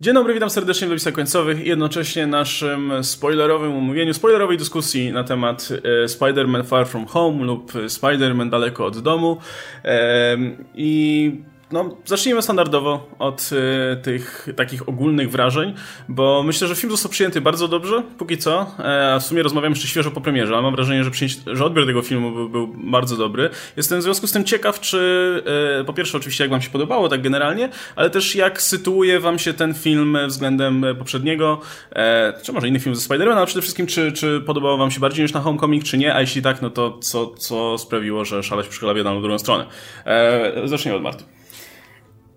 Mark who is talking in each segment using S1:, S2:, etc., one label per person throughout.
S1: Dzień dobry, witam serdecznie w napisach końcowych i jednocześnie naszym spoilerowym omówieniu, spoilerowej dyskusji na temat e, Spider-Man Far From Home lub Spider-Man Daleko od Domu. E, I no, zacznijmy standardowo od y, tych takich ogólnych wrażeń, bo myślę, że film został przyjęty bardzo dobrze, póki co. E, w sumie rozmawiamy jeszcze świeżo po premierze, ale mam wrażenie, że, że odbiór tego filmu był, był, bardzo dobry. Jestem w związku z tym ciekaw, czy e, po pierwsze oczywiście jak wam się podobało, tak generalnie, ale też jak sytuuje wam się ten film względem poprzedniego, e, czy może inny film ze Spider-Man, ale przede wszystkim czy, czy podobało wam się bardziej niż na Homecoming, czy nie, a jeśli tak, no to co, co sprawiło, że szaleć jedną lub drugą stronę. Zacznijmy od Marty.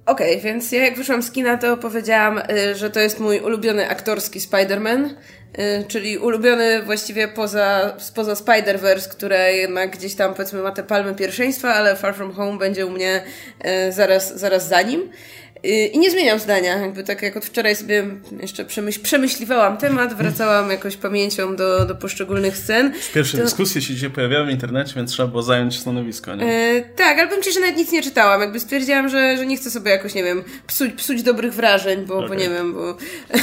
S2: Okej, okay, więc ja jak wyszłam z kina, to powiedziałam, y, że to jest mój ulubiony aktorski Spider-Man, y, czyli ulubiony właściwie poza, poza Spider-Verse, które jednak gdzieś tam powiedzmy ma te palmy pierwszeństwa, ale Far From Home będzie u mnie y, zaraz, zaraz za nim. I nie zmieniam zdania, jakby tak jak od wczoraj sobie jeszcze przemyśl, przemyśliwałam temat, wracałam jakoś pamięcią do, do poszczególnych scen.
S1: Już pierwsze to... dyskusje się dzisiaj pojawiały w internecie, więc trzeba było zająć stanowisko, nie? E,
S2: tak, ale powiem Ci, że nawet nic nie czytałam, jakby stwierdziłam, że, że nie chcę sobie jakoś, nie wiem, psuć, psuć dobrych wrażeń, bo, okay. bo nie wiem, bo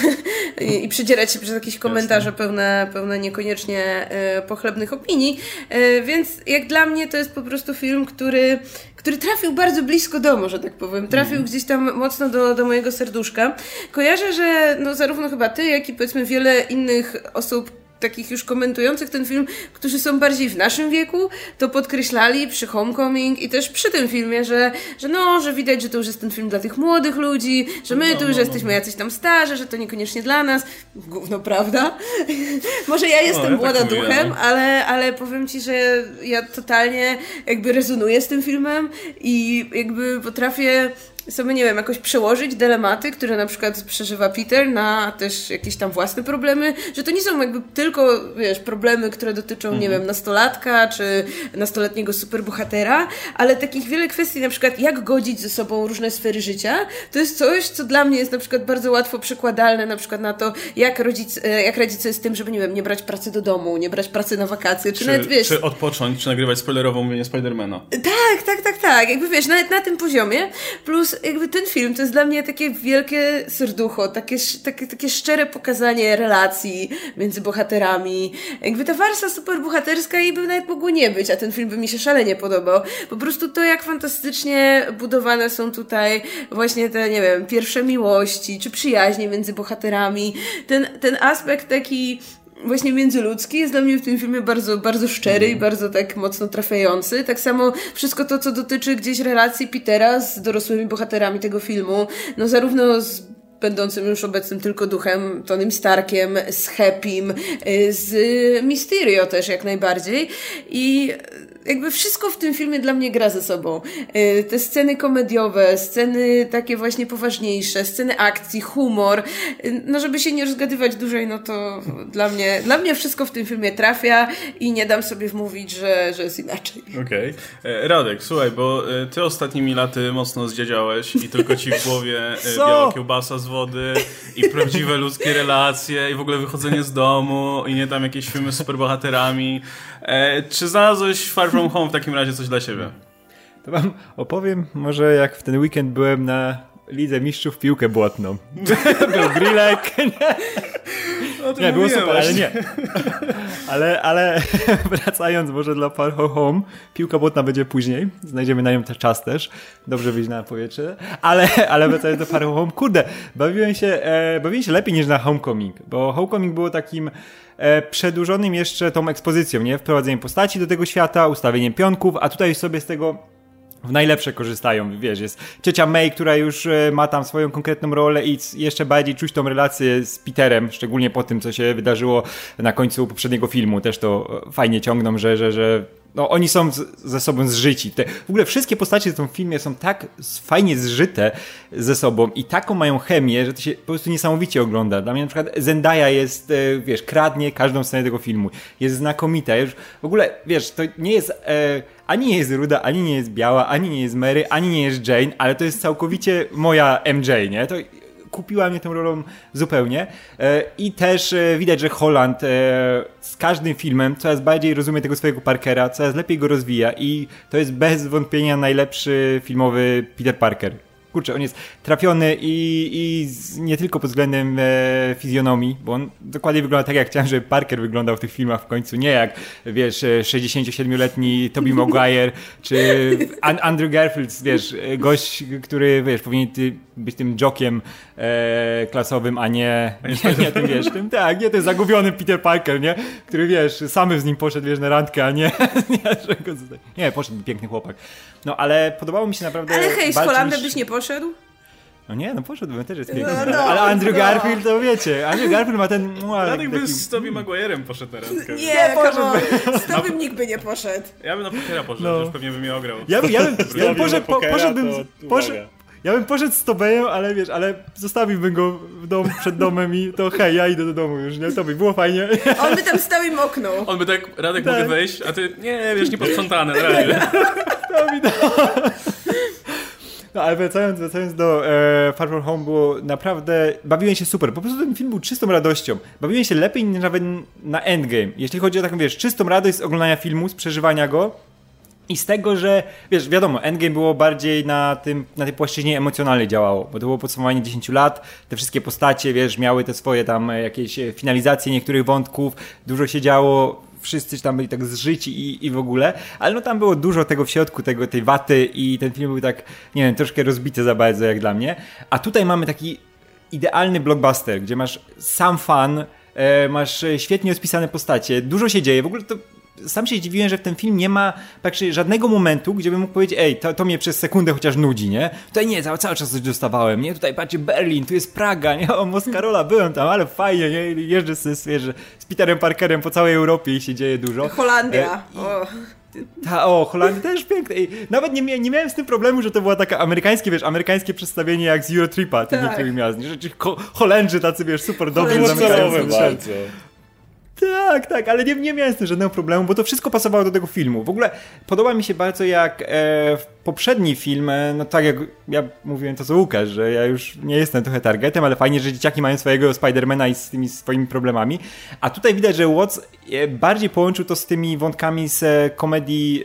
S2: I, i przydzierać się przez jakieś komentarze pełne, pełne niekoniecznie e, pochlebnych opinii, e, więc jak dla mnie to jest po prostu film, który który trafił bardzo blisko domu, że tak powiem. Trafił mm. gdzieś tam mocno do, do mojego serduszka. Kojarzę, że no zarówno chyba ty, jak i powiedzmy wiele innych osób takich już komentujących ten film, którzy są bardziej w naszym wieku, to podkreślali przy Homecoming i też przy tym filmie, że, że no, że widać, że to już jest ten film dla tych młodych ludzi, że my no, tu już no, jesteśmy no. jacyś tam starzy, że to niekoniecznie dla nas. Gówno, prawda? Może ja jestem ja młoda tak duchem, mówię, ale, ale powiem Ci, że ja totalnie jakby rezonuję z tym filmem i jakby potrafię sobie, nie wiem, jakoś przełożyć dylematy, które na przykład przeżywa Peter na też jakieś tam własne problemy, że to nie są jakby tylko, wiesz, problemy, które dotyczą, mhm. nie wiem, nastolatka czy nastoletniego superbohatera, ale takich wiele kwestii, na przykład jak godzić ze sobą różne sfery życia, to jest coś, co dla mnie jest na przykład bardzo łatwo przekładalne na przykład na to, jak, rodzic, e, jak radzić sobie z tym, żeby, nie wiem, nie brać pracy do domu, nie brać pracy na wakacje, czy, czy nawet, wiesz...
S1: Czy odpocząć, czy nagrywać spoilerową mówienie Spidermana.
S2: Tak, tak, tak, tak, jakby, wiesz, nawet na tym poziomie, plus jakby ten film to jest dla mnie takie wielkie serducho, takie, takie, takie szczere pokazanie relacji między bohaterami. Jakby ta warstwa superbohaterska i by nawet mogło nie być, a ten film by mi się szalenie podobał. Po prostu to, jak fantastycznie budowane są tutaj właśnie te, nie wiem, pierwsze miłości, czy przyjaźnie między bohaterami. Ten, ten aspekt taki właśnie międzyludzki jest dla mnie w tym filmie bardzo, bardzo szczery i mhm. bardzo tak mocno trafiający. Tak samo wszystko to, co dotyczy gdzieś relacji Petera z dorosłymi bohaterami tego filmu, no zarówno z będącym już obecnym tylko duchem, Tonym Starkiem, z Happym, y, z Mysterio też jak najbardziej. I jakby wszystko w tym filmie dla mnie gra ze sobą. Y, te sceny komediowe, sceny takie właśnie poważniejsze, sceny akcji, humor. Y, no żeby się nie rozgadywać dłużej, no to dla mnie, dla mnie wszystko w tym filmie trafia i nie dam sobie wmówić, że, że jest inaczej.
S1: Okej. Okay. E, Radek, słuchaj, bo e, ty ostatnimi laty mocno zdziedziałeś i tylko ci w głowie e, biała kiełbasa z wody i prawdziwe ludzkie relacje i w ogóle wychodzenie z domu i nie tam jakieś filmy z superbohaterami. Czy znalazłeś Far From Home w takim razie coś dla siebie.
S3: To wam opowiem może jak w ten weekend byłem na Lidze Mistrzów piłkę błotną. Był grillek. Nie, nie było super, ale nie. Ale, ale wracając może dla Far Home, piłka błotna będzie później. Znajdziemy na nią czas też. Dobrze wyjść na powietrze. Ale, ale wracając do Far Home, kurde, bawiłem się, e, bawiłem się lepiej niż na Homecoming, bo Homecoming było takim e, przedłużonym jeszcze tą ekspozycją, nie? Wprowadzeniem postaci do tego świata, ustawieniem pionków, a tutaj sobie z tego w najlepsze korzystają, wiesz, jest ciocia May, która już e, ma tam swoją konkretną rolę i jeszcze bardziej czuć tą relację z Peterem, szczególnie po tym, co się wydarzyło na końcu poprzedniego filmu, też to e, fajnie ciągną, że, że, że no, oni są z, ze sobą zżyci. Te, w ogóle wszystkie postacie w tym filmie są tak fajnie zżyte ze sobą i taką mają chemię, że to się po prostu niesamowicie ogląda. Dla mnie na przykład Zendaya jest, e, wiesz, kradnie każdą scenę tego filmu. Jest znakomita. Już w ogóle, wiesz, to nie jest... E, ani nie jest ruda, ani nie jest biała, ani nie jest Mary, ani nie jest Jane, ale to jest całkowicie moja MJ, nie? To kupiła mnie tą rolą zupełnie. E, I też e, widać, że Holland e, z każdym filmem coraz bardziej rozumie tego swojego Parkera, coraz lepiej go rozwija i to jest bez wątpienia najlepszy filmowy Peter Parker kurczę, on jest trafiony i, i nie tylko pod względem e, fizjonomii, bo on dokładnie wygląda tak, jak chciałem, żeby Parker wyglądał w tych filmach w końcu, nie jak, wiesz, 67-letni Tobey Maguire, czy Andrew Garfield, wiesz, gość, który, wiesz, powinien być tym jokiem e, klasowym, a nie, nie, nie tym, wiesz, tym, tak, nie ten zagubiony Peter Parker, nie, który, wiesz, sam z nim poszedł, wiesz, na randkę, a nie, nie, nie poszedł piękny chłopak. No, ale podobało mi się naprawdę...
S2: Ale hej, z Holandem byś nie poszedł?
S3: No nie, no poszedłbym, też jest piękny. No, no, ale Andrew no. Garfield, to wiecie, Andrew Garfield ma ten...
S1: No, Radek by z Tobey Maguire'em poszedł na randkę.
S2: Nie, nie poszedł. z Tobym nikt by nie poszedł.
S1: Ja bym na pokera poszedł, no. już pewnie by mnie ograł.
S3: Ja, bym, ja bym, ja bym poszedł, po, poszedłbym... Poszedł, ja bym poszedł z Tobejem, ale wiesz, ale zostawiłbym go w dom, przed domem i to hej, ja idę do domu już, nie? To by było fajnie.
S2: On by tam stał i moknął.
S1: On by tak, Radek tak. mogę wejść, a ty, nie, wiesz, nie posprzątane, razie. To mi
S3: no ale wracając, wracając do e, Far From Home, było naprawdę, bawiłem się super. Po prostu ten film był czystą radością. Bawiłem się lepiej niż nawet na Endgame. Jeśli chodzi o taką, wiesz, czystą radość z oglądania filmu, z przeżywania go, i z tego, że wiesz, wiadomo, Endgame było bardziej na, tym, na tej płaszczyźnie emocjonalnej działało, bo to było podsumowanie 10 lat, te wszystkie postacie, wiesz, miały te swoje tam e, jakieś e, finalizacje niektórych wątków, dużo się działo, wszyscy tam byli tak zżyci i, i w ogóle, ale no tam było dużo tego w środku, tego, tej waty i ten film był tak, nie wiem, troszkę rozbity za bardzo jak dla mnie, a tutaj mamy taki idealny blockbuster, gdzie masz sam fan, e, masz świetnie rozpisane postacie, dużo się dzieje, w ogóle to sam się zdziwiłem, że w tym film nie ma praktycznie żadnego momentu, gdzie bym mógł powiedzieć, ej, to, to mnie przez sekundę chociaż nudzi, nie? Tutaj nie, cały, cały czas coś dostawałem, nie? Tutaj patrzcie Berlin, tu jest Praga, nie? O, Moskarola, byłem tam, ale fajnie, nie? Jeżdżę z, z, z Peterem Parkerem po całej Europie i się dzieje dużo.
S2: Holandia. E, o.
S3: Ta, o, Holandia też piękne. I nawet nie, nie miałem z tym problemu, że to było takie amerykańskie, wiesz, amerykańskie przedstawienie jak z Eurotripa tych tak. niektórych miast. Że ci Holendrzy tacy, wiesz, super dobrzy
S1: zamykają bardzo.
S3: Tak, tak, ale nie, nie miałem z tym żadnego problemu, bo to wszystko pasowało do tego filmu. W ogóle podoba mi się bardzo, jak e, poprzedni film, e, no tak jak ja mówiłem to co Łukasz, że ja już nie jestem trochę targetem, ale fajnie, że dzieciaki mają swojego Spidermana i z tymi swoimi problemami. A tutaj widać, że Watts e, bardziej połączył to z tymi wątkami z e, komedii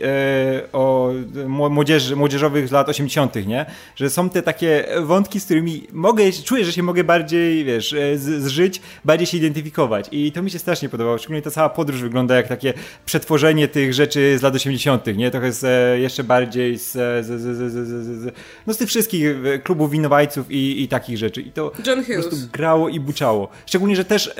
S3: o młodzieży, młodzieżowych z lat 80., nie? Że są te takie wątki, z którymi mogę, czuję, że się mogę bardziej, wiesz, zżyć, bardziej się identyfikować. I to mi się strasznie podobało. Szczególnie ta cała podróż wygląda jak takie przetworzenie tych rzeczy z lat 80., nie? Trochę z, jeszcze bardziej z z, z, z, no z tych wszystkich e, klubów winowajców i, i takich rzeczy. I to
S2: John Hughes.
S3: po prostu grało i buczało. Szczególnie, że też e,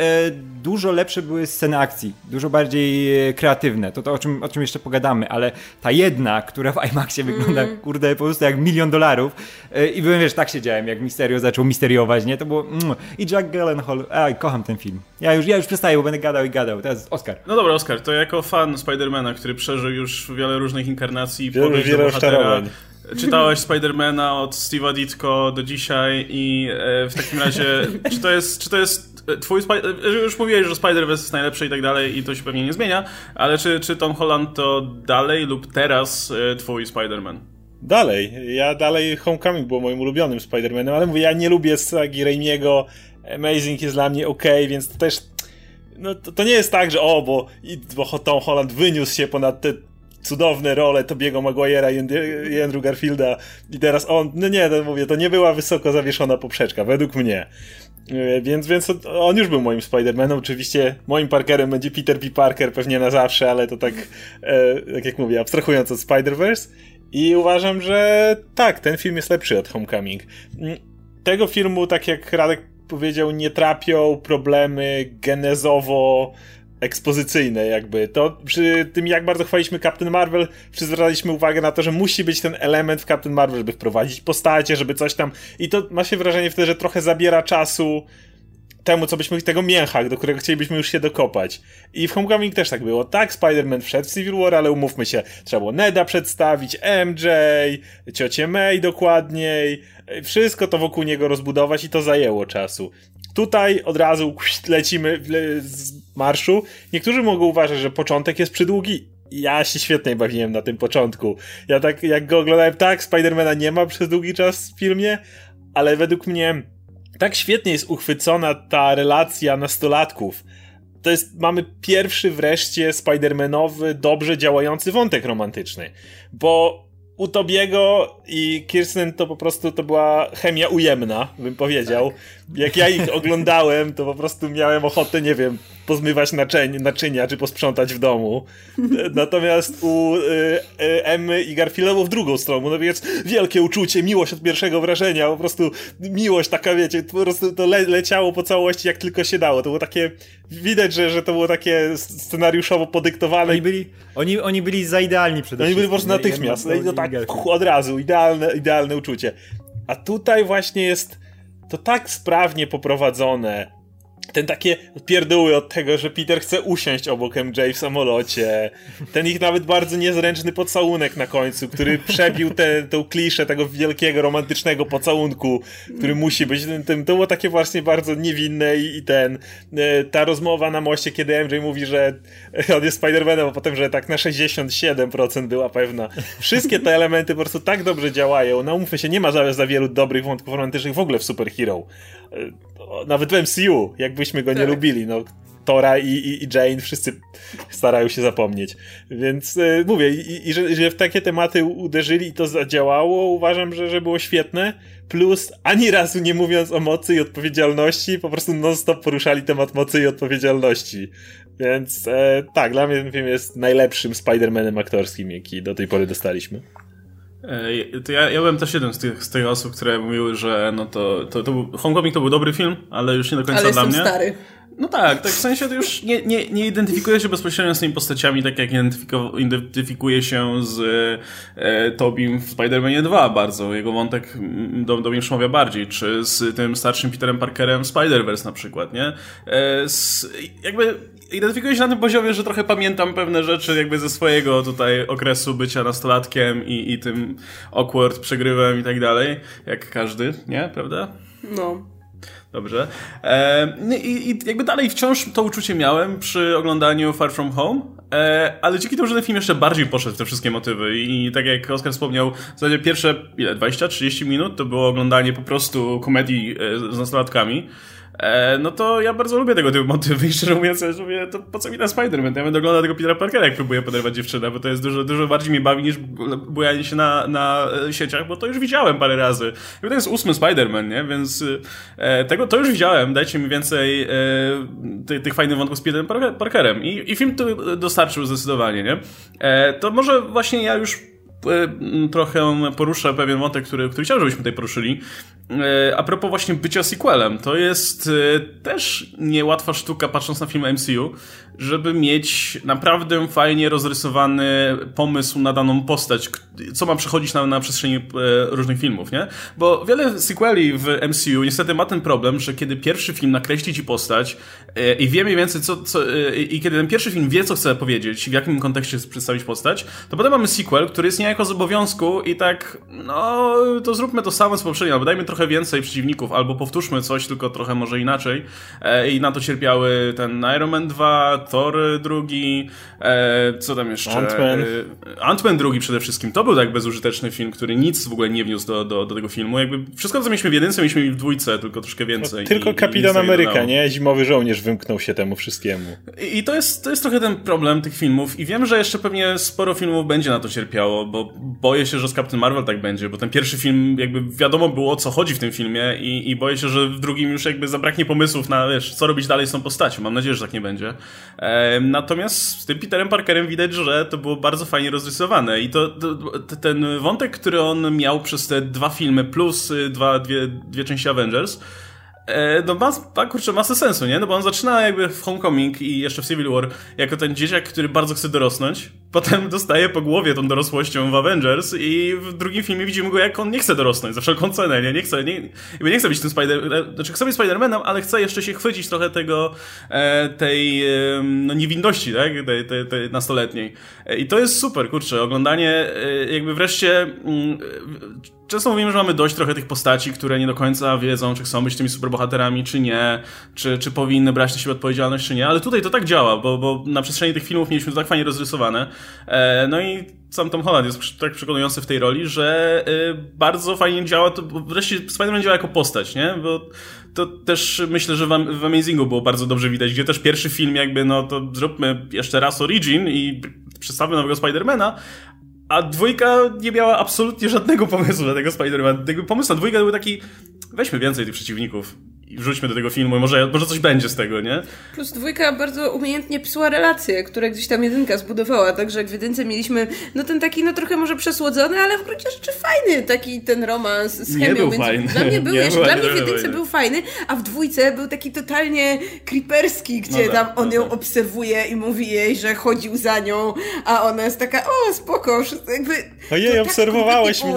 S3: dużo lepsze były sceny akcji, dużo bardziej e, kreatywne. To to, o czym, o czym jeszcze pogadamy, ale ta jedna, która w IMAXie wygląda, mm. kurde, po prostu jak milion dolarów e, i byłem, wiesz, tak siedziałem, jak Misterio zaczął misteriować, nie? To było... Mm. I Jack Gyllenhaal, aj, kocham ten film. Ja już, ja już przestaję, bo będę gadał i gadał. Teraz Oscar.
S1: No dobra, Oscar, to jako fan Spidermana, który przeżył już wiele różnych inkarnacji, wiele, wiele bohatera, czytałeś Spidermana od Steve'a Ditko do dzisiaj i e, w takim razie, czy to jest, czy to jest e, twój Spider... E, już mówiłeś, że Spider-Verse jest najlepszy i tak dalej i to się pewnie nie zmienia, ale czy, czy Tom Holland to dalej lub teraz twój Spider-Man?
S4: Dalej. Ja dalej Homecoming był moim ulubionym Spider-Manem, ale mówię, ja nie lubię sagi Raimiego, Amazing jest dla mnie ok, więc to też no to, to, nie jest tak, że o, bo, bo Tom Holland wyniósł się ponad te cudowne role Tobiego Maguire'a i Andrew Garfielda i teraz on, no nie, to mówię, to nie była wysoko zawieszona poprzeczka, według mnie. E, więc, więc on już był moim Spider-Manem. Oczywiście moim Parkerem będzie Peter P. Parker pewnie na zawsze, ale to tak, e, tak jak mówię, abstrahując od Spider-Verse. I uważam, że tak, ten film jest lepszy od Homecoming. Mm, tego filmu, tak jak Radek powiedział, nie trapią problemy genezowo ekspozycyjne jakby. To przy tym jak bardzo chwaliśmy Captain Marvel, wszyscy zwracaliśmy uwagę na to, że musi być ten element w Captain Marvel, żeby wprowadzić postacie, żeby coś tam i to ma się wrażenie wtedy, że trochę zabiera czasu temu, co byśmy tego mięcha, do którego chcielibyśmy już się dokopać. I w Homecoming też tak było. Tak, Spider-Man wszedł w Civil War, ale umówmy się, trzeba było Neda przedstawić, MJ, ciocię May dokładniej, wszystko to wokół niego rozbudować i to zajęło czasu. Tutaj od razu lecimy marszu. Niektórzy mogą uważać, że początek jest przydługi. Ja się świetnie bawiłem na tym początku. Ja tak, jak go oglądałem, tak, Spidermana nie ma przez długi czas w filmie, ale według mnie tak świetnie jest uchwycona ta relacja nastolatków. To jest, mamy pierwszy wreszcie Spidermanowy, dobrze działający wątek romantyczny. Bo u Tobiego i Kirsten to po prostu to była chemia ujemna, bym powiedział. Tak. Jak ja ich oglądałem, to po prostu miałem ochotę, nie wiem, pozmywać naczyń, naczynia czy posprzątać w domu. Natomiast u y, y, Emmy i Garfieldowo w drugą stronę, no więc wielkie uczucie, miłość od pierwszego wrażenia, po prostu miłość taka, wiecie, po prostu to le, leciało po całości jak tylko się dało. To było takie, widać, że, że to było takie scenariuszowo podyktowane.
S3: Oni byli, oni, oni byli za idealni przede
S4: wszystkim. Oni byli po prostu natychmiast, no to tak od razu, idealne, idealne uczucie. A tutaj właśnie jest to tak sprawnie poprowadzone, ten takie pierdoły od tego, że Peter chce usiąść obok MJ w samolocie. Ten ich nawet bardzo niezręczny pocałunek na końcu, który przebił tę kliszę tego wielkiego, romantycznego pocałunku, który musi być. Tym, tym, to było takie właśnie bardzo niewinne i, i ten, e, ta rozmowa na moście, kiedy MJ mówi, że on jest Spider-Manem, a potem, że tak na 67% była pewna. Wszystkie te elementy po prostu tak dobrze działają. No umówmy się, nie ma za, za wielu dobrych wątków romantycznych w ogóle w Superhero. E, nawet w MCU, jakbyśmy go nie tak. lubili, no Tora i, i, i, Jane wszyscy starają się zapomnieć. Więc y, mówię, i, i że, że, w takie tematy uderzyli i to zadziałało, uważam, że, że było świetne. Plus, ani razu nie mówiąc o mocy i odpowiedzialności, po prostu non-stop poruszali temat mocy i odpowiedzialności. Więc e, tak, dla mnie ten film jest najlepszym Spider-Manem aktorskim, jaki do tej pory dostaliśmy.
S1: To ja, ja byłem też jeden z tych, z tych osób, które mówiły, że no to, to, to był, Homecoming to był dobry film, ale już nie do końca
S2: ale
S1: dla mnie.
S2: stary.
S1: No tak, tak w sensie to już nie, nie, nie identyfikuje się bezpośrednio z tymi postaciami, tak jak identyfikuje się z e, Tobim w Spider-Manie 2 bardzo. Jego wątek do, do mnie przemawia bardziej, czy z tym starszym Peterem Parkerem Spider-Verse na przykład, nie? E, z, jakby identyfikuję się na tym poziomie, że trochę pamiętam pewne rzeczy jakby ze swojego tutaj okresu bycia nastolatkiem i, i tym awkward przegrywem i tak dalej, jak każdy, nie? Prawda?
S2: No.
S1: Dobrze. E, i, I jakby dalej wciąż to uczucie miałem przy oglądaniu Far From Home, e, ale dzięki temu, że ten film jeszcze bardziej poszedł w te wszystkie motywy i tak jak Oskar wspomniał, w zasadzie pierwsze, ile, 20-30 minut to było oglądanie po prostu komedii e, z nastolatkami, E, no to ja bardzo lubię tego typu motywy i szczerze mówiąc, ja mówię, to po co mi ten Spider-Man? Ja będę oglądał tego Petera Parkera, jak próbuję poderwać dziewczynę, bo to jest dużo, dużo bardziej mnie bawi niż bujanie się na, na e, sieciach, bo to już widziałem parę razy. I to jest ósmy Spider-Man, nie? Więc e, tego to już widziałem. Dajcie mi więcej e, ty, tych fajnych wątków z Peterem Parkerem. I, I film to dostarczył zdecydowanie, nie? E, to może właśnie ja już trochę poruszę pewien wątek, który, który chciałem, żebyśmy tutaj poruszyli. E, a propos właśnie bycia sequelem, to jest e, też niełatwa sztuka, patrząc na film MCU, żeby mieć naprawdę fajnie rozrysowany pomysł na daną postać, co ma przechodzić na, na przestrzeni e, różnych filmów, nie? Bo wiele sequeli w MCU niestety ma ten problem, że kiedy pierwszy film nakreśli ci postać i wie mniej więcej co, co i kiedy ten pierwszy film wie, co chce powiedzieć, w jakim kontekście przedstawić postać, to potem mamy sequel, który jest niejako z obowiązku i tak, no, to zróbmy to samo z poprzednim, albo dajmy trochę więcej przeciwników, albo powtórzmy coś, tylko trochę może inaczej. E, I na to cierpiały ten Iron Man 2, Thor drugi, e, co tam jeszcze?
S4: Ant-Man. E,
S1: Ant-Man drugi przede wszystkim. To był tak bezużyteczny film, który nic w ogóle nie wniósł do, do, do tego filmu. Jakby wszystko, co mieliśmy w jedynce, mieliśmy w dwójce, tylko troszkę więcej.
S4: No, tylko i, Kapitan i Ameryka, nie? Zimowy żołnierz wymknął się temu wszystkiemu.
S1: I, I, to, jest, to jest trochę ten problem tych filmów. I wiem, że jeszcze pewnie sporo filmów będzie na to cierpiało, bo boję się, że z Captain Marvel tak będzie, bo ten pierwszy film jakby wiadomo było o co chodzi w tym filmie i, i boję się, że w drugim już jakby zabraknie pomysłów na, wiesz, co robić dalej z tą postacią. Mam nadzieję, że tak nie będzie. E, natomiast z tym Peterem Parkerem widać, że to było bardzo fajnie rozrysowane i to, to, ten wątek, który on miał przez te dwa filmy plus y, dwa, dwie, dwie części Avengers, E, no ma, ma, kurczę, masę sensu, nie? No bo on zaczyna jakby w Homecoming i jeszcze w Civil War jako ten dzieciak, który bardzo chce dorosnąć. Potem dostaje po głowie tą dorosłością w Avengers i w drugim filmie widzimy go, jak on nie chce dorosnąć za wszelką cenę, nie? Nie chce, nie, nie chce być tym Spider... E, znaczy chce być Spider-Manem, ale chce jeszcze się chwycić trochę tego, e, tej no, niewinności, tak? Tej, tej, tej nastoletniej. I to jest super, kurczę, oglądanie jakby wreszcie mm, często mówimy, że mamy dość trochę tych postaci, które nie do końca wiedzą, czy chcą być tymi superbohaterami, czy nie, czy, czy powinny brać na siebie odpowiedzialność, czy nie, ale tutaj to tak działa, bo, bo na przestrzeni tych filmów mieliśmy to tak fajnie rozrysowane. E, no i sam Tom Holland jest tak przekonujący w tej roli, że e, bardzo fajnie działa, to wreszcie Spider-Man działa jako postać, nie? Bo to też myślę, że w, Amazingu było bardzo dobrze widać, gdzie też pierwszy film jakby, no to zróbmy jeszcze raz Origin i przedstawmy nowego Spidermana, a dwójka nie miała absolutnie żadnego pomysłu na tego Spider-Man. Pomysł na dwójkę był taki, weźmy więcej tych przeciwników i wrzućmy do tego filmu i może, może coś będzie z tego, nie?
S2: Plus dwójka bardzo umiejętnie psuła relacje, które gdzieś tam jedynka zbudowała, także jak w jedynce mieliśmy no ten taki, no trochę może przesłodzony, ale w gruncie rzeczy fajny taki ten romans z chemią.
S1: Nie był fajny.
S2: Dla mnie był,
S1: nie
S2: jeszcze, dla mnie w jedynce był fajny, a w dwójce był taki totalnie creeperski, gdzie
S1: No
S2: tam
S1: tak,
S2: on
S1: no
S2: ją
S1: tak.
S2: obserwuje i mówi jej, że chodził za nią, a ona jest taka, o spoko, jakby...
S4: No jej,
S2: to tak
S4: obserwowałeś mnie,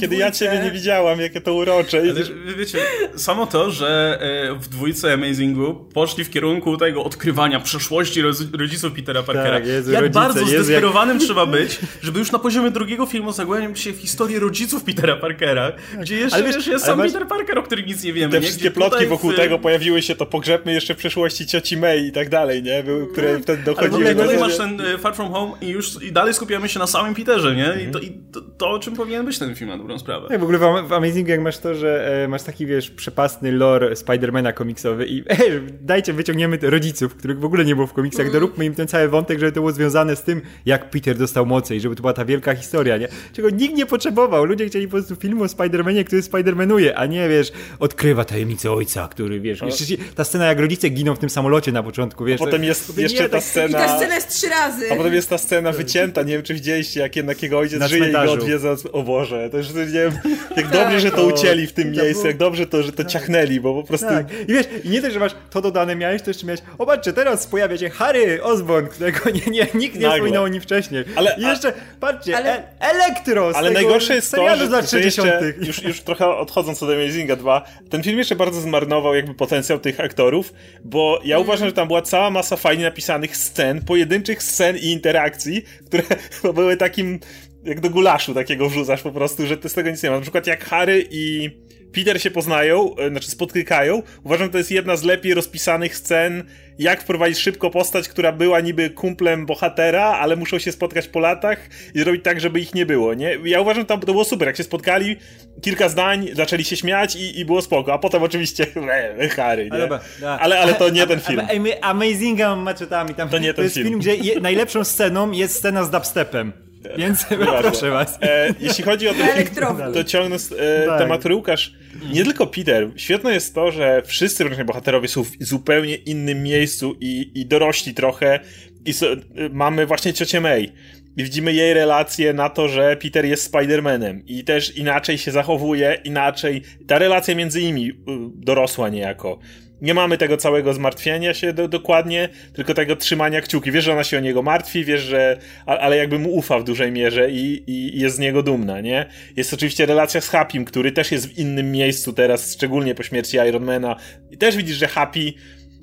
S4: kiedy ja ciebie nie widziałam, jakie to urocze. I
S1: Ale wiecie, samo to, że e, w dwójce Amazingu poszli w kierunku tego odkrywania przeszłości rodziców Petera Parkera.
S3: Tak, Jezu,
S1: jak
S3: rodzice,
S1: bardzo
S3: Jezu, jak-
S1: zdesperowanym trzeba być, żeby już na poziomie drugiego filmu zagłębić się w historię rodziców Petera Parkera, gdzie jeszcze
S3: Ale wiesz,
S1: jest
S3: ale
S1: sam
S3: masz-
S1: Peter Parker, o którym nic nie wiemy.
S4: te
S1: nie?
S4: wszystkie plotki wokół
S1: w-
S4: tego pojawiły się, to pogrzebmy jeszcze w przeszłości cioci May i tak dalej, nie? Były, które wtedy
S1: Ale w
S4: dochodziły
S1: tutaj
S4: tego,
S1: masz ten e, Far From Home i już i dalej skupiamy się na samym Peterze, nie? I, to, i to, to, o czym powinien być ten film na dobrą sprawę.
S3: Tak, w ogóle w, Am- w Amazingu jak masz to, że e, masz taki, wiesz, przepasny lore Spidermana komiksowy i e, dajcie, wyciągniemy rodziców, których w ogóle nie było w komiksach, doróbmy im ten cały wątek, żeby to było związane z tym, jak Peter dostał moce i żeby to była ta wielka historia, nie? Czego nikt nie potrzebował. Ludzie chcieli po prostu filmu o Spidermanie, który Spidermanuje, a nie, wiesz, odkrywa tajemnicę ojca, który, wiesz, jeszcze ci- ta scena jak rodzice giną w tym samolocie na początku, wiesz.
S4: Potem
S3: to-
S4: jest
S3: to
S4: jeszcze
S3: nie,
S4: ta
S3: tak-
S2: I
S4: scena...
S2: ta scena jest trzy razy.
S4: A potem jest ta scena wycięta, nie wiem czy widzieliście, jak jednak jego ojciec
S3: Na
S4: żyje i go
S3: cmentarzu.
S4: odwiedza. O Boże, to już nie wiem, jak dobrze, że to ucięli w tym miejscu, jak dobrze to, że to ciachnęli, bo po prostu...
S3: Tak. I wiesz, i nie tylko, że masz to dodane miałeś, to jeszcze miałeś, o patrzcie, teraz pojawia się Harry Osborn, którego nie, nie, nikt nie wspominał o nim wcześniej.
S4: Ale-
S3: I jeszcze, patrzcie,
S2: Ale-
S3: e Elektro
S4: Ale
S3: tego
S4: najgorsze jest to, że,
S3: z lat
S4: że jeszcze,
S3: 60.
S4: już, już trochę odchodząc od Amazinga 2, ten film jeszcze bardzo zmarnował jakby potencjał tych aktorów, bo ja uważam, że tam była cała masa fajnie napisanych scen, pojedynczych scen i interakcji, które były takim, jak do gulaszu takiego wrzucasz po prostu, że ty z tego nic nie ma. Na przykład jak Harry i Peter się poznają, e, znaczy spotykają, uważam, że to jest jedna z lepiej rozpisanych scen, jak wprowadzić szybko postać, która była niby kumplem bohatera, ale muszą się spotkać po latach i zrobić tak, żeby ich nie było, nie? Ja uważam, że tam to było super, jak się spotkali, kilka zdań, zaczęli się śmiać i, i było spoko, a potem oczywiście e, Harry, nie?
S3: Ale, dobra,
S4: ale, ale to nie ten film.
S3: Amazinga maczetami tam.
S4: To nie ten
S3: jest
S4: film.
S3: film, gdzie je, najlepszą sceną jest scena z dubstepem. Więc proszę was.
S4: E, jeśli chodzi o ten film, to ciągnąc e,
S3: Tak.
S4: temat Łukasz, nie tylko Peter. Świetne jest to, że wszyscy różni bohaterowie są w zupełnie innym miejscu i, i dorośli trochę i so, e, mamy właśnie ciocię May. I widzimy jej relację na to, że Peter jest Spider-Manem i też inaczej się zachowuje, inaczej. Ta relacja między nimi y, dorosła niejako. Nie mamy tego całego zmartwienia się do, dokładnie, tylko tego trzymania kciuki. Wiesz, że ona się o niego martwi, wiesz, że. Ale jakby mu ufa w dużej mierze i, i, i jest z niego dumna, nie? Jest oczywiście relacja z Happym, który też jest w innym miejscu teraz, szczególnie po śmierci Ironmana. I też widzisz, że Happy.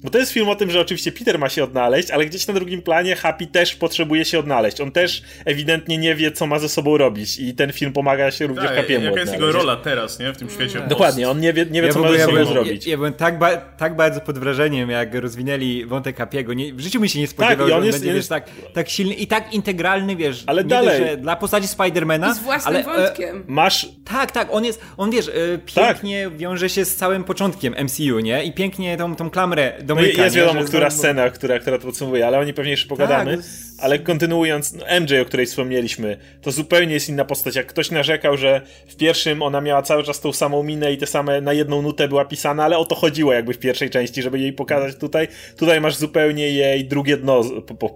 S4: Bo to jest film o tym, że oczywiście Peter ma się odnaleźć, ale gdzieś na drugim planie Happy też potrzebuje się odnaleźć. On też ewidentnie nie wie, co ma ze sobą robić i ten film pomaga się również
S1: Tak,
S4: Happy'emu
S1: jaka jest jego rola teraz, nie? W tym świecie. post.
S4: Dokładnie, on nie wie, nie wie
S3: Ja
S4: co ma ze
S3: ja
S4: sobą
S3: byłem,
S4: zrobić.
S3: ja, ja byłem tak, ba tak bardzo pod wrażeniem, jak rozwinęli wątek Happy'ego. Nie, w życiu mi się nie spodziewał,
S4: Tak, i on
S3: że on
S4: jest-
S3: będzie
S4: on
S3: wiesz,
S4: jest-
S3: tak, tak silny i tak integralny, wiesz,
S4: Ale dalej.
S3: Że dla postaci Spidermana,
S2: z własnym
S3: ale, e,
S2: wątkiem.
S4: Masz
S3: Tak, tak, on jest, on wiesz, e, pięknie wiąże się z całym początkiem MCU, nie? I pięknie tą, tą klamrę domyka.
S4: i jest
S3: nie?
S4: wiadomo,
S3: Że
S4: która
S3: znowu-
S4: scena, która, która to podsumowuje, ale o niej pewnie jeszcze pogadamy.
S3: Tak, jest-
S4: Ale kontynuując, no MJ, o której wspomnieliśmy, to zupełnie jest inna postać. Jak ktoś narzekał, że w pierwszym ona miała cały czas tą samą minę i te same na jedną nutę była pisana, ale o to chodziło jakby w pierwszej części, żeby jej pokazać tutaj. Tutaj masz zupełnie jej drugie dno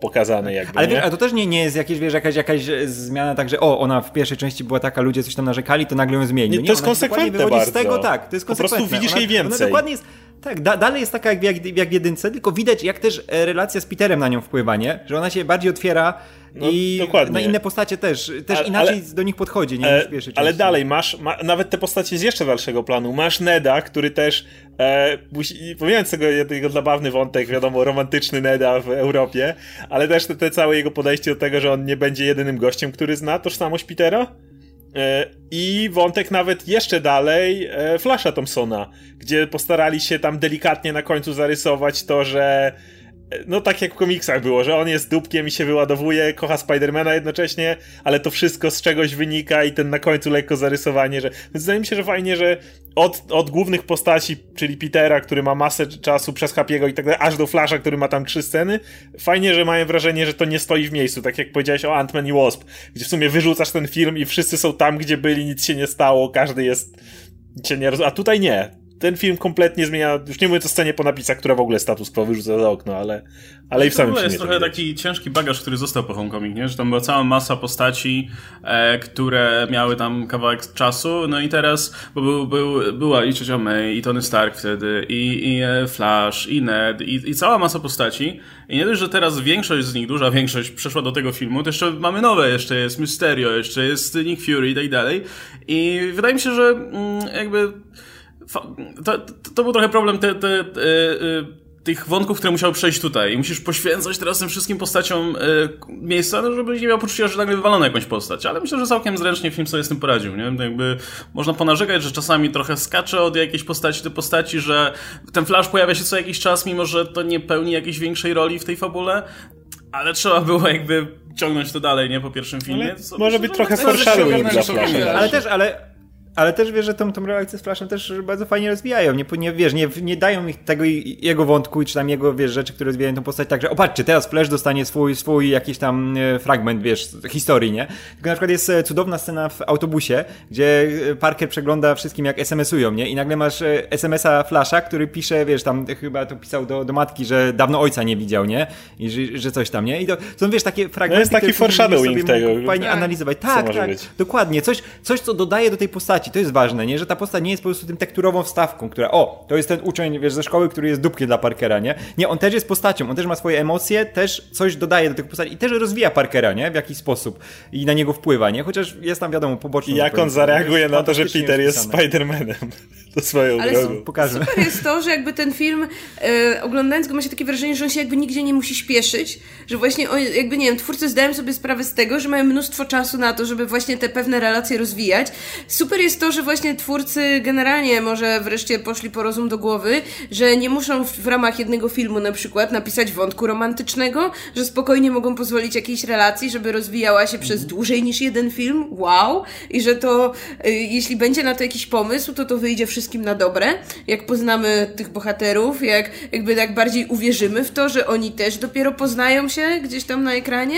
S4: pokazane jakby,
S3: Ale
S4: nie?
S3: wiesz, a to też nie, nie jest jakieś, wiesz, jakaś, jakaś zmiana, tak, że o, ona w pierwszej części była taka, ludzie coś tam narzekali, to nagle ją zmienił.
S4: Nie, to jest konsekwentne
S3: wychodzi z
S4: bardzo.
S3: tego, tak, to jest
S4: Po prostu
S3: konsekwentne.
S4: widzisz
S3: ona,
S4: jej więcej.
S3: Ona dokładnie jest, tak, da, dalej jest taka jak, jak, jak w jedynce, tylko widać jak też e, relacja z Peterem na nią wpływa, nie? Że ona się bardziej otwiera
S4: No,
S3: i
S4: dokładnie.
S3: na inne postacie też, też
S4: Ale-
S3: inaczej
S4: ale-
S3: do nich podchodzi, nie?
S4: E, ale dalej, masz ma, nawet te postacie z jeszcze dalszego planu. Masz Neda, który też, e, musi, pomijając tego jego zabawny wątek, wiadomo, romantyczny Neda w Europie, ale też te, te całe jego podejście do tego, że on nie będzie jedynym gościem, który zna tożsamość Petera. E, I wątek nawet jeszcze dalej e, Flasha Thompsona, gdzie postarali się tam delikatnie na końcu zarysować to, że no tak jak w komiksach było, że on jest dupkiem i się wyładowuje, kocha Spidermana jednocześnie, ale to wszystko z czegoś wynika i ten na końcu lekko zarysowanie, że... Więc wydaje mi się, że fajnie, że od, od głównych postaci, czyli Petera, który ma masę czasu przez Happy'ego i tak dalej, aż do Flasha, który ma tam trzy sceny, fajnie, że mają wrażenie, że to nie stoi w miejscu, tak jak powiedziałeś o Ant-Man i Wasp, gdzie w sumie wyrzucasz ten film i wszyscy są tam, gdzie byli, nic się nie stało, każdy jest... Cię nie roz... A tutaj nie ten film kompletnie zmienia, już nie mówię o scenie po napisach, która w ogóle status quo wyrzuca za okno, ale, ale i w samym filmie.
S1: To jest trochę taki ciężki bagaż, który został po Homecoming, nie? że tam była cała masa postaci, e, które miały tam kawałek czasu, no i teraz, bo był, był, była i Ciocia May, i Tony Stark wtedy, i, i e, Flash, i Ned, i, i cała masa postaci. I nie dość, że teraz większość z nich, duża większość przeszła do tego filmu, to jeszcze mamy nowe, jeszcze jest Mysterio, jeszcze jest Nick Fury i tak dalej. I wydaje mi się, że mm, jakby to, to, był trochę problem te, te, te, tych wątków, które musiały przejść tutaj. I musisz poświęcać teraz tym wszystkim postaciom miejsca, no, żeby nie miał poczucia, że nagle wywalono jakąś postać. Ale myślę, że całkiem zręcznie film sobie z tym poradził. Nie? To jakby można ponarzekać, że czasami trochę skacze od jakiejś postaci do postaci, że ten Flash pojawia się co jakiś czas, mimo że to nie pełni jakiejś większej roli w tej fabule. Ale trzeba było jakby ciągnąć to dalej, nie? Po pierwszym filmie.
S4: może być trochę foreshadowing dla Flasha.
S3: Ale też, ale ale też wiesz, że tą, tą relację z Flashem też bardzo fajnie rozwijają. Nie, nie, wiesz, nie, nie dają ich tego jego wątku, czy tam jego wiesz, rzeczy, które rozwijają tą postać tak, że opatrzcie, teraz Flash dostanie swój, swój jakiś tam e, fragment, wiesz, historii, nie? Tylko na przykład jest e, cudowna scena w autobusie, gdzie e, Parker przegląda wszystkim, jak SMS-ują, nie? I nagle masz SMS-a Flasha, który pisze, wiesz, tam chyba to pisał do, do matki, że dawno ojca nie widział, nie? I że, że coś tam, nie? I to są, wiesz, takie fragmenty,
S4: no jest taki foreshadowing tego.
S3: Fajnie tak. analizować. Tak, tak, dokładnie. Coś, coś, co dodaje do tej postaci postaci. To jest ważne, nie? Że ta postać nie jest po prostu tym tekturową wstawką, która, o, to jest ten uczeń, wiesz, ze szkoły, który jest dupkiem dla Parkera, nie? Nie, on też jest postacią, on też ma swoje emocje, też coś dodaje do tych postaci i też rozwija Parkera, nie? W jakiś sposób i na niego wpływa, nie? Chociaż jest tam, wiadomo, poboczny.
S4: I jak on zareaguje na to, że Peter jest Spider-Manem. To swoją
S2: Ale drogą. Pokażmy. super jest to, że jakby ten film, e, oglądając go, ma się takie wrażenie, że on się jakby nigdzie nie musi śpieszyć, że właśnie on, jakby, nie wiem, twórcy zdają sobie sprawę z tego, że mają mnóstwo czasu na to, żeby właśnie te pewne relacje rozwijać. Super jest to, że właśnie twórcy generalnie może wreszcie poszli po rozum do głowy, że nie muszą w, w ramach jednego filmu na przykład napisać wątku romantycznego, że spokojnie mogą pozwolić jakiejś relacji, żeby rozwijała się przez dłużej niż jeden film. Wow! I że to, y, jeśli będzie na to jakiś pomysł, to to wyjdzie wszystkim na dobre. Jak poznamy tych bohaterów, jak jakby tak bardziej uwierzymy w to, że oni też dopiero poznają się gdzieś tam na ekranie.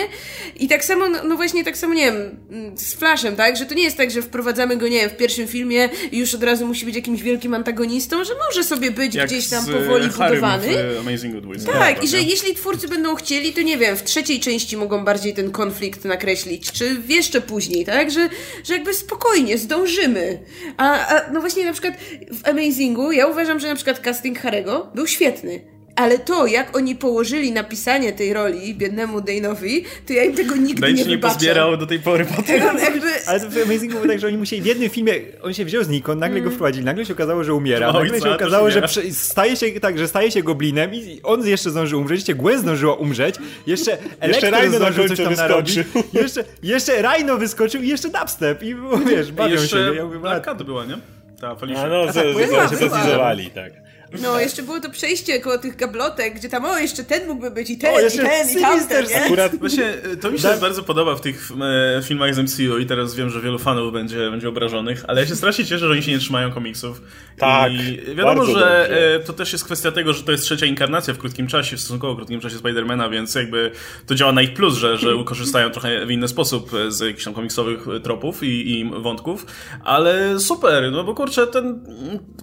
S2: I tak samo, no, no właśnie tak samo, nie wiem, z Flashem, tak? Że to nie jest tak, że wprowadzamy go, nie wiem, w pierwszym filmie już od razu musi być jakimś wielkim antagonistą, że może sobie być
S1: Jak
S2: gdzieś tam powoli budowany.
S1: W
S2: tak, tak, i że jeśli twórcy będą chcieli, to nie wiem, w trzeciej części mogą bardziej ten konflikt nakreślić, czy jeszcze później, tak? Że, że jakby spokojnie, zdążymy. A, a no właśnie na przykład w Amazingu ja uważam, że na przykład casting Harego był świetny. Ale to, jak oni położyli napisanie tej roli biednemu Dane'owi, to ja im tego nigdy Dane nie wybaczę.
S1: nie pozbierał do tej pory po tym.
S3: Jakby... Ale to w Amazing było tak, że oni musieli w jednym filmie, on się wziął znikąd, nagle go mm. wprowadzili, nagle się okazało, że umiera, Ojca, nagle się okazało, że staje się tak, że staje się goblinem i on jeszcze zdążył umrzeć, jeszcze Gwen zdążyła umrzeć, jeszcze Elektro zdążył coś tam narobić, jeszcze, jeszcze Rhino wyskoczył i jeszcze dubstep i wiesz, bawią
S1: jeszcze
S3: się.
S1: Ja mówię, Black Cat była, nie? Ta
S4: Felicia. A no, tak, z, tak.
S2: No, jeszcze było to przejście koło tych gablotek, gdzie tam, o, jeszcze ten mógłby być i ten, o, i ten, i tamten, nie?
S1: Akurat właśnie to mi się bardzo podoba w tych e, filmach z MCU i teraz wiem, że wielu fanów będzie, będzie obrażonych, ale ja się strasznie cieszę, że oni się nie trzymają komiksów.
S4: Tak,
S1: I wiadomo, że e, to też jest kwestia tego, że to jest trzecia inkarnacja w krótkim czasie, w stosunkowo krótkim czasie Spidermana, więc jakby to działa na ich plus, że, że korzystają trochę w inny sposób z jakichś tam komiksowych tropów i, i wątków, ale super, no bo kurczę, ten,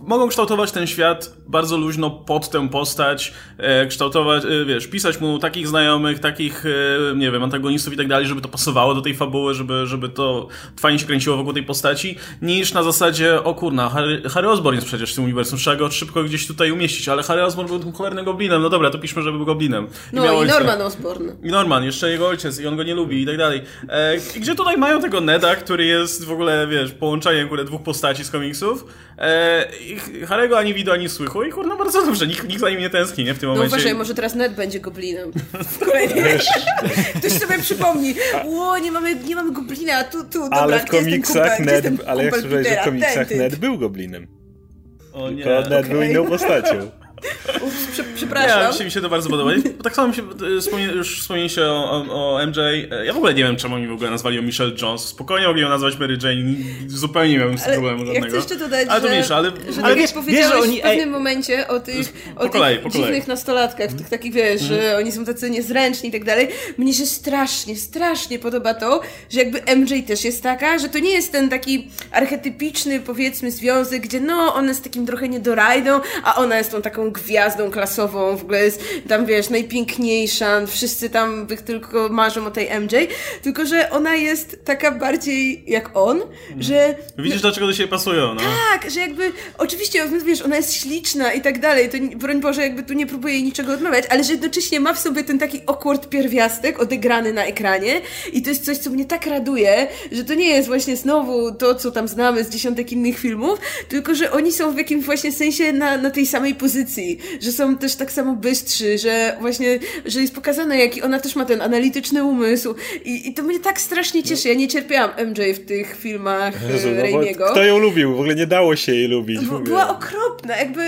S1: mogą kształtować ten świat bardzo luźno pod tę postać, e, kształtować, e, wiesz, pisać mu takich znajomych, takich, e, nie wiem, antagonistów i tak dalej, żeby to pasowało do tej fabuły, żeby, żeby to fajnie się kręciło wokół tej postaci, niż na zasadzie, o kurna, Harry, Harry Osborn jest przecież w tym uniwersum, trzeba go szybko gdzieś tutaj umieścić, ale Harry Osborn był tym cholernym goblinem, no dobra, to piszmy, żeby był goblinem.
S2: I no i Norman Osborn.
S1: I Norman, jeszcze jego ojciec i on go nie lubi i tak dalej. E, gdzie tutaj mają tego Neda, który jest w ogóle, wiesz, połączeniem w ogóle dwóch postaci z komiksów, e, i Harry'ego ani widu, ani słychu i kurna, bardzo dobrze, nikt, nikt za nim nie tęskni, nie? W tym no momencie.
S2: No uważaj, może teraz Ned będzie goblinem. Ktoś sobie przypomni, ło, nie mamy, nie mamy goblina, tu, tu, dobra,
S4: Ale w komiksach Ned, ale jak słyszałeś, że w komiksach ten, Ned był goblinem. O nie. Tylko Ned okay. był inną postacią.
S2: Ups, prze, przepraszam.
S1: Ja, mi się to bardzo podoba. Bo tak samo mi się, e, już wspomnieliście o, o, o, MJ. E, ja w ogóle nie wiem, czemu oni w ogóle nazwali ją Michelle Jones. Spokojnie mogli ją nazwać Mary Jane. Zupełnie nie miałem z tym problemu żadnego.
S2: Ja chcę jeszcze dodać,
S1: ale to
S2: że,
S1: mniejsze, ale...
S2: że
S1: ale
S2: tak wiesz, jak powiedziałeś wiesz, oni, w pewnym ej, momencie o tych, o tych kolei, dziwnych nastolatkach, tych takich, wiesz, mm. że oni są tacy niezręczni i tak dalej. Mnie się strasznie, strasznie podoba to, że jakby MJ też jest taka, że to nie jest ten taki archetypiczny, powiedzmy, związek, gdzie no, ona jest takim trochę niedorajdą, a ona jest tą taką gwiazdą klasową, w ogóle jest tam, wiesz, najpiękniejsza, wszyscy tam tylko marzą o tej MJ, tylko, że ona jest taka bardziej jak on, mhm. że...
S1: Widzisz, dlaczego do siebie pasują, no.
S2: Tak, że jakby, oczywiście, wiesz, ona jest śliczna i tak dalej, to broń Boże, jakby tu nie próbuję jej niczego odmawiać, ale że jednocześnie ma w sobie ten taki awkward pierwiastek odegrany na ekranie i to jest coś, co mnie tak raduje, że to nie jest właśnie znowu to, co tam znamy z dziesiątek innych filmów, tylko, że oni są w jakimś właśnie sensie na, na tej samej pozycji, że są też tak samo bystrzy, że właśnie, że jest pokazane, jaki ona też ma ten analityczny umysł i, i to mnie tak strasznie cieszy. Ja nie cierpiałam MJ w tych filmach Jezu, no Raimiego.
S4: Kto ją lubił? W ogóle nie dało się jej lubić.
S2: była okropna, jakby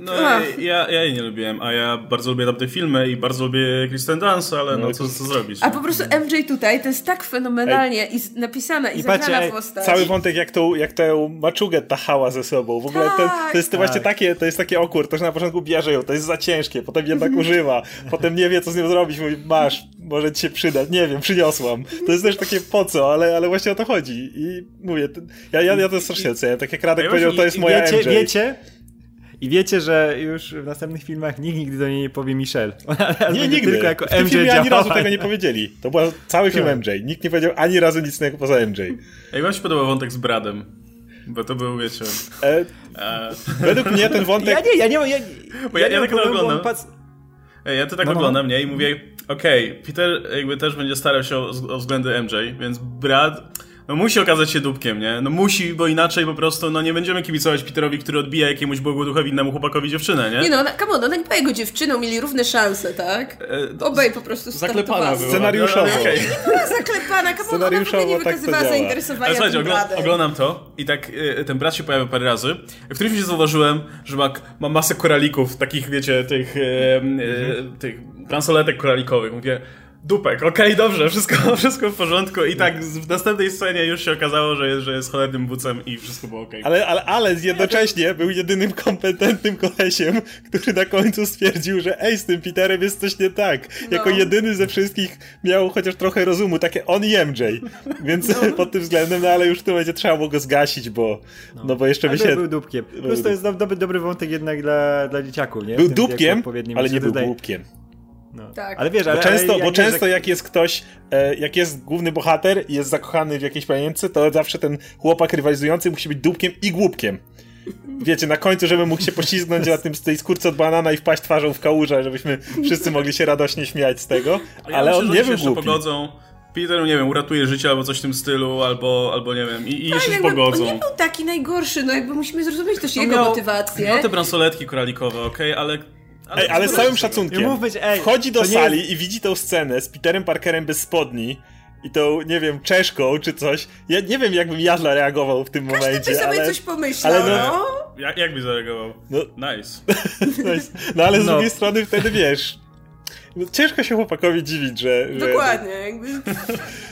S1: no ja, ja, jej nie lubiłem, a ja bardzo lubię tamte filmy i bardzo lubię Kristen Dunst, ale no, no co, co zrobić?
S2: A po prostu MJ tutaj to jest tak fenomenalnie ej. i napisana i, I zagrana patrzcie, postać.
S4: Cały wątek jak tą, jak tę maczugę tachała ze sobą. W ogóle tak, ten, to jest tak. właśnie takie, to jest takie okór, to że na początku bierze ją, to jest za ciężkie, potem jednak używa, potem nie wie co z nią zrobić, mówi masz, może ci się przydać, nie wiem, przyniosłam. To jest też takie po co, ale, ale właśnie o to chodzi. I mówię, ja, ja, ja to strasznie cenię. Tak jak Radek powiedział, to jest moja
S3: wiecie,
S4: MJ.
S3: Wiecie, i wiecie, że już w następnych filmach nikt nigdy do niej nie powie Michelle.
S4: Ona nie, nigdy. Tylko jako w tym MJ filmie ani razu tego nie powiedzieli. To był cały film tak. MJ. Nikt nie powiedział ani razu nic innego poza MJ.
S1: Jak wam się podoba wątek z Bradem? Bo to był, wiecie...
S4: E, e... Według mnie ten wątek...
S3: Ja nie, ja nie... Ja,
S1: Bo ja, ja, ja tak to oglądam. Pac... Ja to tak no, no. oglądam, nie? I mówię, okej, okay, Peter jakby też będzie starał się o, o względy MJ, więc Brad no musi okazać się dupkiem, nie? No musi, bo inaczej po prostu, no nie będziemy kibicować Peterowi, który odbija jakiemuś błogłoduchowi innemu chłopakowi dziewczynę, nie?
S2: Nie no, come on, ona nie była jego dziewczyną, mieli równe szanse, tak? E, Obaj po prostu
S1: Zaklepana była.
S4: Scenariuszowo.
S2: Okay. Nie była zaklepana, come on, Scenariuszowo ona nie tak wykazywała tak zainteresowania Ale słuchajcie, ogl
S1: oglądam to i tak y, ten brat się pojawia parę razy. W którymś się zauważyłem, że ma, ma masę koralików, takich wiecie, tych, y, y, tych bransoletek koralikowych. Mówię, Dupek, okej, okay, dobrze, wszystko, wszystko w porządku i tak w następnej scenie już się okazało, że jest, że jest cholernym bucem i wszystko było okej.
S4: Okay. Ale, ale, ale jednocześnie był jedynym kompetentnym kolesiem, który na końcu stwierdził, że ej, z tym Peterem jest coś nie tak. No. Jako jedyny ze wszystkich miał chociaż trochę rozumu, takie on i MJ. Więc no. pod tym względem, no ale już tu będzie trzeba było go zgasić, bo no, no bo jeszcze by się...
S3: był dupkiem. Plus to jest dobry, dobry wątek jednak dla, dla dzieciaków, nie?
S4: Był dupkiem, ale nie był głupkiem.
S3: No. Tak. Ale wiesz,
S4: ale, bo często, ale, bo często jak jest ktoś, e, jak jest główny bohater i jest zakochany w jakiejś panience, to zawsze ten chłopak rywalizujący musi być dupkiem i głupkiem. Wiecie, na końcu, żeby mógł się poślizgnąć na tym, z tej skórce od banana i wpaść twarzą w kałużę, żebyśmy wszyscy mogli się radośnie śmiać z tego, ale ja myślę, on nie był głupi. Pogodzą.
S1: Peter, nie wiem, uratuje życie albo coś w tym stylu, albo, albo nie wiem, i, i tak, się pogodzą.
S2: On nie był taki najgorszy, no jakby musimy zrozumieć też no jego miał, motywację.
S1: No te bransoletki koralikowe, okej, okay, ale
S4: ale, ej, ale z całym szacunkiem. Być, ej, wchodzi do sali jest... i widzi tą scenę z Peterem Parkerem bez spodni i tą, nie wiem, czeszką czy coś. Ja nie wiem, jakbym ja zareagował w tym
S2: Każdy
S4: momencie.
S2: Każdy by sobie
S4: ale...
S2: coś pomyślał, ale no. no.
S1: Jak, jak by zareagował? No. Nice.
S4: nice. No ale z no. drugiej strony wtedy wiesz... No, ciężko się chłopakowi dziwić, że...
S2: że Dokładnie. Jakby...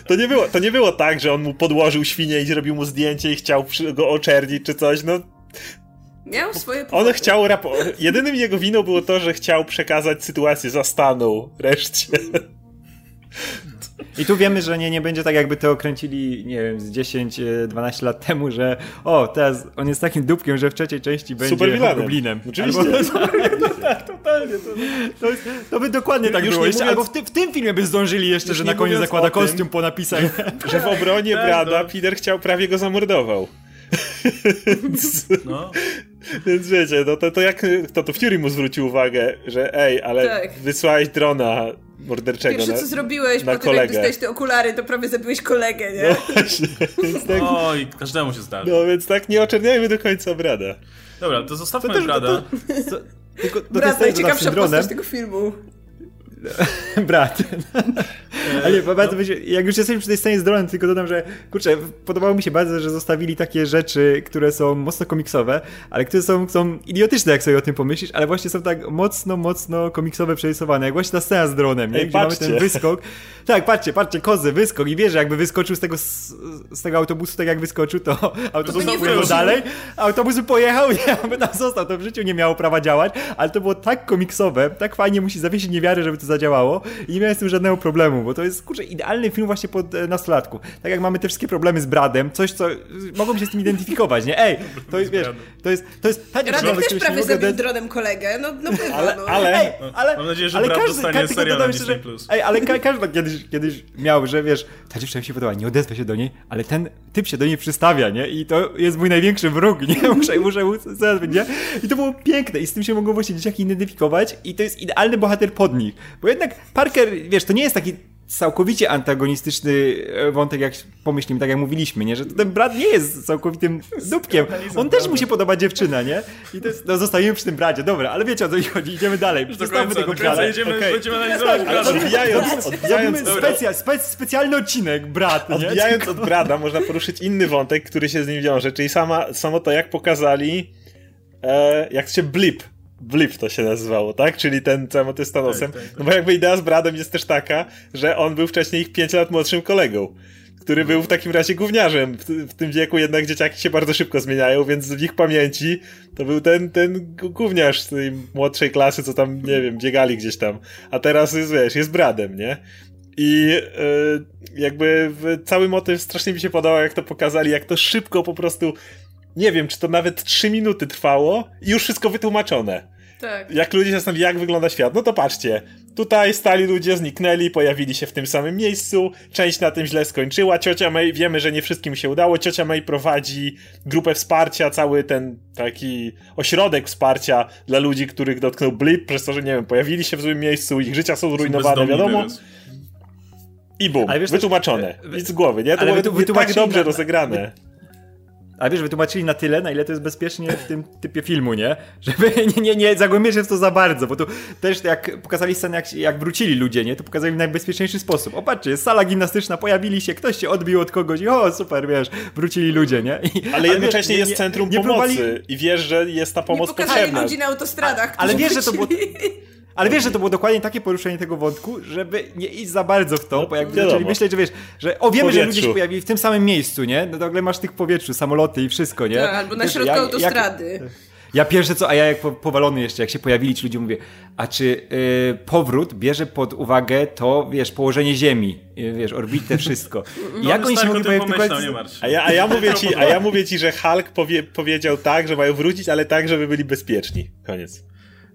S4: To, nie było, to nie było tak, że on mu podłożył świnię i zrobił mu zdjęcie i chciał go oczernić czy coś, no
S2: Miał swoje powody.
S4: On chciał rapo- Jedynym jego winą było to, że chciał przekazać sytuację za staną reszcie.
S3: I tu wiemy, że nie, nie będzie tak, jakby to okręcili, nie wiem, z 10-12 lat temu, że o, teraz on jest takim dupkiem, że w trzeciej części będzie Goblinem.
S4: Oczywiście.
S3: Albo, tak, totalnie. To, to, jest, to by dokładnie tak Już było. Jeszcze, mówiąc, albo w, ty, w, tym filmie by zdążyli jeszcze, że na koniec zakłada tym, kostium po napisach.
S4: Że w obronie tak, Brada no. Peter chciał, prawie go zamordował. No. Więc wiecie, no to, to jak to, to Fury mu zwrócił uwagę, że ej, ale tak. wysłałeś drona morderczego
S2: Pierwsze,
S4: na,
S2: co zrobiłeś
S4: na
S2: po tym, jak dostałeś te okulary, to prawie zabiłeś kolegę, nie?
S1: No właśnie. tak, Oj, każdemu się zdarzy.
S4: No więc tak nie oczerniajmy do końca Brada.
S1: Dobra, to zostawmy to też, Brada. To, to,
S2: tylko, to Brad, najciekawsza postać tego filmu.
S3: Brat. Ale nie, bardzo, jak już jesteśmy przy tej scenie z dronem, tylko dodam, że kurczę, podobało mi się bardzo, że zostawili takie rzeczy, które są mocno komiksowe, ale które są, są idiotyczne, jak sobie o tym pomyślisz, ale właśnie są tak mocno, mocno komiksowe przerysowane. Jak właśnie ta scena z dronem, nie?
S4: Ej,
S3: gdzie
S4: patrzcie.
S3: mamy ten wyskok. Tak, patrzcie, patrzcie, kozy, wyskok i wie, że jakby wyskoczył z tego, z, tego autobusu, tak jak wyskoczył, to autobus
S2: wrócił.
S3: dalej, autobus pojechał i ja by tam został, to w życiu nie miało prawa działać, ale to było tak komiksowe, tak fajnie musi zawiesić niewiarę, żeby to zadziałało i nie miałem z tym żadnego problemu, bo to jest, kurczę, idealny film właśnie pod e, nastolatku. Tak jak mamy te wszystkie problemy z Bradem, coś, co mogą się z tym identyfikować, nie? Ej, to jest, wiesz, to jest, to jest ta dziewczyna,
S2: Radek
S3: do
S2: też prawie zabił
S3: dać-
S2: dronem kolegę, no, no bywa,
S4: Ale,
S2: no.
S4: ale,
S3: Ej, ale,
S1: Mam nadzieję, że
S3: ale
S1: Brad
S3: każdy,
S1: dostanie
S3: każdy,
S1: serial na Disney+.
S3: że, Ej, ale ka każdy kiedyś, kiedyś miał, że wiesz, ta dziewczyna mi się podoba, nie odezwę się do niej, ale ten typ się do niej przystawia, nie? I to jest mój największy wróg, nie? Muszę, muszę mu zadać, nie? I to było piękne i z tym się mogą właśnie dzieciaki identyfikować i to jest idealny bohater pod nich. Bo jednak Parker, wiesz, to nie jest taki całkowicie antagonistyczny e, wątek, jak pomyślimy, tak jak mówiliśmy, nie? Że ten brat nie jest całkowitym dupkiem. On też mu się podoba dziewczyna, nie? I to jest, no zostajemy przy tym bracie, dobra, ale wiecie o co mi chodzi, idziemy dalej. Zostawmy tego brata.
S1: jedziemy,
S4: Okej.
S1: będziemy analizować
S3: Ale
S1: Brada.
S4: odbijając, odbijając,
S3: Zrobimy specja, spe, specjalny odcinek, brat, nie?
S4: odbijając od Brada, można poruszyć inny wątek, który się z nim wiąże, czyli sama, samo to, jak pokazali, e, jak się blip. Blip to się nazywało, tak? Czyli ten motyw z Thanosem.
S1: Tak, tak, tak.
S4: No bo jakby idea z Bradem jest też taka, że on był wcześniej ich 5 lat młodszym kolegą. Który był w takim razie gówniarzem. W, w tym wieku jednak dzieciaki się bardzo szybko zmieniają, więc w ich pamięci to był ten, ten gówniarz z tej młodszej klasy, co tam, nie wiem, biegali gdzieś tam. A teraz jest, wiesz, jest Bradem, nie? I e, jakby w, cały motyw strasznie mi się podobał, jak to pokazali, jak to szybko po prostu. Nie wiem, czy to nawet 3 minuty trwało i już wszystko wytłumaczone.
S2: Tak.
S4: Jak ludzie się zastanawiali, jak wygląda świat, no to patrzcie. Tutaj stali ludzie, zniknęli, pojawili się w tym samym miejscu, część na tym źle skończyła, ciocia May, wiemy, że nie wszystkim się udało, ciocia May prowadzi grupę wsparcia, cały ten taki ośrodek wsparcia dla ludzi, których dotknął blip, przez to, że nie wiem, pojawili się w złym miejscu, ich życia są zrujnowane, wiadomo.
S1: teraz.
S4: I bum,
S3: wiesz,
S4: wytłumaczone.
S3: wy-
S4: Nic z głowy, nie? To było
S3: wytu-
S4: tak dobrze
S3: na-
S4: rozegrane.
S3: A wiesz, wytłumaczyli na tyle, na ile to jest bezpiecznie w tym typie filmu, nie? Żeby nie, nie, nie zagłębiać się w to za bardzo, bo tu też jak pokazali scenę, jak, jak wrócili ludzie, nie? To pokazali w najbezpieczniejszy sposób. O, patrzcie, jest sala gimnastyczna, pojawili się, ktoś się odbił od kogoś i o, super, wiesz, wrócili ludzie, nie? I,
S4: Ale jednocześnie
S3: wiesz,
S4: jest
S3: nie-
S4: centrum
S3: nie
S4: pomocy
S3: próbowali-
S4: i wiesz, że jest ta
S2: Nie
S4: pomoc
S2: pokazali
S4: potrzebna.
S2: ludzi na autostradach,
S3: Ale
S2: którzy
S3: wiesz, że to było... Ale wiesz, że to było dokładnie takie poruszenie tego wątku, żeby nie iść za bardzo w to, bo jakby
S4: wiadomo.
S3: zaczęli myśleć, że wiesz, że o wiemy, że ludzie się pojawili w tym samym miejscu, nie? No nagle masz tych powietrzu, samoloty i wszystko, nie?
S2: Tak, albo na
S3: Wiesz,
S2: środku
S3: jak-
S2: autostrady.
S3: Ja pierwsze co, a ja jak po, powalony jeszcze, jak się pojawili ci ludzie, mówię, a czy y, powrót bierze pod uwagę to, wiesz, położenie Ziemi, y, wiesz, orbitę, wszystko. I
S1: No,
S3: jak oni się
S1: tak o
S3: mogli
S1: pomyślał,
S3: tylko-
S1: nie martw.
S4: A ja, a ja mówię ci, a ja mówię ci, że Hulk powie, powiedział tak, że mają wrócić, ale tak, żeby byli bezpieczni. Koniec.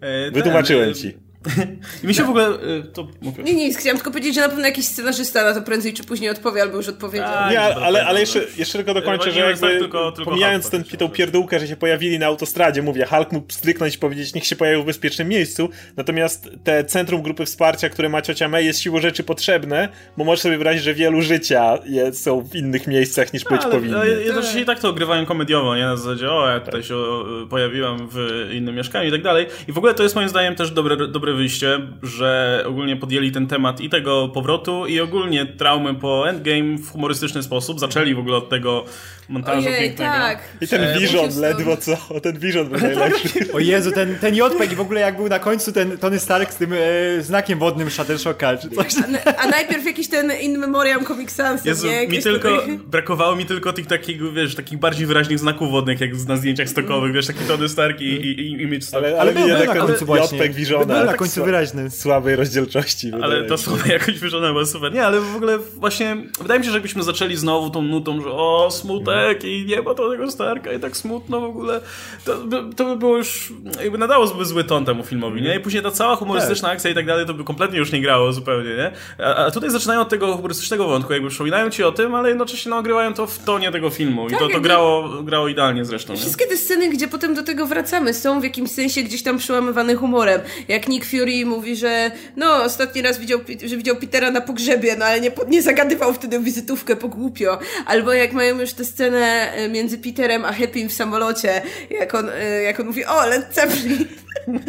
S1: E, ten,
S4: Wytłumaczyłem
S1: e,
S4: ci.
S1: I mi się w ogóle... e, To mówię.
S2: Nie, nie, chciałam tylko powiedzieć, że na pewno jakiś scenarzysta na to prędzej czy później odpowie, albo już odpowiedział.
S1: A,
S4: Nie, ale,
S1: dobra,
S4: ale jeszcze,
S1: dobra.
S4: jeszcze tylko dokończę, że jakby
S1: tak, tylko- tylko
S4: pomijając ten, tą
S1: że-
S4: pierdółkę, że się pojawili na autostradzie, mówię, Hulk mógł stryknąć i powiedzieć, niech się pojawił w bezpiecznym miejscu, natomiast te centrum grupy wsparcia, które ma ciocia May jest siłą rzeczy potrzebne, bo możesz sobie wyobrazić, że wielu życia jest, są w innych miejscach niż być
S1: ale,
S4: powinny.
S1: ale jednocześnie i tak to ogrywają komediowo, nie? Na zasadzie, o, ja tutaj się o, pojawiłam w innym mieszkaniu i tak dalej. I w ogóle to jest moim zdaniem też dobre, dobre wyjście, że ogólnie podjęli ten temat i tego powrotu i ogólnie traumy po Endgame w humorystyczny sposób. Zaczęli w ogóle od tego montażu
S2: Ojej,
S1: pięknego.
S2: tak.
S4: I ten Vision ledwo co, ten Vision był najlepszy.
S3: O Jezu, ten, ten JPEG i w ogóle jak był na końcu ten Tony Stark z tym e, znakiem wodnym Shuttershocka, czy coś.
S2: A, a najpierw jakiś ten In Memoriam Comic Sans,
S1: Jezu,
S2: nie?
S1: mi tylko,
S2: tutaj-
S1: brakowało mi tylko tych takich, wiesz, takich bardziej wyraźnych znaków wodnych, jak na zdjęciach stokowych, wiesz, taki Tony Stark i, i, i Image Stock.
S4: Ale, ale,
S3: Ale był, był
S4: ten
S3: końcu właśnie.
S4: JPEG Visiona.
S3: Był na
S4: tak
S3: końcu
S4: sła-
S3: wyraźny.
S4: Słabej rozdzielczości.
S1: Ale to słowo jakoś było super. Nie, ale w ogóle właśnie wydaje mi się, że jakbyśmy zaczęli znowu tą nutą, że o, smutek i nie ma tego Starka i tak smutno w ogóle, to by, to by było już, jakby nadało zły, zły ton temu filmowi, nie? I później ta cała humorystyczna akcja i tak dalej, to by kompletnie już nie grało zupełnie, nie? A, a tutaj zaczynają od tego humorystycznego wątku, jakby przypominają ci o tym, ale jednocześnie no, ogrywają to w tonie tego filmu i to, to
S2: jakby-
S1: grało, grało idealnie zresztą, nie?
S2: Wszystkie te sceny, gdzie potem do tego wracamy, są w jakimś sensie gdzieś tam przełamywane humorem. Jak Nick Fury mówi, że no, ostatni raz widział, że widział Petera na pogrzebie, no ale nie, nie zagadywał wtedy wizytówkę po głupio. Albo jak mają już tę scenę e, między Peterem a Happym w samolocie, jak on, e, jak on mówi, o, Led Zeppelin.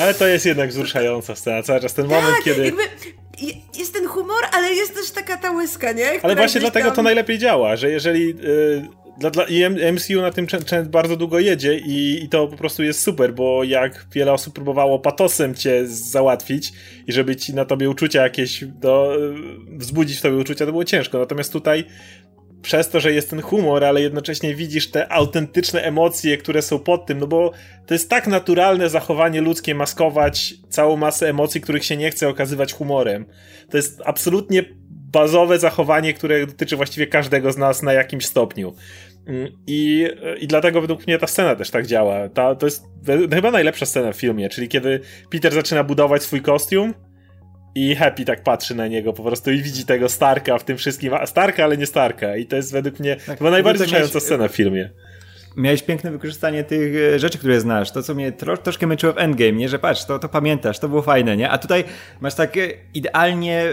S4: Ale to jest jednak wzruszająca scena, cały czas ten moment,
S2: tak,
S4: kiedy...
S2: Jakby jest ten humor, ale jest też taka ta łyska, nie? Która
S4: ale właśnie dlatego
S2: tam...
S4: to najlepiej działa, że jeżeli... Yy, dla, dla, MCU na tym bardzo długo jedzie i, i, to po prostu jest super, bo jak wiele osób próbowało patosem cię załatwić i żeby ci na tobie uczucia jakieś do, wzbudzić w tobie uczucia, to było ciężko. Natomiast tutaj przez to, że jest ten humor, ale jednocześnie widzisz te autentyczne emocje, które są pod tym, no bo to jest tak naturalne zachowanie ludzkie maskować całą masę emocji, których się nie chce okazywać humorem. To jest absolutnie bazowe zachowanie, które dotyczy właściwie każdego z nas na jakimś stopniu. I, I dlatego według mnie ta scena też tak działa. Ta, to jest chyba najlepsza scena w filmie, czyli kiedy Peter zaczyna budować swój kostium i Happy tak patrzy na niego po prostu i widzi tego Starka w tym wszystkim. Starka, ale nie Starka. I to jest według mnie tak, chyba najbardziej wzruszająca scena w filmie
S3: miałeś piękne wykorzystanie tych e, rzeczy, które znasz. To, co mnie tro, troszkę męczyło w Endgame, nie? Że patrz, to, to pamiętasz, to było fajne, nie? A tutaj masz takie idealnie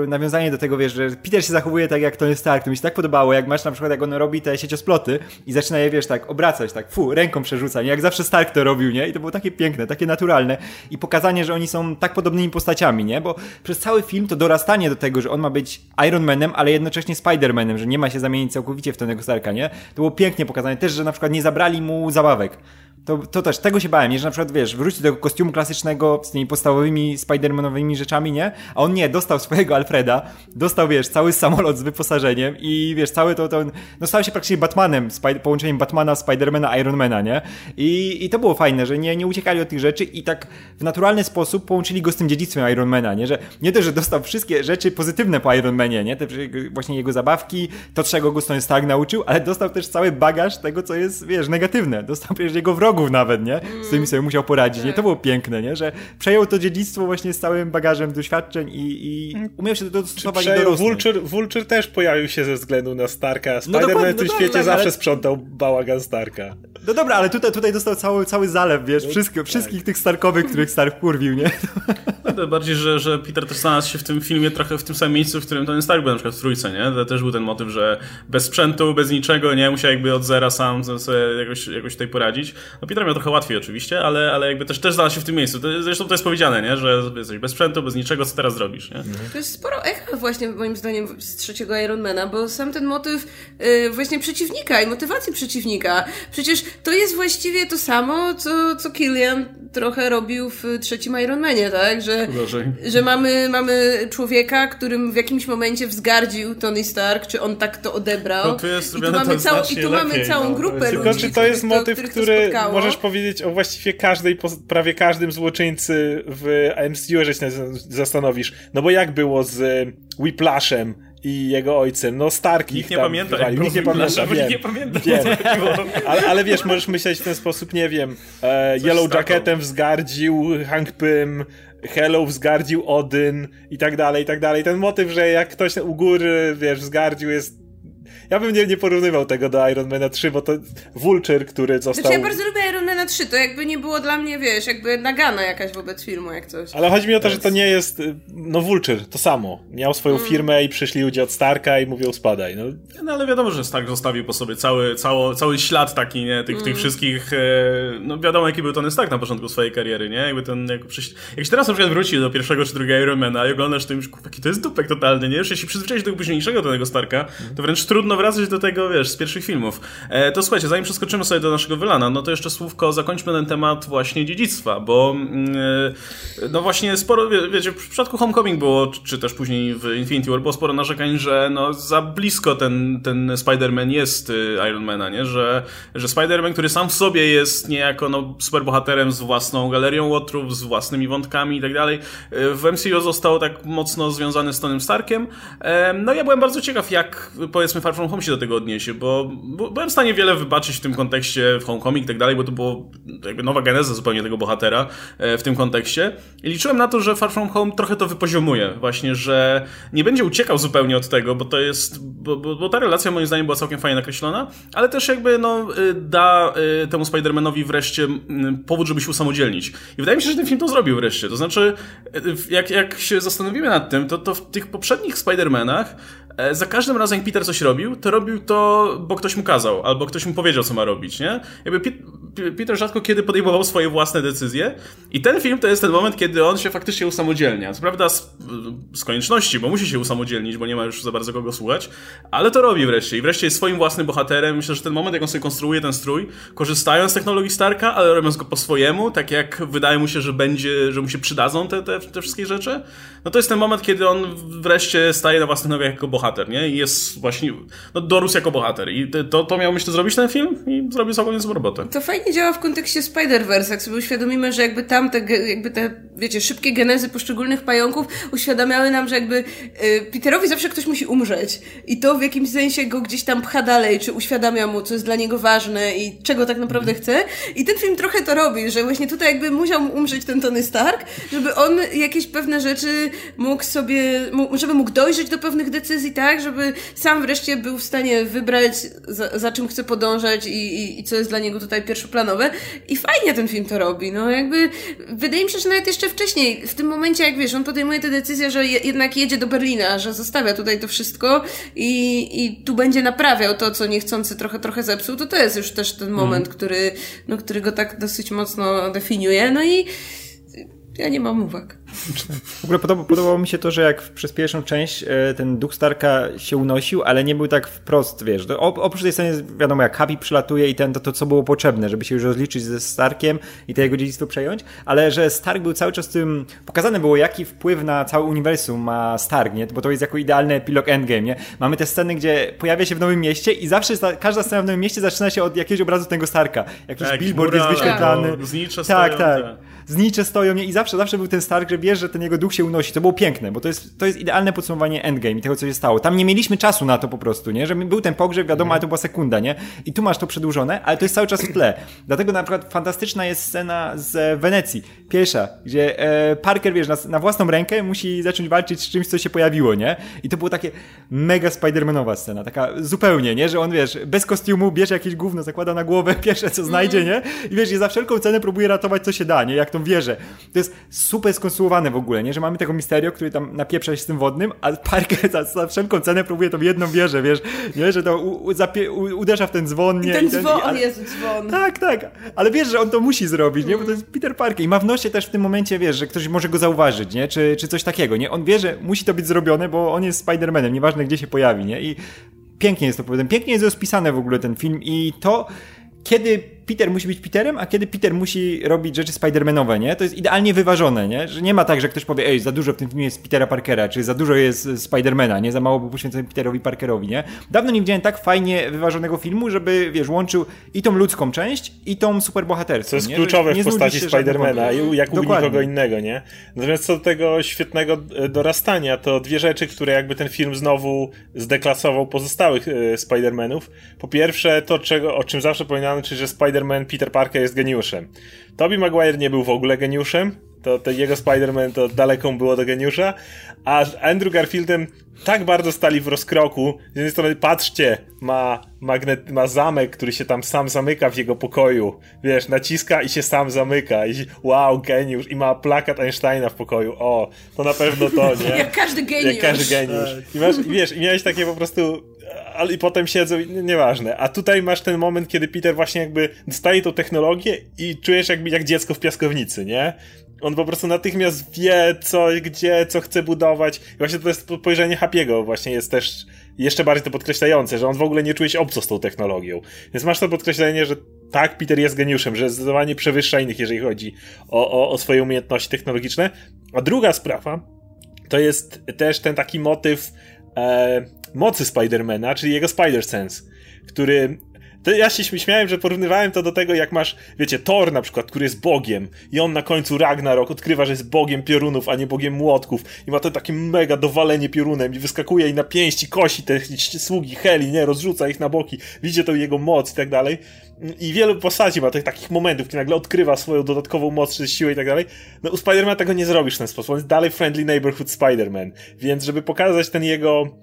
S3: yy, nawiązanie do tego, wiesz, że Peter się zachowuje tak jak Tony Stark. To mi się tak podobało, jak masz na przykład, jak on robi te sieciosploty i zaczyna je, wiesz, tak obracać, tak fu, ręką przerzuca, nie? Jak zawsze Stark to robił, nie? I to było takie piękne, takie naturalne. I pokazanie, że oni są tak podobnymi postaciami, nie? Bo przez cały film to dorastanie do tego, że on ma być Iron Manem, ale jednocześnie Spider-Manem, że nie ma się zamienić całkowicie w Tonego Starka, nie? To było pięknie pokazane też, że na przykład nie zabrali mu zabawek. To, to też, tego się bałem, nie? że na przykład, wiesz, wróci do tego kostiumu klasycznego z tymi podstawowymi Spidermanowymi rzeczami, nie? A on nie, dostał swojego Alfreda, dostał, wiesz, cały samolot z wyposażeniem i, wiesz, cały to, to no stał się praktycznie Batmanem, połączeniem Batmana, Spidermana, Ironmana, nie? I, I to było fajne, że nie, nie uciekali od tych rzeczy i tak w naturalny sposób połączyli go z tym dziedzictwem Ironmana, nie? Że nie to, że dostał wszystkie rzeczy pozytywne po Ironmanie, nie? Te właśnie jego zabawki, to czego go Stone Stark nauczył, ale dostał też cały bagaż tego, co jest, wiesz, negatywne. Dostał przecież jego wrogów wrogów nawet, nie? Z którymi sobie musiał poradzić, nie? To było piękne, nie? Że przejął to dziedzictwo właśnie z całym bagażem doświadczeń i, i umiał się dostosować
S4: do dorosłych. Vulture, Vulture też pojawił się ze względu na Starka. No Spider-Man no w tym no świecie tak, zawsze ale... sprzątał bałagan Starka.
S3: No dobra, ale tutaj, tutaj dostał cały, cały zalew, wiesz, no, wszystko, tak. wszystkich tych Starkowych, których Stark kurwił, nie?
S1: No, bardziej, że, że Peter też znalazł się w tym filmie trochę w tym samym miejscu, w którym ten Stark był na przykład w Trójce, nie? To też był ten motyw, że bez sprzętu, bez niczego, nie? Musiał jakby od zera sam sobie jakoś, jakoś tutaj poradzić. No Peter miał trochę łatwiej oczywiście, ale, ale jakby też, też znalazł się w tym miejscu. To, zresztą to jest powiedziane, nie? Że jesteś bez sprzętu, bez niczego, co teraz zrobisz, nie? Mhm.
S2: To jest sporo echa właśnie moim zdaniem z trzeciego Ironmana, bo sam ten motyw yy, właśnie przeciwnika i motywacji przeciwnika. Przecież to jest właściwie to samo, co, co Killian trochę robił w trzecim Ironmanie, tak? Że, że mamy, mamy człowieka, którym w jakimś momencie wzgardził Tony Stark, czy on tak to odebrał.
S1: No tu jest
S2: I tu mamy, cał, i tu mamy całą no. grupę Tylko ludzi,
S4: czy to jest motyw, który możesz powiedzieć o właściwie każdej, prawie każdym złoczyńcy w MCU, że się zastanowisz. No bo jak było z Whiplashem, i jego ojcem. No Stark
S1: nikt nie pamięta.
S4: Nikt nie pamięta,
S1: wiem, nie pamięta.
S4: Wiem. ale, ale wiesz, możesz myśleć w ten sposób, nie wiem, e, Yellow Jacketem wzgardził Hank Pym, Hello wzgardził Odyn i tak dalej, i tak dalej. Ten motyw, że jak ktoś u góry, wiesz, wzgardził jest ja bym nie, nie porównywał tego do Iron Mana 3, bo to Vulture, który został...
S2: Znaczy ja bardzo lubię Iron Mana 3, to jakby nie było dla mnie, wiesz, jakby nagana jakaś wobec filmu, jak coś.
S4: Ale chodzi mi o to, że to nie jest, no Vulture, to samo. Miał swoją mm. firmę i przyszli ludzie od Starka i mówią spadaj, no.
S1: No ale wiadomo, że Stark zostawił po sobie cały, cały, cały ślad taki, nie, tych, mm. tych wszystkich, e, no wiadomo jaki był Tony Stark na początku swojej kariery, nie, jakby ten, jak, przyś... jak się teraz na przykład wróci do pierwszego czy drugiego Ironmana i oglądasz, to już, jaki to jest dupek totalny, nie, już jeśli przyzwyczaić do tego późniejszego Tonego Starka, to wręcz trudno wracać do tego, wiesz, z pierwszych filmów. E, to słuchajcie, zanim przeskoczymy sobie do naszego wylana, no to jeszcze słówko, zakończmy ten temat właśnie dziedzictwa, bo mm, e, no właśnie sporo, wie, wiecie, w przypadku Homecoming było, czy też później w Infinity War było sporo narzekań, że no za blisko ten, ten Spider-Man jest y, Iron Mana, nie? Że, że Spider-Man, który sam w sobie jest niejako no, superbohaterem z własną galerią łotrów, z własnymi wątkami i tak dalej, y, w MCU został tak mocno związany z Tonym Starkiem. No ja byłem bardzo ciekaw, jak powiedzmy Far From Home się do tego odniesie, bo byłem w stanie wiele wybaczyć w tym kontekście w Homecoming i tak dalej, bo to było jakby nowa geneza zupełnie tego bohatera e, w tym kontekście. I liczyłem na to, że Far From Home trochę to wypoziomuje, właśnie, że nie będzie uciekał zupełnie od tego, bo to jest, bo, bo, bo ta relacja moim zdaniem była całkiem fajnie nakreślona, ale też jakby no y, da y, temu Spider-Manowi wreszcie powód, żeby się usamodzielnić. I wydaje mi się, że ten film to zrobił wreszcie. To znaczy, y, jak, jak się zastanowimy nad tym, to, to w tych poprzednich Spider-Manach za każdym razem jak Peter coś robił, to robił to, bo ktoś mu kazał, albo ktoś mu powiedział, co ma robić, nie? Jakby Peter rzadko kiedy podejmował swoje własne decyzje i ten film to jest ten moment, kiedy on się faktycznie usamodzielnia. Co prawda z, z konieczności, bo musi się usamodzielnić, bo nie ma już za bardzo kogo słuchać, ale to robi wreszcie i wreszcie jest swoim własnym bohaterem. Myślę, że ten moment, jak on sobie konstruuje ten strój, korzystając z technologii Starka, ale robiąc go po swojemu, tak jak wydaje mu się, że będzie, że mu się przydadzą te, te, te wszystkie rzeczy, no to jest ten moment, kiedy on wreszcie staje na własnych nogach jako bohater, nie? I jest właśnie, no dorósł jako bohater. I to, to miał, myślę, zrobić ten film i zrobił całkiem niezłą robotę.
S2: To fajnie działa w kontekście Spider-Verse, jak sobie uświadomimy, że jakby tam te, jakby te, wiecie, szybkie genezy poszczególnych pająków uświadamiały nam, że jakby y, Peterowi zawsze ktoś musi umrzeć. I to w jakimś sensie go gdzieś tam pcha dalej, czy uświadamia mu, co jest dla niego ważne i czego tak naprawdę chce. I ten film trochę to robi, że właśnie tutaj jakby musiał umrzeć ten Tony Stark, żeby on jakieś pewne rzeczy mógł sobie, żeby mógł dojrzeć do pewnych decyzji, tak, żeby sam wreszcie był w stanie wybrać, za, za czym chce podążać i, i, i, co jest dla niego tutaj pierwszoplanowe. I fajnie ten film to robi, no jakby wydaje mi się, że nawet jeszcze wcześniej, w tym momencie, jak wiesz, on podejmuje tę decyzję, że je, jednak jedzie do Berlina, że zostawia tutaj to wszystko i, i tu będzie naprawiał to, co niechcący trochę, trochę zepsuł, to to jest już też ten moment, mm. który, no, który go tak dosyć mocno definiuje. No i ja nie mam uwag.
S3: W ogóle podoba, podobało mi się to, że jak przez pierwszą część e, ten duch Starka się unosił, ale nie był tak wprost, wiesz. oprócz tej sceny, wiadomo, jak Happy przylatuje i ten, to, to co było potrzebne, żeby się już rozliczyć ze Starkiem i to jego dziedzictwo przejąć, ale że Stark był cały czas tym, pokazane było, jaki wpływ na cały uniwersum ma Stark, nie? Bo to jest jako idealny epilog Endgame, nie? Mamy te sceny, gdzie pojawia się w Nowym Mieście i zawsze każda scena w Nowym Mieście zaczyna się od jakiegoś obrazu tego Starka. Jakiś tak, billboard jest wyświetlany.
S1: Tak, tak. tak
S3: znicze stoją nie? i zawsze, zawsze był ten Stark, że wiesz, że ten jego duch się unosi. To było piękne, bo to jest, to jest idealne podsumowanie Endgame i tego, co się stało. Tam nie mieliśmy czasu na to po prostu, nie? Że był ten pogrzeb, wiadomo, mhm. ale to była sekunda, nie? I tu masz to przedłużone, ale to jest cały czas w tle. Dlatego na przykład fantastyczna jest scena z Wenecji, pierwsza, gdzie e, Parker, wiesz, na, na, własną rękę musi zacząć walczyć z czymś, co się pojawiło, nie? I to było takie mega Spidermanowa scena, taka zupełnie, nie? Że on, wiesz, bez kostiumu bierze jakieś gówno, zakłada na głowę pierwsze, co znajdzie, mhm. nie? I wiesz, i za wszelką cenę próbuje ratować, co się da, nie? Jak tą wieżę. To jest super skonstruowane w ogóle, nie? Że mamy tego Misterio, który tam napieprza się z tym wodnym, a Parker za, za wszelką cenę próbuje tą jedną wieżę, wiesz? Nie? Że to u, u, uderza w ten dzwon, nie?
S2: I ten, I ten dzwon, ale, jest dzwon.
S3: Tak, tak. Ale wiesz, że on to musi zrobić, nie? Bo to jest Peter Parker i ma w nosie też w tym momencie, wiesz, że ktoś może go zauważyć, nie? Czy, czy coś takiego, nie? On wie, że musi to być zrobione, bo on jest Spider-Manem, nieważne gdzie się pojawi, nie? I pięknie jest to powiedziane, pięknie jest rozpisane w ogóle ten film i to kiedy Peter musi być Peterem, a kiedy Peter musi robić rzeczy Spidermanowe, nie? To jest idealnie wyważone, nie? Że nie ma tak, że ktoś powie, ej, za dużo w tym filmie jest Petera Parkera, czy za dużo jest Spidermana, nie? Za mało był poświęcony Peterowi Parkerowi, nie? Dawno nie widziałem tak fajnie wyważonego filmu, żeby, wiesz, łączył i tą ludzką część, i tą superbohaterską,
S4: Co jest nie? kluczowe w postaci Spidermana, jak u nikogo innego, nie? Natomiast co do tego świetnego e, dorastania, to dwie rzeczy, które jakby ten film znowu zdeklasował pozostałych e, Spidermanów. Po pierwsze, to, czego, o czym zawsze powinnamy, czyli że Spider Spider-Man Peter Parker jest geniuszem. Tobey Maguire nie był w ogóle geniuszem, to, to jego Spider-Man to daleko było do geniusza, a Andrew Garfieldem tak bardzo stali w rozkroku. Z jednej strony, patrzcie, ma, magnet, ma zamek, który się tam sam zamyka w jego pokoju. Wiesz, naciska i się sam zamyka. I wow, geniusz. I ma plakat Einsteina w pokoju. O, to na pewno to, nie?
S2: Jak każdy geniusz.
S4: Jak każdy geniusz. I, masz, wiesz, i miałeś takie po prostu ale i potem siedzą, nieważne. A tutaj masz ten moment, kiedy Peter właśnie jakby dostaje tą technologię i czujesz jakby jak dziecko w piaskownicy, nie? On po prostu natychmiast wie, co, gdzie, co chce budować. I właśnie to jest spojrzenie Happy'ego właśnie jest też jeszcze bardziej to podkreślające, że on w ogóle nie czuje się obco z tą technologią. Więc masz to podkreślenie, że tak, Peter jest geniuszem, że zdecydowanie przewyższa innych, jeżeli chodzi o, o, o swoje umiejętności technologiczne. A druga sprawa, to jest też ten taki motyw e, mocy Spidermana, czyli jego Spider-Sense, który ja się śmiałem, że porównywałem to do tego, jak masz, wiecie, Thor na przykład, który jest bogiem i on na końcu Ragnarok odkrywa, że jest bogiem piorunów, a nie bogiem młotków i ma to takie mega dowalenie piorunem i wyskakuje i na pięści kosi te sługi Heli, nie, rozrzuca ich na boki, widzi to jego moc i tak dalej. I wielu postaci ma tych takich momentów, kiedy nagle odkrywa swoją dodatkową moc czy siłę i tak dalej. No u Spidermana tego nie zrobisz w ten sposób. On jest dalej friendly neighborhood Spider-Man. Więc żeby pokazać ten jego,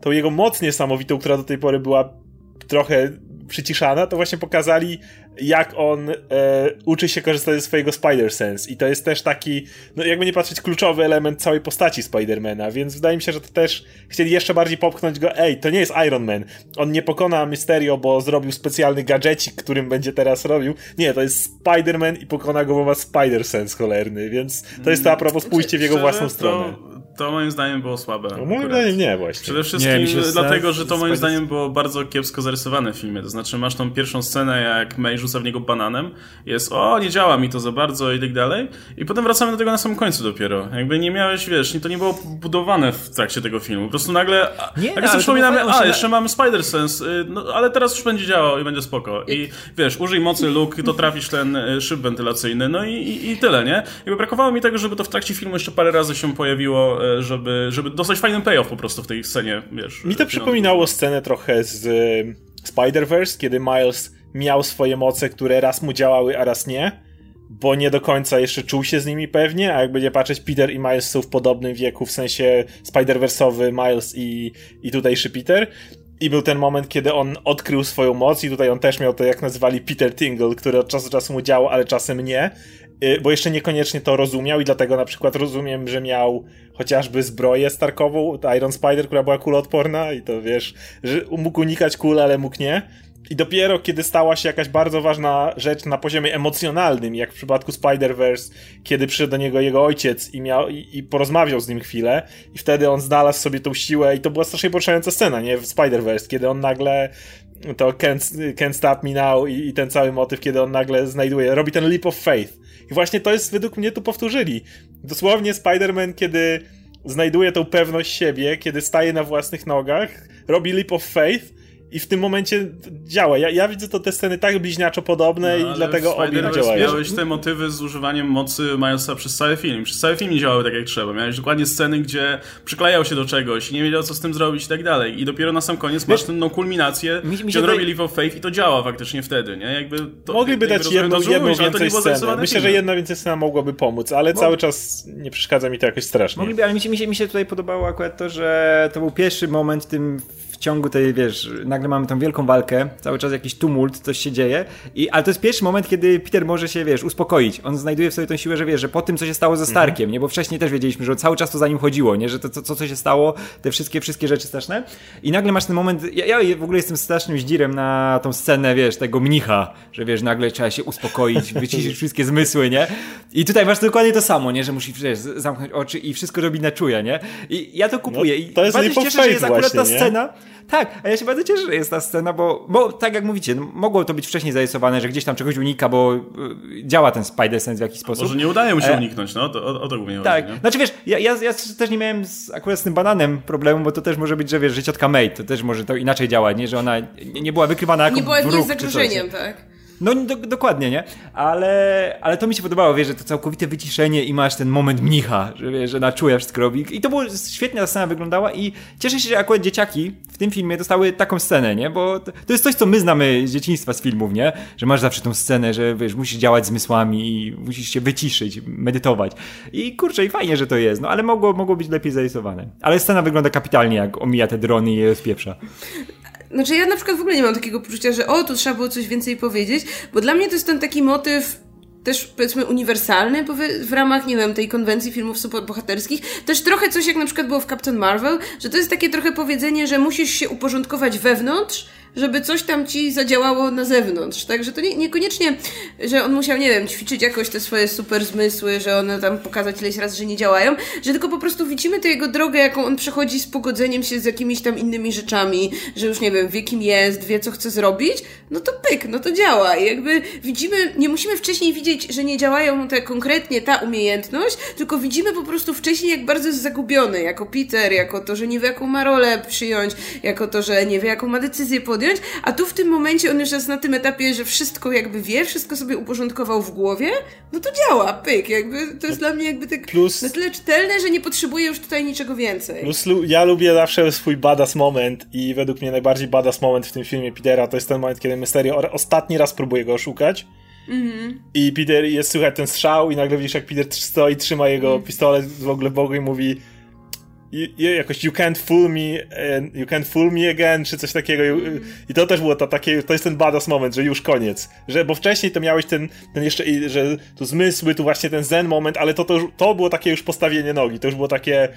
S4: tą jego moc niesamowitą, która do tej pory była trochę przyciszana, to właśnie pokazali, jak on e, uczy się korzystać ze swojego Spider-Sense. I to jest też taki, no jakby nie patrzeć, kluczowy element całej postaci Spidermana, więc wydaje mi się, że to też chcieli jeszcze bardziej popchnąć go, ej, to nie jest Iron Man. On nie pokona Mysterio, bo zrobił specjalny gadżecik, którym będzie teraz robił. Nie, to jest Spider-Man i pokona go, bo ma Spider-Sense cholerny, więc to jest to a propos spójrzcie w jego własną stronę.
S1: To moim zdaniem było słabe.
S4: No, moim zdaniem nie właśnie.
S1: Przede wszystkim nie, dlatego, że to moim zdaniem było bardzo kiepsko zarysowane w filmie. To znaczy masz tą pierwszą scenę, jak May rzuca w niego bananem, jest o, nie działa mi to za bardzo i tak dalej. I potem wracamy do tego na samym końcu dopiero. Jakby nie miałeś, wiesz, to nie było budowane w trakcie tego filmu. Po prostu nagle, nie, jak no, sobie przypominamy, a, jeszcze mamy Spider-Sense, y, no, ale teraz już będzie działał i będzie spoko. I wiesz, użyj mocy Luke, to trafisz ten y, szyb wentylacyjny, no i, i, i tyle, nie? Jakby brakowało mi tego, żeby to w trakcie filmu jeszcze parę razy się pojawiło, y, żeby, żeby dostać fajny payoff po prostu w tej scenie, wiesz.
S4: Mi to przypominało scenę trochę z Spider-Verse, kiedy Miles miał swoje moce, które raz mu działały, a raz nie, bo nie do końca jeszcze czuł się z nimi pewnie, a jak będzie patrzeć, Peter i Miles są w podobnym wieku, w sensie Spider-Verse'owy Miles i, i tutejszy Peter. I był ten moment, kiedy on odkrył swoją moc i tutaj on też miał to, jak nazywali Peter Tingle, który od czasu do czasu mu działał, ale czasem nie, y, bo jeszcze niekoniecznie to rozumiał i dlatego na przykład rozumiem, że miał chociażby zbroję Starkową, Iron Spider, która była kuloodporna i to wiesz, że mógł unikać kul, ale mógł nie. I dopiero kiedy stała się jakaś bardzo ważna rzecz na poziomie emocjonalnym, jak w przypadku Spider-Verse, kiedy przyszedł do niego jego ojciec i, miał, i, i porozmawiał z nim chwilę, i wtedy on znalazł sobie tą siłę, i to była strasznie poruszająca scena, nie? W Spider-Verse, kiedy on nagle to can't, can't Stop Me Now i, i, ten cały motyw, kiedy on nagle znajduje, robi ten leap of faith. I właśnie to jest, według mnie tu powtórzyli. Dosłownie Spider-Man, kiedy znajduje tą pewność siebie, kiedy staje na własnych nogach, robi leap of faith, i w tym momencie działa. Ja, ja widzę to te sceny tak bliźniaczo podobne no, i dlatego obie działają.
S1: Miałeś te motywy z używaniem mocy Milesa przez cały film. Przez cały film nie działały tak jak trzeba. Miałeś dokładnie sceny, gdzie przyklejał się do czegoś i nie wiedział co z tym zrobić i tak dalej. I dopiero na sam koniec masz tę no, kulminację, mi, mi gdzie on robi Leave of Faith i to działa faktycznie wtedy, nie? Jakby
S4: to, Mogliby jakby dać jedną, jedną więcej scenę. Myślę, że jedna więcej scena mogłaby pomóc, ale cały czas nie przeszkadza mi to jakoś strasznie.
S3: Mogliby, ale mi się, mi się, mi się tutaj podobało akurat to, że to był pierwszy moment w tym ciągu tej, wiesz, nagle mamy tą wielką walkę, cały czas jakiś tumult, coś się dzieje, i, ale to jest pierwszy moment, kiedy Peter może się, wiesz, uspokoić. On znajduje w sobie tą siłę, że wiesz, że po tym, co się stało ze Starkiem, mhm. nie? Bo wcześniej też wiedzieliśmy, że cały czas to za nim chodziło, nie? Że to, co, co się stało, te wszystkie, wszystkie rzeczy straszne. I nagle masz ten moment, ja, ja w ogóle jestem strasznym zdzirem na tą scenę, wiesz, tego mnicha, że wiesz, nagle trzeba się uspokoić, wyciszyć wszystkie zmysły, nie? I tutaj masz dokładnie to samo, nie? Że musisz, wiesz, zamknąć oczy i wszystko robić na czuje, nie? I ja to kupuję. No,
S4: to jest I bardzo się cieszę, że jest akurat
S3: ta scena, tak, a ja się bardzo cieszę, że jest ta scena, bo, bo tak jak mówicie, no, mogło to być wcześniej zarysowane, że gdzieś tam czegoś unika, bo y, działa ten Spider-Sense w jakiś sposób.
S1: Może nie udaje mu się e... uniknąć, no, to, o, o to głównie
S3: tak.
S1: chodzi.
S3: Tak, znaczy wiesz, ja, ja, ja też nie miałem z, akurat z tym bananem problemu, bo to też może być, że wiesz, że ciotka May, to też może to inaczej działać, nie, że ona nie była wykrywana jako
S2: Nie była
S3: jakimś
S2: zagrożeniem, tak?
S3: No do, dokładnie, nie? Ale, ale to mi się podobało, wiesz, że to całkowite wyciszenie i masz ten moment mnicha, że wiesz, że na czuje wszystko robi. I to było świetnie ta scena wyglądała i cieszę się, że akurat dzieciaki w tym filmie dostały taką scenę, nie? Bo to, to jest coś, co my znamy z dzieciństwa, z filmów, nie? Że masz zawsze tą scenę, że wiesz, musisz działać zmysłami i musisz się wyciszyć, medytować. I kurczę, i fajnie, że to jest, no ale mogło, mogło być lepiej zarysowane. Ale scena wygląda kapitalnie, jak omija te drony i je rozpieprza.
S2: Znaczy ja na przykład w ogóle nie mam takiego poczucia, że o, tu trzeba było coś więcej powiedzieć, bo dla mnie to jest ten taki motyw też powiedzmy uniwersalny w ramach, nie wiem, tej konwencji filmów superbohaterskich. Też trochę coś jak na przykład było w Captain Marvel, że to jest takie trochę powiedzenie, że musisz się uporządkować wewnątrz, żeby coś tam ci zadziałało na zewnątrz. Także to nie, niekoniecznie, że on musiał, nie wiem, ćwiczyć jakoś te swoje super zmysły, że one tam pokazać ileś razy, że nie działają, że tylko po prostu widzimy tę jego drogę, jaką on przechodzi z pogodzeniem się z jakimiś tam innymi rzeczami, że już nie wiem, wie kim jest, wie co chce zrobić, no to pyk, no to działa. I jakby widzimy, nie musimy wcześniej widzieć, że nie działają te konkretnie ta umiejętność, tylko widzimy po prostu wcześniej, jak bardzo jest zagubiony, jako Peter, jako to, że nie wie jaką ma rolę przyjąć, jako to, że nie wie jaką ma decyzję podjąć, podjąć, a tu w tym momencie on już jest na tym etapie, że wszystko jakby wie, wszystko sobie uporządkował w głowie, no to działa, pyk, jakby to jest dla mnie jakby tak plus, na tyle czytelne, że nie potrzebuję już tutaj niczego więcej.
S4: Plus ja lubię zawsze swój badass moment i według mnie najbardziej badass moment w tym filmie Petera to jest ten moment, kiedy Mysterio ostatni raz próbuje go oszukać Mm-hmm. I Peter jest słychać ten strzał i nagle widzisz jak Peter stoi, trzyma jego mm. pistolet w ogóle w bogu i mówi jakoś you can't fool me, you can't fool me again, czy coś takiego. I to też było to takie, to jest ten badass moment, że już koniec. Że, bo wcześniej to miałeś ten, ten jeszcze, że tu zmysły, tu właśnie ten zen moment, ale to, to, to było takie już postawienie nogi, to już było takie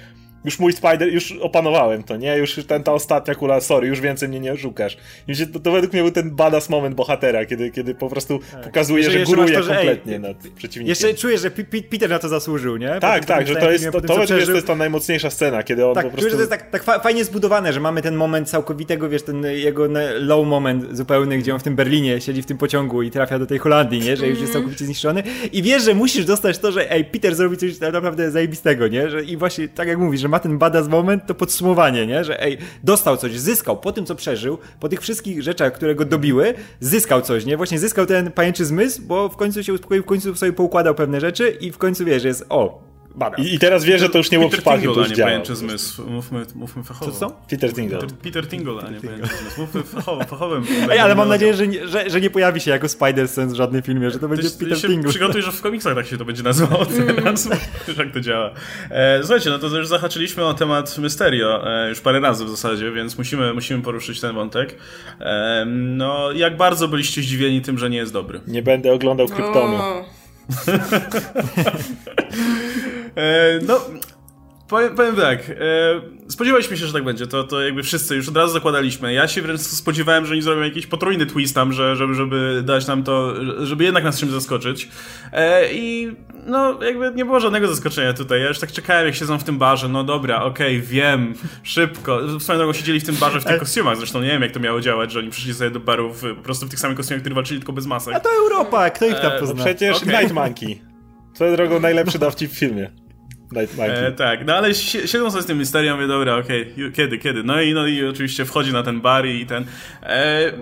S4: już mój Spider, już opanowałem to, nie? Już ten, ta ostatnia kula, sorry, już więcej mnie nie oszukasz. I to, to według mnie był ten badass moment bohatera, kiedy, kiedy po prostu tak. pokazuje, że góruje to, że, kompletnie ej, nad przeciwnikiem.
S3: Jeszcze czujesz, że P Peter na to zasłużył, nie?
S4: tak, tak, że to jest, to, to, to jest ta najmocniejsza scena, kiedy on
S3: tak,
S4: po prostu...
S3: że to jest tak, tak fajnie zbudowane, że mamy ten moment całkowitego, wiesz, ten jego low moment zupełny, gdzie on w tym Berlinie siedzi w tym pociągu i trafia do tej Holandii, nie? Że już jest mhm. całkowicie zniszczony i wiesz, że musisz dostać to, że ej, Peter zrobi coś naprawdę zajebistego, nie? Że, I właśnie tak jak mówisz, że ma ten badass moment to podsumowanie, nie? Że ej, dostał coś, zyskał po tym, co przeżył, po tych wszystkich rzeczach, które go dobiły, zyskał coś, nie? Właśnie zyskał ten pajęczy zmysł, bo w końcu się uspokoił, w końcu sobie poukładał pewne rzeczy i w końcu, wiesz, jest o,
S4: i, I, teraz wie, że to już nie było przypadkiem, to już działa.
S1: pajęczy zmysł. Mówmy, mówmy fachowo.
S3: Co, co?
S4: Peter Tingle.
S1: Peter, Peter Tingle, a nie zmysł. Mówmy fachowo, fachowym.
S3: Ej, ale mam nadzieję, że nie, że, że nie pojawi się jako Spider-Sense w żadnym filmie, że to będzie Tyś, Peter Tingle.
S1: Przygotuj, że w komiksach tak się to będzie nazywało teraz. Wiesz, jak to działa. E, słuchajcie, no to już zahaczyliśmy o temat Mysterio e, już parę razy w zasadzie, więc musimy, musimy poruszyć ten wątek. E, no, jak bardzo byliście zdziwieni tym, że nie jest dobry?
S4: Nie będę oglądał Kryptonu.
S1: e, no, Powiem, powiem tak, e, spodziewaliśmy się, że tak będzie, to, to jakby wszyscy już od razu zakładaliśmy. Ja się wręcz spodziewałem, że oni zrobią jakiś potrójny twist tam, że, żeby, żeby dać nam to, żeby jednak nas czymś zaskoczyć. E, I no, jakby nie było żadnego zaskoczenia tutaj. Ja już tak czekałem, jak siedzą w tym barze, no dobra, okej, okay, wiem, szybko. Swoją drogą siedzieli w tym barze w tych kostiumach, zresztą nie wiem, jak to miało działać, że oni przyszli sobie do barów po prostu w tych samych kostiumach, które walczyli, tylko bez masek.
S3: A to Europa, kto ich tam e, pozna?
S4: Przecież okay. Night Monkey. Swoją drogą najlepszy dowcip w filmie.
S1: E, tak, no ale siedzą sobie z tym misterią, mówię, dobra, okej, okay, kiedy, kiedy? No i, no i oczywiście wchodzi na ten bar i ten... E,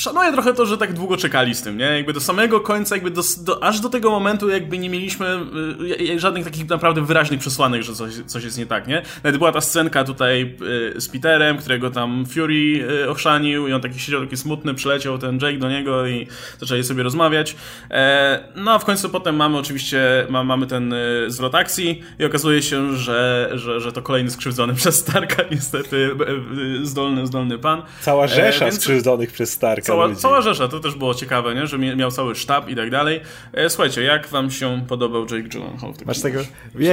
S1: szanuję trochę to, że tak długo czekali z tym, nie? Jakby do samego końca, jakby do, do, aż do tego momentu jakby nie mieliśmy y, żadnych takich naprawdę wyraźnych przesłanek, że coś, coś jest nie tak, nie? Nawet była ta scenka tutaj y, z Peterem, którego tam Fury y, ochrzanił i on taki siedział taki smutny, przyleciał ten Jake do niego i zaczęli sobie rozmawiać. E, no a w końcu potem mamy oczywiście, ma, mamy ten y, zwrot akcji i okazuje się, że, że, że to kolejny skrzywdzony przez Starka, niestety y, zdolny, zdolny pan.
S4: Cała rzesza e, więc... skrzywdzonych przez Starka
S1: cała, cała rzesza, to też było ciekawe, nie? że miał cały sztab i tak dalej. E, słuchajcie, jak wam się podobał Jake Gyllenhaal?
S3: Masz tego... Ja,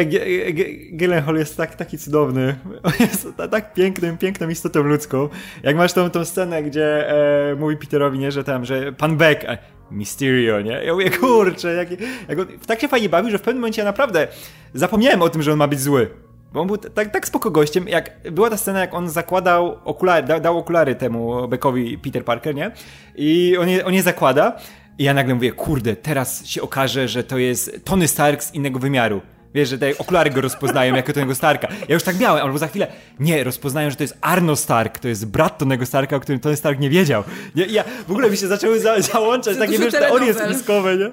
S3: Gyllenhaal jest tak, taki cudowny. On jest tak pięknym, piękną istotą ludzką. Jak masz tą, tą scenę, gdzie e, mówi Peterowi, nie, że tam, że pan Beck... A, Mysterio, nie? Ja mówię, kurczę, jak, jak on, tak się fajnie bawił, że w pewnym momencie ja naprawdę zapomniałem o tym, że on ma być zły. Bo on był tak, tak spoko gościem, jak była ta scena, jak on zakładał okulary, da, dał okulary temu Beckowi Peter Parker, nie? I on je, on je zakłada i ja nagle mówię, kurde, teraz się okaże, że to jest Tony Stark z innego wymiaru. Wiesz, że te okulary go rozpoznają jako Tonego Starka. Ja już tak miałem, albo za chwilę, nie, rozpoznają, że to jest Arno Stark, to jest brat Tonego Starka, o którym Tony Stark nie wiedział. Ja, ja w ogóle mi się zaczęły za, załączać takie, wiesz, teorie spiskowe, nie?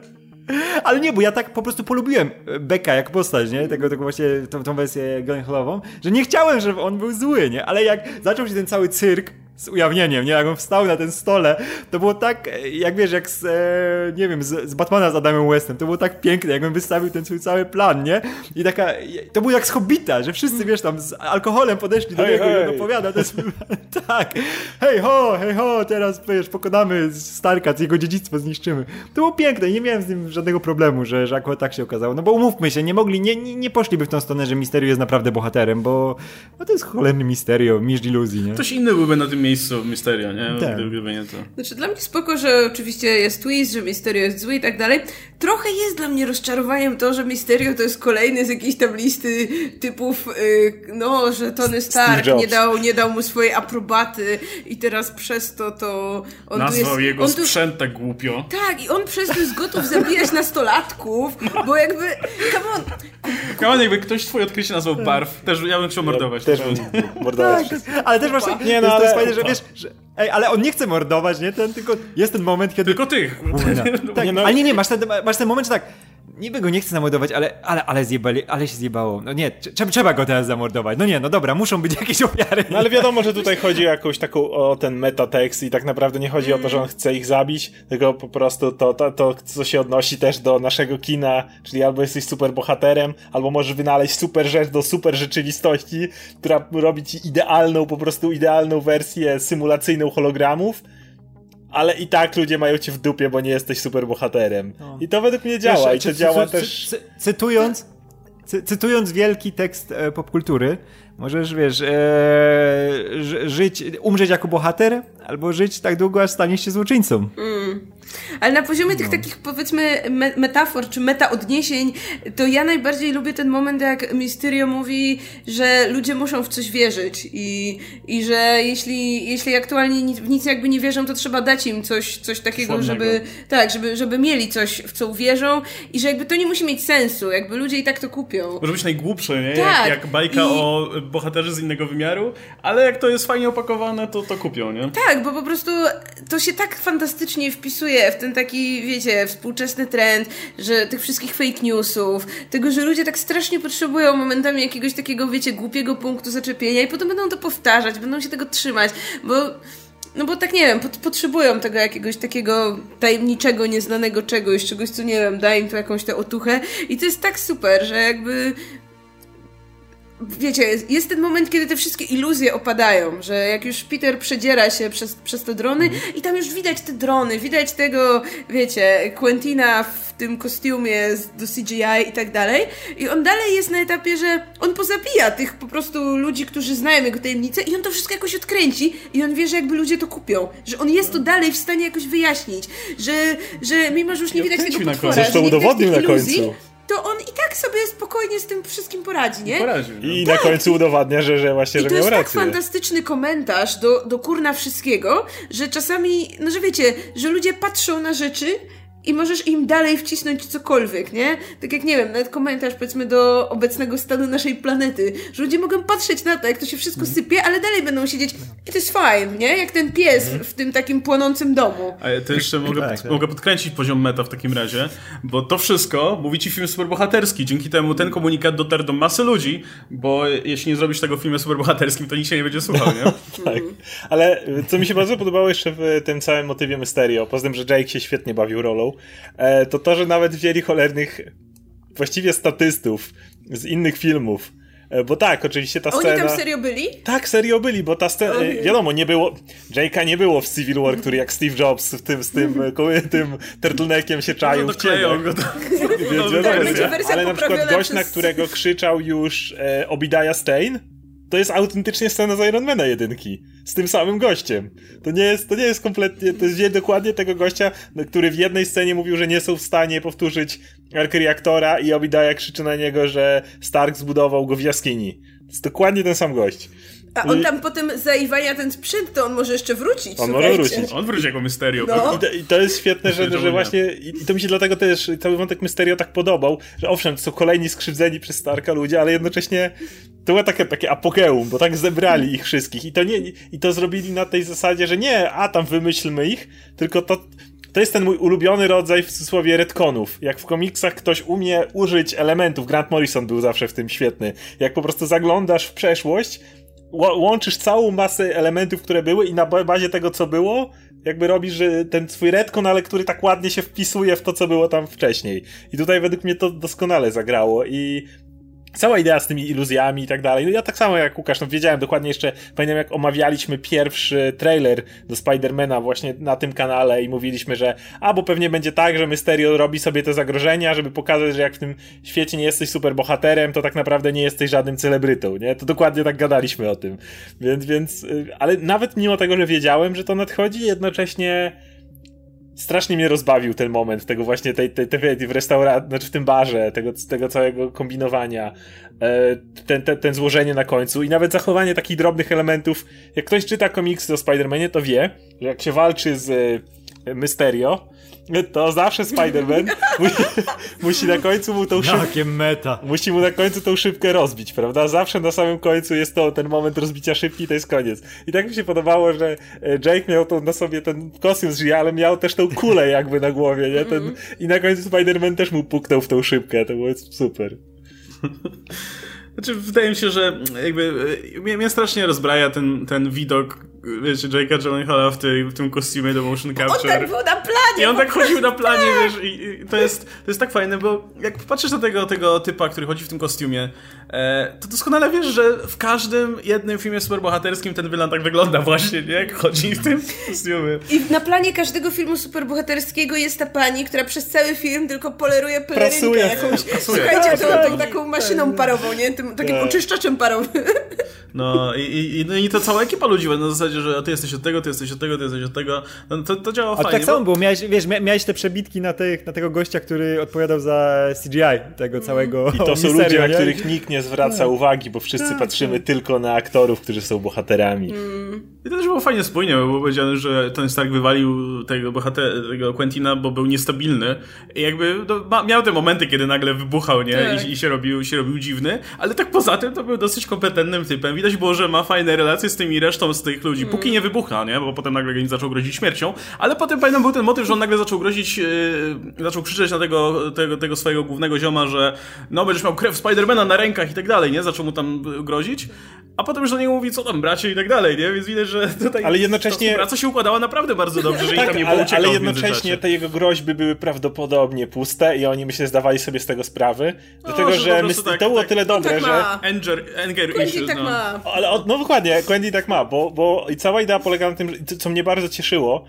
S3: Ale nie, bo ja tak po prostu polubiłem Beka jak postać, nie? Tego, tego właśnie, tą, tą wersję Gyllenhaalową, że nie chciałem, żeby on był zły, nie? Ale jak zaczął się ten cały cyrk, z ujawnieniem, nie? Jak on wstał na ten stole, to było tak, jak wiesz, jak z, e, nie wiem, z, z, Batmana z Adamem Westem, to było tak piękne, jak on wystawił ten swój cały plan, nie? I taka, to było jak z Hobbita, że wszyscy, wiesz, tam z alkoholem podeszli do niego i on opowiada, to jest, tak, hej ho, hej ho, teraz, wiesz, pokonamy Starka, jego dziedzictwo zniszczymy. To było piękne nie miałem z tym żadnego problemu, że, że akurat tak się okazało, no bo umówmy się, nie mogli, nie, nie, nie poszliby w tą stronę, że Misterio jest naprawdę bohaterem, bo no to jest cholerny Misterio, mistrz iluzji, nie?
S1: Ktoś inny byłby na tym miejscu Mysterio, nie? Tak. Gdyby nie to.
S2: Znaczy dla mnie spoko, że oczywiście jest twist, że Mysterio jest zły i tak dalej. Trochę jest dla mnie rozczarowaniem to, że Mysterio to jest kolejny z jakiejś tam listy typów, yy, no, że Tony Stark nie dał, nie dał mu swojej aprobaty i teraz przez to to
S1: on Nazwał tu jest, jego on sprzęt tak głupio.
S2: Tak, i on przez to jest gotów zabijać nastolatków, bo jakby, come on.
S1: Come on, jakby ktoś twój odkrycie nazwał Barf, też ja bym chciał mordować.
S4: Ja też bym mordować.
S3: Tak, ale też właśnie, nie, no, to jest fajne, że wiesz, że, ej, ale on nie chce mordować, nie? Ten, tylko jest ten moment, kiedy...
S1: Tylko tych.
S3: tak, nie, no. Ale nie, nie, masz ten, masz ten moment, że tak, niby go nie chcę zamordować, ale, ale, ale, zjebali, ale się zjebało. No nie, trzeba, trzeba go teraz zamordować. No nie, no dobra, muszą być jakieś ofiary.
S4: No ale wiadomo, że tutaj chodzi o jakąś taką, o ten metatekst i tak naprawdę nie chodzi mm. o to, że on chce ich zabić, tylko po prostu to, to, to, co się odnosi też do naszego kina, czyli albo jesteś super bohaterem, albo możesz wynaleźć super rzecz do super rzeczywistości, która robi ci idealną, po prostu idealną wersję symulacyjną hologramów, ale i tak ludzie mają cię w dupie, bo nie jesteś super bohaterem. No. I to według mnie działa Wiesz, i to czy, działa czy, też... Cy,
S3: cytując, cy, cytując wielki tekst e, popkultury, możesz, wiesz, e, żyć, umrzeć jako bohater, albo żyć tak długo, aż staniesz się złoczyńcą. Mm.
S2: Ale na poziomie tych no. takich powiedzmy me metafor czy meta odniesień, to ja najbardziej lubię ten moment, jak Mysterio mówi, że ludzie muszą w coś wierzyć i, i że jeśli, jeśli aktualnie w nic jakby nie wierzą, to trzeba dać im coś, coś takiego, żeby tak, żeby, żeby mieli coś, w co uwierzą i że jakby to nie musi mieć sensu, jakby ludzie i tak to kupią.
S1: Może być najgłupsze, nie? Tak. Jak, jak bajka I... o bohaterze z innego wymiaru, ale jak to jest fajnie opakowane, to to kupią, nie?
S2: Tak, bo po prostu to się tak fantastycznie wpisuje w ten taki, wiecie, współczesny trend, że tych wszystkich fake newsów, tego, że ludzie tak strasznie potrzebują momentami jakiegoś takiego, wiecie, głupiego punktu zaczepienia i potem będą to powtarzać, będą się tego trzymać, bo no bo tak nie wiem, pot potrzebują tego jakiegoś takiego tajemniczego, nieznanego czegoś, czegoś, co nie wiem, daje im to jakąś tę otuchę. I to jest tak super, że jakby wiecie, jest ten moment, kiedy te wszystkie iluzje opadają, że jak już Peter przedziera się przez, przez te drony mm. i tam już widać te drony, widać tego, wiecie, Quentina w tym kostiumie do CGI i tak dalej. I on dalej jest na etapie, że on pozabija tych po prostu ludzi, którzy znają jego tajemnicę i on to wszystko jakoś odkręci i on wie, że jakby ludzie to kupią, że on jest to dalej w stanie jakoś wyjaśnić, że, że mimo, że już nie widać tego potwora,
S4: Zresztą udowodnił na końcu
S2: to on i tak sobie spokojnie z tym wszystkim poradzi, nie?
S1: Poradzi, no.
S4: I tak. na końcu udowadnia, że, że właśnie, I że miał rację.
S2: to jest tak fantastyczny komentarz do, do kurna wszystkiego, że czasami, no że wiecie, że ludzie patrzą na rzeczy i możesz im dalej wcisnąć cokolwiek, nie? Tak jak, nie wiem, nawet komentarz powiedzmy do obecnego stanu naszej planety, że ludzie mogą patrzeć na to, jak to się wszystko mhm. sypie, ale dalej będą siedzieć i to jest fajne, nie? Jak ten pies mhm. w tym takim płonącym domu.
S1: A ja to jeszcze mogę, tak, pod, tak. mogę podkręcić poziom meta w takim razie, bo to wszystko mówi ci film superbohaterski. Dzięki temu ten komunikat dotarł do masy ludzi, bo jeśli nie zrobisz tego filmem superbohaterskim, to nikt się nie będzie słuchał, nie?
S4: tak. Ale co mi się bardzo podobało jeszcze w tym całym motywie Mysterio, poza tym, że Jake się świetnie bawił rolą, E, to to, że nawet wzięli cholernych właściwie statystów z innych filmów. E, bo tak, oczywiście ta scena...
S2: Oni tam serio byli?
S4: Tak, serio byli, bo ta scena... Okay. Wiadomo, nie było... Jake'a nie było w Civil War, który jak Steve Jobs w tym, z tym, tym turtleneckiem się czaił w cieniu. Go to... Więc wiadomo, ale na przykład gość, na którego krzyczał już e, Obadiah Stane, to jest autentycznie scena z Ironmana jedynki. Z tym samym gościem. To nie jest, to nie jest kompletnie, to jest dokładnie tego gościa, który w jednej scenie mówił, że nie są w stanie powtórzyć ark reaktora i Obadiah krzyczy na niego, że Stark zbudował go w jaskini. To jest dokładnie ten sam gość.
S2: A on tam potem zaiwania ten sprzęt, to on może jeszcze wrócić.
S4: On może wrócić.
S1: On wróci jako Mysterio.
S2: No.
S4: I, to, I, to, jest świetne, że, że właśnie i to mi się dlatego też cały wątek Mysterio tak podobał, że owszem, to są kolejni skrzywdzeni przez Starka ludzie, ale jednocześnie to było takie, takie apogeum, bo tak zebrali ich wszystkich i to nie, i to zrobili na tej zasadzie, że nie, a tam wymyślmy ich, tylko to, to jest ten mój ulubiony rodzaj w cudzysłowie retconów. Jak w komiksach ktoś umie użyć elementów, Grant Morrison był zawsze w tym świetny. Jak po prostu zaglądasz w przeszłość, łączysz całą masę elementów, które były i na bazie tego, co było, jakby robisz ten swój retcon, ale który tak ładnie się wpisuje w to, co było tam wcześniej. I tutaj według mnie to doskonale zagrało i cała idea z tymi iluzjami i tak dalej. No ja tak samo jak Łukasz, no wiedziałem dokładnie jeszcze, pamiętam jak omawialiśmy pierwszy trailer do Spidermana właśnie na tym kanale i mówiliśmy, że a, bo pewnie będzie tak, że Mysterio robi sobie te zagrożenia, żeby pokazać, że jak w tym świecie nie jesteś super bohaterem, to tak naprawdę nie jesteś żadnym celebrytą, nie? To dokładnie tak gadaliśmy o tym. Więc, więc, y, ale nawet mimo tego, że wiedziałem, że to nadchodzi, jednocześnie strasznie mnie rozbawił ten moment tego właśnie tej, tej, tej w restauracji, znaczy w tym barze, tego, tego całego kombinowania, e, ten, ten, ten złożenie na końcu i nawet zachowanie takich drobnych elementów. Jak ktoś czyta komiksy o Spider-Manie, to wie, że jak się walczy z Mysterio, to zawsze Spider-Man musi, musi, na końcu mu tą
S3: szybkę... meta.
S4: Musi mu na końcu tą szybkę rozbić, prawda? Zawsze na samym końcu jest to ten moment rozbicia szybki i to jest koniec. I tak mi się podobało, że e, Jake miał to na sobie ten kostium z ale miał też tą kulę jakby na głowie, nie? Ten, mm. I na końcu Spider-Man też mu puknął w tą szybkę, to było super.
S1: Znaczy, wydaje mi się, że jakby e, mnie, mnie strasznie rozbraja ten, ten widok wiecie, Jake'a Gyllenhaala w, tej, w tym kostiumie do motion capture.
S2: On tak był na planie!
S1: I on tak chodził na planie, wiesz, i, i, to, jest, to jest tak fajne, bo jak patrzysz na tego, tego typa, który chodzi w tym kostiumie, to doskonale wiesz, że w każdym jednym filmie superbohaterskim ten wylan tak wygląda właśnie, nie? Jak chodzi w tym kostiumie.
S2: I na planie każdego filmu superbohaterskiego jest ta pani, która przez cały film tylko poleruje pelerynkę jakąś. Prasuje. Słuchajcie, tą, tą taką maszyną parową, nie? Tym, takim tak. oczyszczaczem parowym.
S1: No i, i, no i to cała ekipa ludzi na zasadzie, że ty jesteś od tego, ty jesteś od tego, ty jesteś od tego. No, to, to działa fajnie.
S3: A tak samo bo... było, miałeś, wiesz, miałeś te przebitki na, tych, na tego gościa, który odpowiadał za CGI tego całego
S4: I to są ludzie, na których nikt nie zwraca tak. uwagi, bo wszyscy tak, patrzymy tak. tylko na aktorów, którzy są bohaterami. Mm.
S1: I to też było fajnie spójnie, bo było powiedziane, że Tony Stark wywalił tego bohatera, tego Quentina, bo był niestabilny. I jakby no, miał te momenty, kiedy nagle wybuchał, nie? Tak. I, I, się, robił, się robił dziwny, ale tak poza tym to był dosyć kompetentnym typem. Widać było, że ma fajne relacje z tymi resztą z tych ludzi, póki nie wybucha, nie? Bo potem nagle im zaczął grozić śmiercią, ale potem pamiętam był ten motyw, że on nagle zaczął grozić, yy, zaczął krzyczeć na tego, tego, tego swojego głównego zioma, że no będziesz miał krew Spidermana na rękach i tak dalej, nie? Zaczął mu tam grozić, a potem już do niego mówi, co tam bracie i tak dalej, nie? Więc widać, że tutaj
S4: ale jednocześnie...
S1: praca się układała naprawdę bardzo dobrze, że tak, tam nie
S4: ale, ale jednocześnie te jego groźby były prawdopodobnie puste i oni myślę zdawali sobie z tego sprawy, no, dlatego, że, że my, tak, to było tak, tyle dobre, tak że...
S1: Anger, anger
S2: Quentin issues, tak no. ma.
S4: Ale, no dokładnie, Quentin tak ma, bo, bo i cała idea polega na tym, co mnie bardzo cieszyło,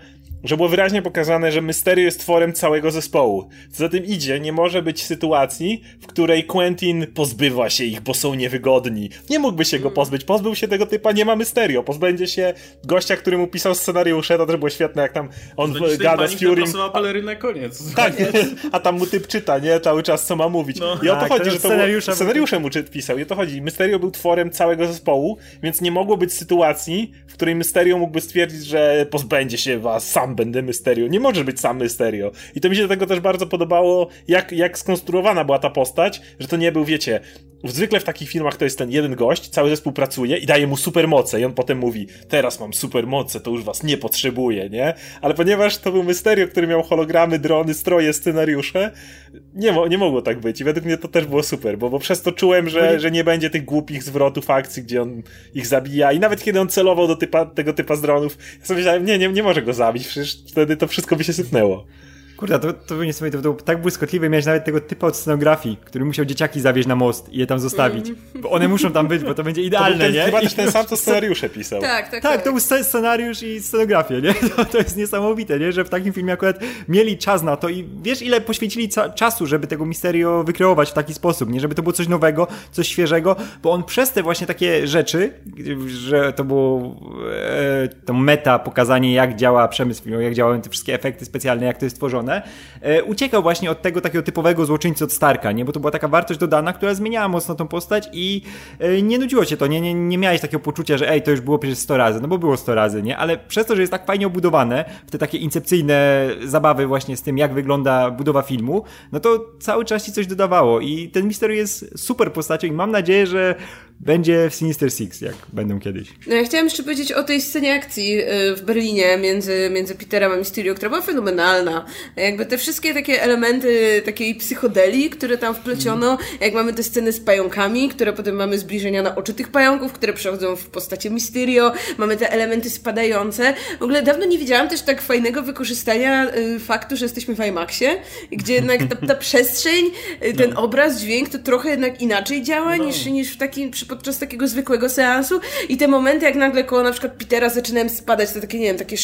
S4: że było wyraźnie pokazane, że Mysterio jest tworem całego zespołu. Co za tym idzie, nie może być sytuacji, w której Quentin pozbywa się ich, bo są niewygodni. Nie mógłby się go pozbyć, pozbył się tego typa, nie ma Mysterio. Pozbędzie się gościa, który mu pisał scenariusze, to też było świetne, jak tam on
S1: w,
S4: gada z Fury.
S1: pelerynę, koniec.
S4: Tak, a tam mu typ czyta, nie? Cały czas, co ma mówić. No. I o to tak, chodzi, to że to scenariusze, było, scenariusze mu pisał. I o to chodzi. Mysterio był tworem całego zespołu, więc nie mogło być sytuacji, w której Mysterio mógłby stwierdzić, że pozbędzie się was sam będę Mysterio. Nie możesz być sam Mysterio. I to mi się do tego też bardzo podobało, jak, jak skonstruowana była ta postać, że to nie był, wiecie, zwykle w takich filmach to jest ten jeden gość, cały zespół pracuje i daje mu supermoce i on potem mówi, teraz mam supermoce, to już was nie potrzebuję, nie? Ale ponieważ to był Mysterio, który miał hologramy, drony, stroje, scenariusze, nie, mo nie mogło tak być i według mnie to też było super, bo, bo przez to czułem, że, że nie będzie tych głupich zwrotów akcji, gdzie on ich zabija i nawet kiedy on celował do typa, tego typa z dronów, ja sobie myślałem, nie, nie, nie może go zabić, przecież wtedy to wszystko by się sypnęło.
S3: Kurde, to, to nie sobie to było tak błyskotliwe, miałeś nawet tego typa od scenografii, który musiał dzieciaki zawieźć na most i je tam zostawić. Mm. Bo one muszą tam być, bo to będzie idealne, to ten, nie?
S4: Chyba też ten sam, co scenariusze pisał.
S2: Tak, tak, tak.
S3: Tak, to był scenariusz i scenografię, nie? To, to jest niesamowite, nie? Że w takim filmie akurat mieli czas na to i wiesz, ile poświęcili czasu, żeby tego Misterio wykreować w taki sposób, nie? Żeby to było coś nowego, coś świeżego, bo on przez te właśnie takie rzeczy, że to było e, to meta, pokazanie jak działa przemysł filmowy, jak działają te wszystkie efekty specjalne, jak to jest tworzone, stronę, e, uciekał właśnie od tego takiego typowego złoczyńcy od Starka, nie? Bo to była taka wartość dodana, która zmieniała mocno tą postać i e, nie nudziło cię to, nie, nie, nie miałeś takiego poczucia, że ej, to już było przecież 100 razy, no bo było 100 razy, nie? Ale przez to, że jest tak fajnie obudowane, w te takie incepcyjne zabawy właśnie z tym, jak wygląda budowa filmu, no to cały czas ci coś dodawało i ten Mistery jest super postacią i mam nadzieję, że będzie w Sinister Six, jak będą kiedyś.
S2: No ja chciałam jeszcze powiedzieć o tej scenie akcji y, w Berlinie między, między Peterem a Mysterio, która była fenomenalna. Jakby te wszystkie takie elementy takiej psychodelii, które tam wpleciono, mm. jak mamy te sceny z pająkami, które potem mamy zbliżenia na oczy tych pająków, które przechodzą w postaci Mysterio, mamy te elementy spadające. W ogóle dawno nie widziałam też tak fajnego wykorzystania y, faktu, że jesteśmy w IMAXie, gdzie jednak ta, ta przestrzeń, y, ten no. obraz, dźwięk to trochę jednak inaczej działa no. niż, niż w takim podczas takiego zwykłego seansu i te momenty, jak nagle koło na przykład Petera zaczynałem spadać, to takie, nie wiem, takie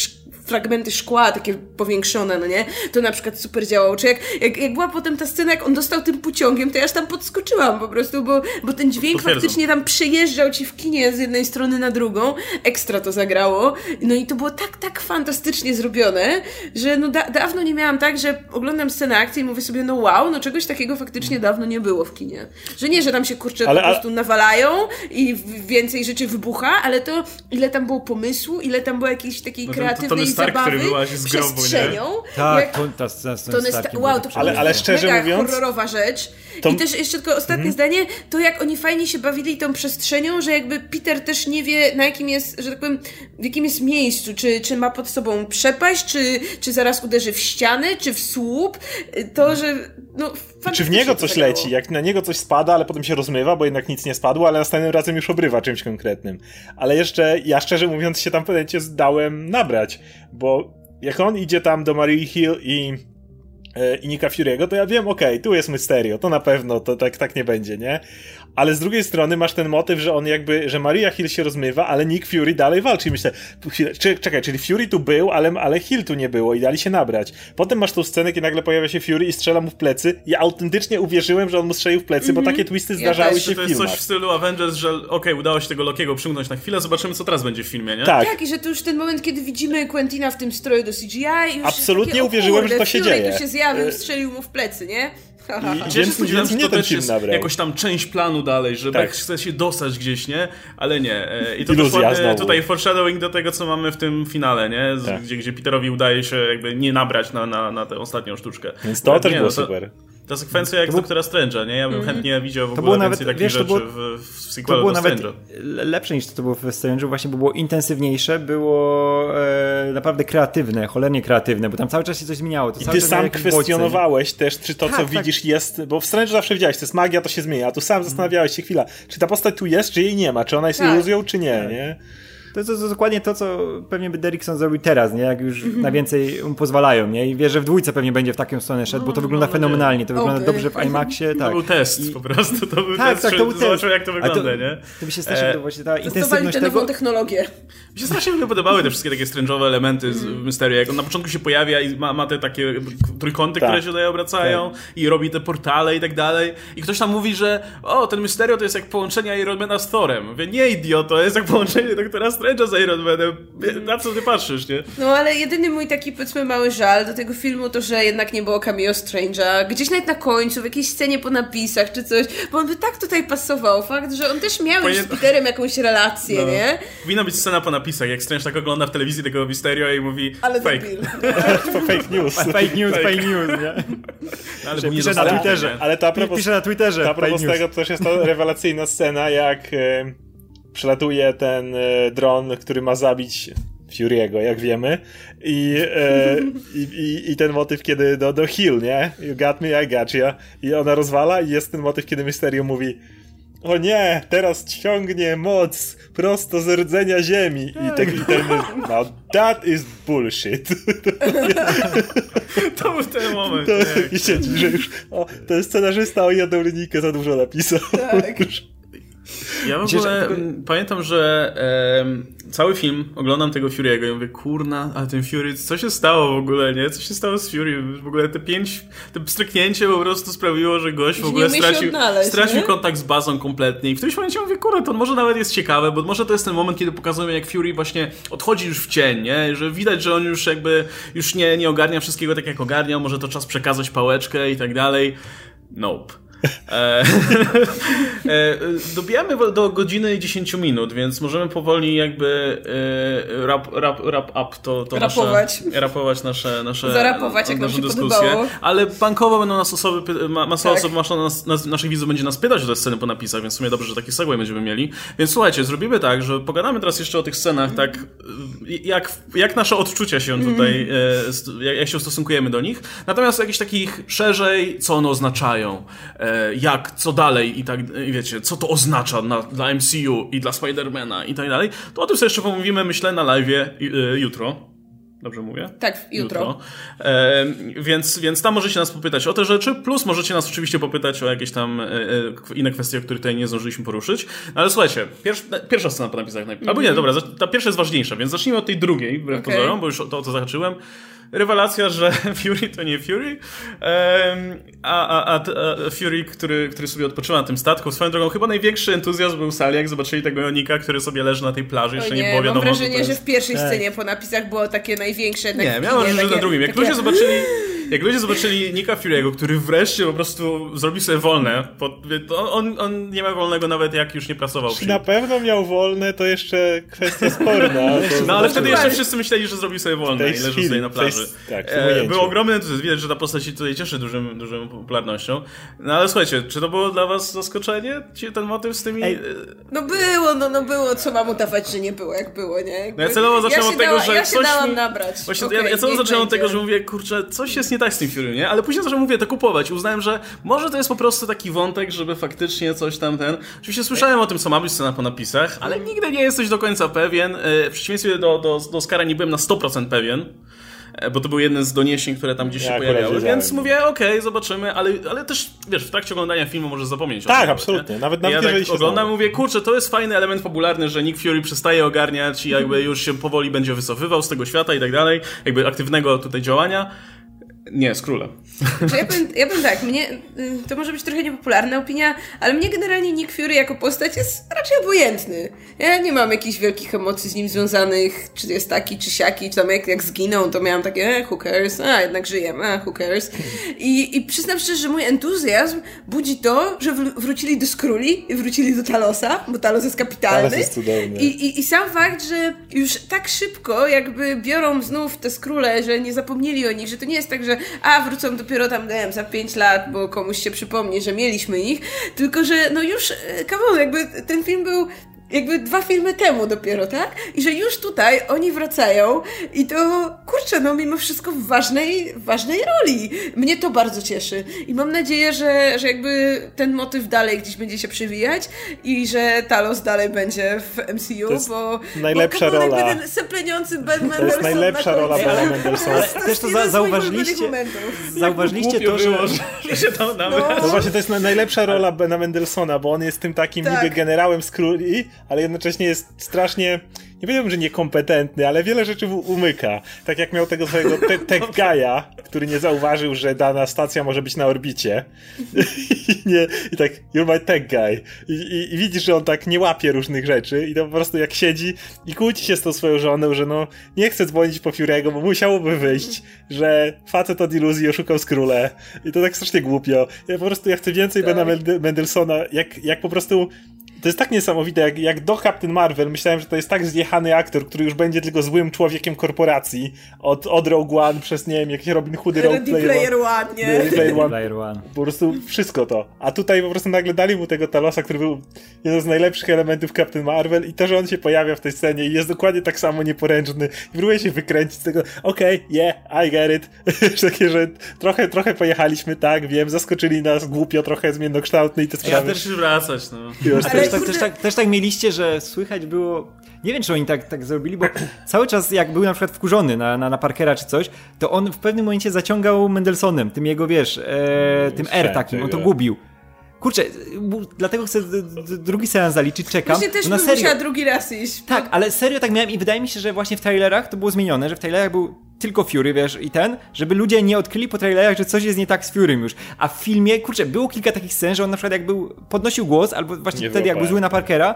S2: fragmenty szkła, takie powiększone, no nie? To na przykład super działało. Czy jak, jak, jak była potem ta scena, jak on dostał tym pociągiem, to ja aż tam podskoczyłam po prostu, bo, bo ten dźwięk Potwierdzam. faktycznie tam przejeżdżał ci w kinie z jednej strony na drugą. Ekstra to zagrało. No i to było tak, tak fantastycznie zrobione, że no da dawno nie miałam tak, że oglądam scenę akcji i mówię sobie, no wow, no czegoś takiego faktycznie dawno nie było w kinie. Że nie, że tam się kurczę ale, po prostu nawalają i więcej rzeczy wybucha, ale to ile tam było pomysłu, ile tam było jakiejś takiej kreatywnej
S1: Stark,
S2: zabawy
S1: który wyłazi z grobu,
S2: przestrzenią.
S3: nie? Tak,
S2: jak...
S3: to, ta scena z
S2: To jest,
S3: Starkiem
S2: wow, to
S4: Ale- ale szczerze
S2: mega
S4: mówiąc,
S2: horrorowa rzecz.
S4: to-
S2: I też jeszcze tylko ostatnie
S3: Mhm.
S2: zdanie, to jak oni fajnie się bawili tą przestrzenią, że jakby Peter też nie wie na jakim jest, że tak powiem, w jakim jest miejscu, czy, czy ma pod sobą przepaść, czy, czy zaraz uderzy w ścianę, czy w słup. To, że no
S4: Czy w niego coś leci, jak na niego coś spada, ale potem się rozmywa, bo jednak nic nie spadło, ale następnym razem już obrywa czymś konkretnym. Ale jeszcze, ja szczerze mówiąc się tam momencie zdałem nabrać, bo jak on idzie tam do Marie Hill i, e, i Nika Fury'ego, to ja wiem, okej, tu jest Mysterio, to na pewno, to tak, tak nie będzie, nie? Ale z drugiej strony masz ten motyw, że on jakby, że Maria Hill się rozmywa, ale Nick Fury dalej walczy i myślę, czekaj, czyli Fury tu był, ale, ale Hill tu nie było i dali się nabrać. Potem masz tą scenę, kiedy nagle pojawia się Fury i strzela mu w plecy. Ja autentycznie uwierzyłem, że on mu strzelił w plecy, bo takie twisty
S2: Mhm. Ja
S4: zdarzały
S2: też.
S4: się
S1: To
S4: w
S1: jest
S4: filmach.
S1: coś w stylu Avengers, że okej, udało się tego Lokiego przymknąć na chwilę, zobaczymy co teraz będzie w filmie, nie?
S4: Tak.
S2: Tak, i że to już ten moment, kiedy widzimy Quentina w tym stroju do CGI. Już
S4: Absolutnie
S2: takie, o
S4: uwierzyłem,
S2: kurde,
S4: że to się
S2: Fury
S4: dzieje.
S2: tu się zjawił,
S4: Y-
S2: strzelił mu w plecy, nie?
S4: I-
S1: się
S4: Więc- więc ten film
S1: jest
S4: nabrał.
S1: jakoś tam część planu dalej, że
S4: Tak.
S1: Beck chce się dostać gdzieś, nie? Ale nie. E, I to
S4: Iluzja
S1: też ładny tutaj foreshadowing do tego, co mamy w tym finale, nie? Z,
S4: Tak.
S1: gdzie, gdzie Peterowi udaje się jakby nie nabrać na, na, na tę ostatnią sztuczkę.
S4: Więc to
S1: Ale
S4: też
S1: nie,
S4: było
S1: no to-
S4: super.
S1: Ta sekwencja jak z Doktora Strange'a, nie? Ja bym chętnie widział w ogóle
S3: było
S1: więcej
S3: nawet-
S1: takich
S3: wiesz, to
S1: rzeczy
S3: było-
S1: w, w
S3: To
S1: sequelu
S3: było
S1: do
S3: nawet lepsze niż to, co było w Strange'u, właśnie bo było intensywniejsze, było e, naprawdę kreatywne, cholernie kreatywne, bo tam cały czas się coś zmieniało. To
S4: I ty sam
S3: jakieś bodźce.
S4: kwestionowałeś też, czy to,
S3: Tak,
S4: co
S3: tak.
S4: widzisz, jest. Bo w Strange zawsze wiedziałeś, to jest magia, to się zmienia. A tu sam zastanawiałeś się chwila, czy ta postać tu jest, czy jej nie ma, czy ona jest
S2: Tak.
S4: iluzją, czy nie, nie?
S3: To jest, to jest dokładnie to, co pewnie by Derrickson zrobił teraz, nie? Jak już na więcej mu pozwalają, nie? I wie, że w dwójce pewnie będzie w taką stronę szedł, bo to wygląda fenomenalnie, to wygląda dobrze w IMAXie,
S1: To
S3: tak.
S1: był test
S3: I-
S1: po prostu, to był
S3: Tak,
S1: test,
S3: tak, to był test.
S1: zobaczył jak to wygląda,
S3: to,
S1: nie?
S3: To mi się strasznie
S1: E,
S3: właśnie ta intensywność
S2: tę nową
S3: tego.
S2: technologię.
S1: Mi się strasznie podobały te wszystkie takie strange'owe elementy z Mysterio. Jak on na początku się pojawia i ma, ma te takie trójkąty,
S4: Tak.
S1: które się tutaj obracają i robi te portale i tak dalej. I ktoś tam mówi, że o, ten Mysterio to jest jak połączenie Ironmana z Thorem. Mówię, nie idioto, to jest jak połączenie doktora Strange'a z Ironmanem. Na co ty patrzysz, nie?
S2: No ale jedyny mój taki powiedzmy mały żal do tego filmu to, że jednak nie było cameo Strange'a. Gdzieś nawet na końcu, w jakiejś scenie po napisach czy coś, bo on by tak tutaj pasował. Fakt, że on też miał już z Peterem jakąś relację,
S1: No.
S2: nie?
S1: Powinna być scena po napisach, jak Strange tak ogląda w telewizji tego Mysterio i mówi
S2: Ale
S1: fake.
S4: To fake news.
S3: Fake news, fake news, nie?
S1: No, ale
S3: pisze na Twitterze.
S4: Ale to a propos,
S3: Pisze na Twitterze,
S4: to a
S3: fake
S4: propos tego, to też jest ta rewelacyjna scena, jak e, przelatuje ten e, dron, który ma zabić Fury'ego, jak wiemy. I, e, i, i, ten motyw, kiedy do, do Hill, nie? You got me, I got you. I ona rozwala i jest ten motyw, kiedy Mysterio mówi o nie, teraz ciągnie moc prosto z rdzenia ziemi. I ten, i ten no, that is bullshit.
S1: To był ten moment.
S4: To,
S1: nie?
S4: I siedzi, że już o, ten scenarzysta o jedną linijkę za dużo napisał.
S2: Tak.
S1: Ja w ogóle pamiętam, że em, cały film oglądam tego Fury'ego i mówię, kurna, ale ten Fury, co się stało w ogóle, nie? Co się stało z Fury? W ogóle te pięć, te stryknięcie po prostu sprawiło, że gość w ogóle stracił,
S2: odnaleźć,
S1: stracił
S2: nie?
S1: kontakt z bazą kompletnie i w którymś momencie mówię, kurde, to może nawet jest ciekawe, bo może to jest ten moment, kiedy pokazują, jak Fury właśnie odchodzi już w cień, nie? Że widać, że on już jakby, już nie, nie ogarnia wszystkiego tak, jak ogarniał, może to czas przekazać pałeczkę i tak dalej. Nope. E, e, dobijamy do godziny i 10 minut, więc możemy powoli jakby e, rap, rap, rap up to, to
S2: Rapować.
S1: nasze, rapować nasze, nasze
S2: Zarapować, jak nam
S1: naszą
S2: się
S1: dyskusję.
S2: podobało.
S1: Ale bankowo będą nas osoby, masa
S2: Tak.
S1: osób, masza nas, nas, naszych widzów będzie nas pytać o te sceny po napisach, więc w sumie dobrze, że taki segway będziemy mieli. Więc słuchajcie, zrobimy tak, że pogadamy teraz jeszcze o tych scenach, tak y, jak, jak nasze odczucia się tutaj, e, st- jak, jak się ustosunkujemy do nich. Natomiast jakichś takich szerzej, co one oznaczają, e, jak, co dalej i tak, wiecie, co to oznacza na, dla MCU i dla Spidermana i tak dalej, to o tym sobie jeszcze pomówimy, myślę, na live jutro. Dobrze mówię?
S2: Tak, jutro.
S1: E, więc, więc tam możecie nas popytać o te rzeczy, plus możecie nas oczywiście popytać o jakieś tam e, e, inne kwestie, o których tutaj nie zdążyliśmy poruszyć. No ale słuchajcie, pier, pierwsza scena po napisach najpierw. Albo nie, dobra, zacz- ta pierwsza jest ważniejsza, więc zacznijmy od tej drugiej, wbrew
S2: Okej.
S1: pozorom, bo już to o to zahaczyłem. Rewelacja, że Fury to nie Fury, a, a, a, Fury, który, który sobie odpoczywa na tym statku. Swoją drogą, chyba największy entuzjazm był w sali, jak zobaczyli tego Jonika, który sobie leży na tej plaży,
S2: O
S1: jeszcze
S2: nie,
S1: nie było
S2: mam
S1: wiadomo,
S2: wrażenie,
S1: co to
S2: że
S1: jest.
S2: w pierwszej
S3: Tak.
S2: scenie po napisach było takie największe
S1: Nie,
S2: nakliny,
S1: miałem wrażenie, że
S2: takie-
S1: na drugim. Jak
S2: takie-
S1: ludzie zobaczyli, jak ludzie zobaczyli Nika Fury'ego, który wreszcie po prostu zrobił sobie wolne, on, on nie ma wolnego nawet jak już nie pracował.
S4: Czy na pewno miał wolne, to jeszcze kwestia sporna.
S1: no ale wtedy jeszcze wszyscy myśleli, że zrobił sobie wolne i leży sobie na plaży. Tak, e, Był ogromny entuzjazm, widać, że ta postać się tutaj cieszy dużym, dużą popularnością. No ale słuchajcie, czy to było dla was zaskoczenie, ten motyw z tymi... Ej,
S2: no było, no, no było, co mam udawać, że nie było, jak było, nie? Jakby...
S1: No ja celowo zacząłem ja od tego, dała, że
S2: ja
S1: coś...
S2: Się nabrać.
S1: Właśnie, okay, ja, ja celowo zacząłem od tego, że mówię, kurczę, coś jest nie tak z tym Fury, nie? Ale później zacząłem, mówię, to kupować. Uznałem, że może to jest po prostu taki wątek, żeby faktycznie coś tam ten... Oczywiście słyszałem o tym, co ma być scena po napisach, ale nigdy nie jesteś do końca pewien. E, w przeciwieństwie do, do, do Oscara nie byłem na 100% pewien. E, bo to był jeden z doniesień, które tam gdzieś ja się pojawiały, więc mówię, okej, okay, zobaczymy, ale, ale też, wiesz, w trakcie oglądania filmu możesz zapomnieć
S4: tak, o tym. Tak, absolutnie, nawet, nawet
S1: ja tak oglądam, mówię, kurczę, to jest fajny element popularny, że Nick Fury przestaje ogarniać i jakby już się powoli będzie wycofywał z tego świata i tak dalej, jakby aktywnego tutaj działania, nie, z króla.
S2: Ja bym, ja bym tak, mnie, y, to może być trochę niepopularna opinia, ale mnie generalnie Nick Fury jako postać jest raczej obojętny. Ja nie mam jakichś wielkich emocji z nim związanych, czy jest taki, czy siaki, czy tam jak, jak zginął, to miałam takie, eh, who cares, a jednak żyjemy, a who cares. I, I przyznam szczerze, że mój entuzjazm budzi to, że wrócili do Skruli i wrócili do Talosa, bo Talos jest kapitalny.
S4: Talos jest cudowny.
S2: I, i, I sam fakt, że już tak szybko jakby biorą znów te Skrule, że nie zapomnieli o nich, że to nie jest tak, że że a wrócą dopiero tam, wiem, za 5 lat, bo komuś się przypomni, że mieliśmy ich, tylko że no już, e, come jakby ten film był jakby dwa filmy temu dopiero, tak? I że już tutaj oni wracają i to, kurczę, no mimo wszystko w ważnej, ważnej roli. Mnie to bardzo cieszy. I mam nadzieję, że, że jakby ten motyw dalej gdzieś będzie się przewijać i że Talos dalej będzie w MCU, bo
S4: najlepsza
S2: bo
S4: rola.
S2: ten sepleniący Ben
S4: Mendelsohn To jest najlepsza rola Bena Mendelssohna.
S3: Też to za, zauważyliście, zauważyliście to, że... Było,
S1: że się tam
S4: no. no właśnie, to jest najlepsza rola Bena Mendelssohna, bo on jest tym takim tak. niby generałem z króli, ale jednocześnie jest strasznie nie powiedziałbym, że niekompetentny, ale wiele rzeczy umyka. Tak jak miał tego swojego te tech guy'a, który nie zauważył, że dana stacja może być na orbicie. I, nie, i tak, you're my tech guy. I, i, I, widzisz, że on tak nie łapie różnych rzeczy i to po prostu jak siedzi i kłóci się z tą swoją żoną, że no nie chce dzwonić po Fury'ego, bo musiałoby wyjść, że facet od iluzji oszukał skróle. I to tak strasznie głupio. Ja po prostu ja chcę więcej tak. Bena Mendelsona, jak, jak po prostu to jest tak niesamowite, jak, jak do Captain Marvel myślałem, że to jest tak zjechany aktor, który już będzie tylko złym człowiekiem korporacji od, od Rogue One przez, nie wiem, jakieś Robin Hoody
S2: Rogue Player, Player One, nie?
S3: Player One. Player One.
S4: Po prostu wszystko to. A tutaj po prostu nagle dali mu tego Talosa, który był jednym z najlepszych elementów Captain Marvel i to, że on się pojawia w tej scenie i jest dokładnie tak samo nieporęczny i próbuje się wykręcić z tego, okej, okay, yeah, I get it. Takie, że trochę, trochę pojechaliśmy, tak, wiem, zaskoczyli nas głupio, trochę zmiennokształtny i te sprawy.
S1: Ja też wracać, no.
S3: Już, Ale tak, też, tak, też tak mieliście, że słychać było. Nie wiem, czy oni tak, tak zrobili, bo cały czas, jak był na przykład wkurzony na, na, na Parkera czy coś, to on w pewnym momencie zaciągał Mendelsonem, tym jego, wiesz, e, tym R takim, on to gubił. Kurczę, dlatego chcę drugi seans zaliczyć, czekam.
S2: Właśnie też bym serio... musiała drugi raz iść.
S3: Tak, ale serio tak miałem i wydaje mi się, że właśnie w trailerach to było zmienione, że w trailerach był tylko Fury, wiesz, i ten, żeby ludzie nie odkryli po trailerach, że coś jest nie tak z Furym już. A w filmie, kurczę, było kilka takich scen, że on na przykład jak był, podnosił głos, albo właśnie nie wtedy jak był zły na Parkera,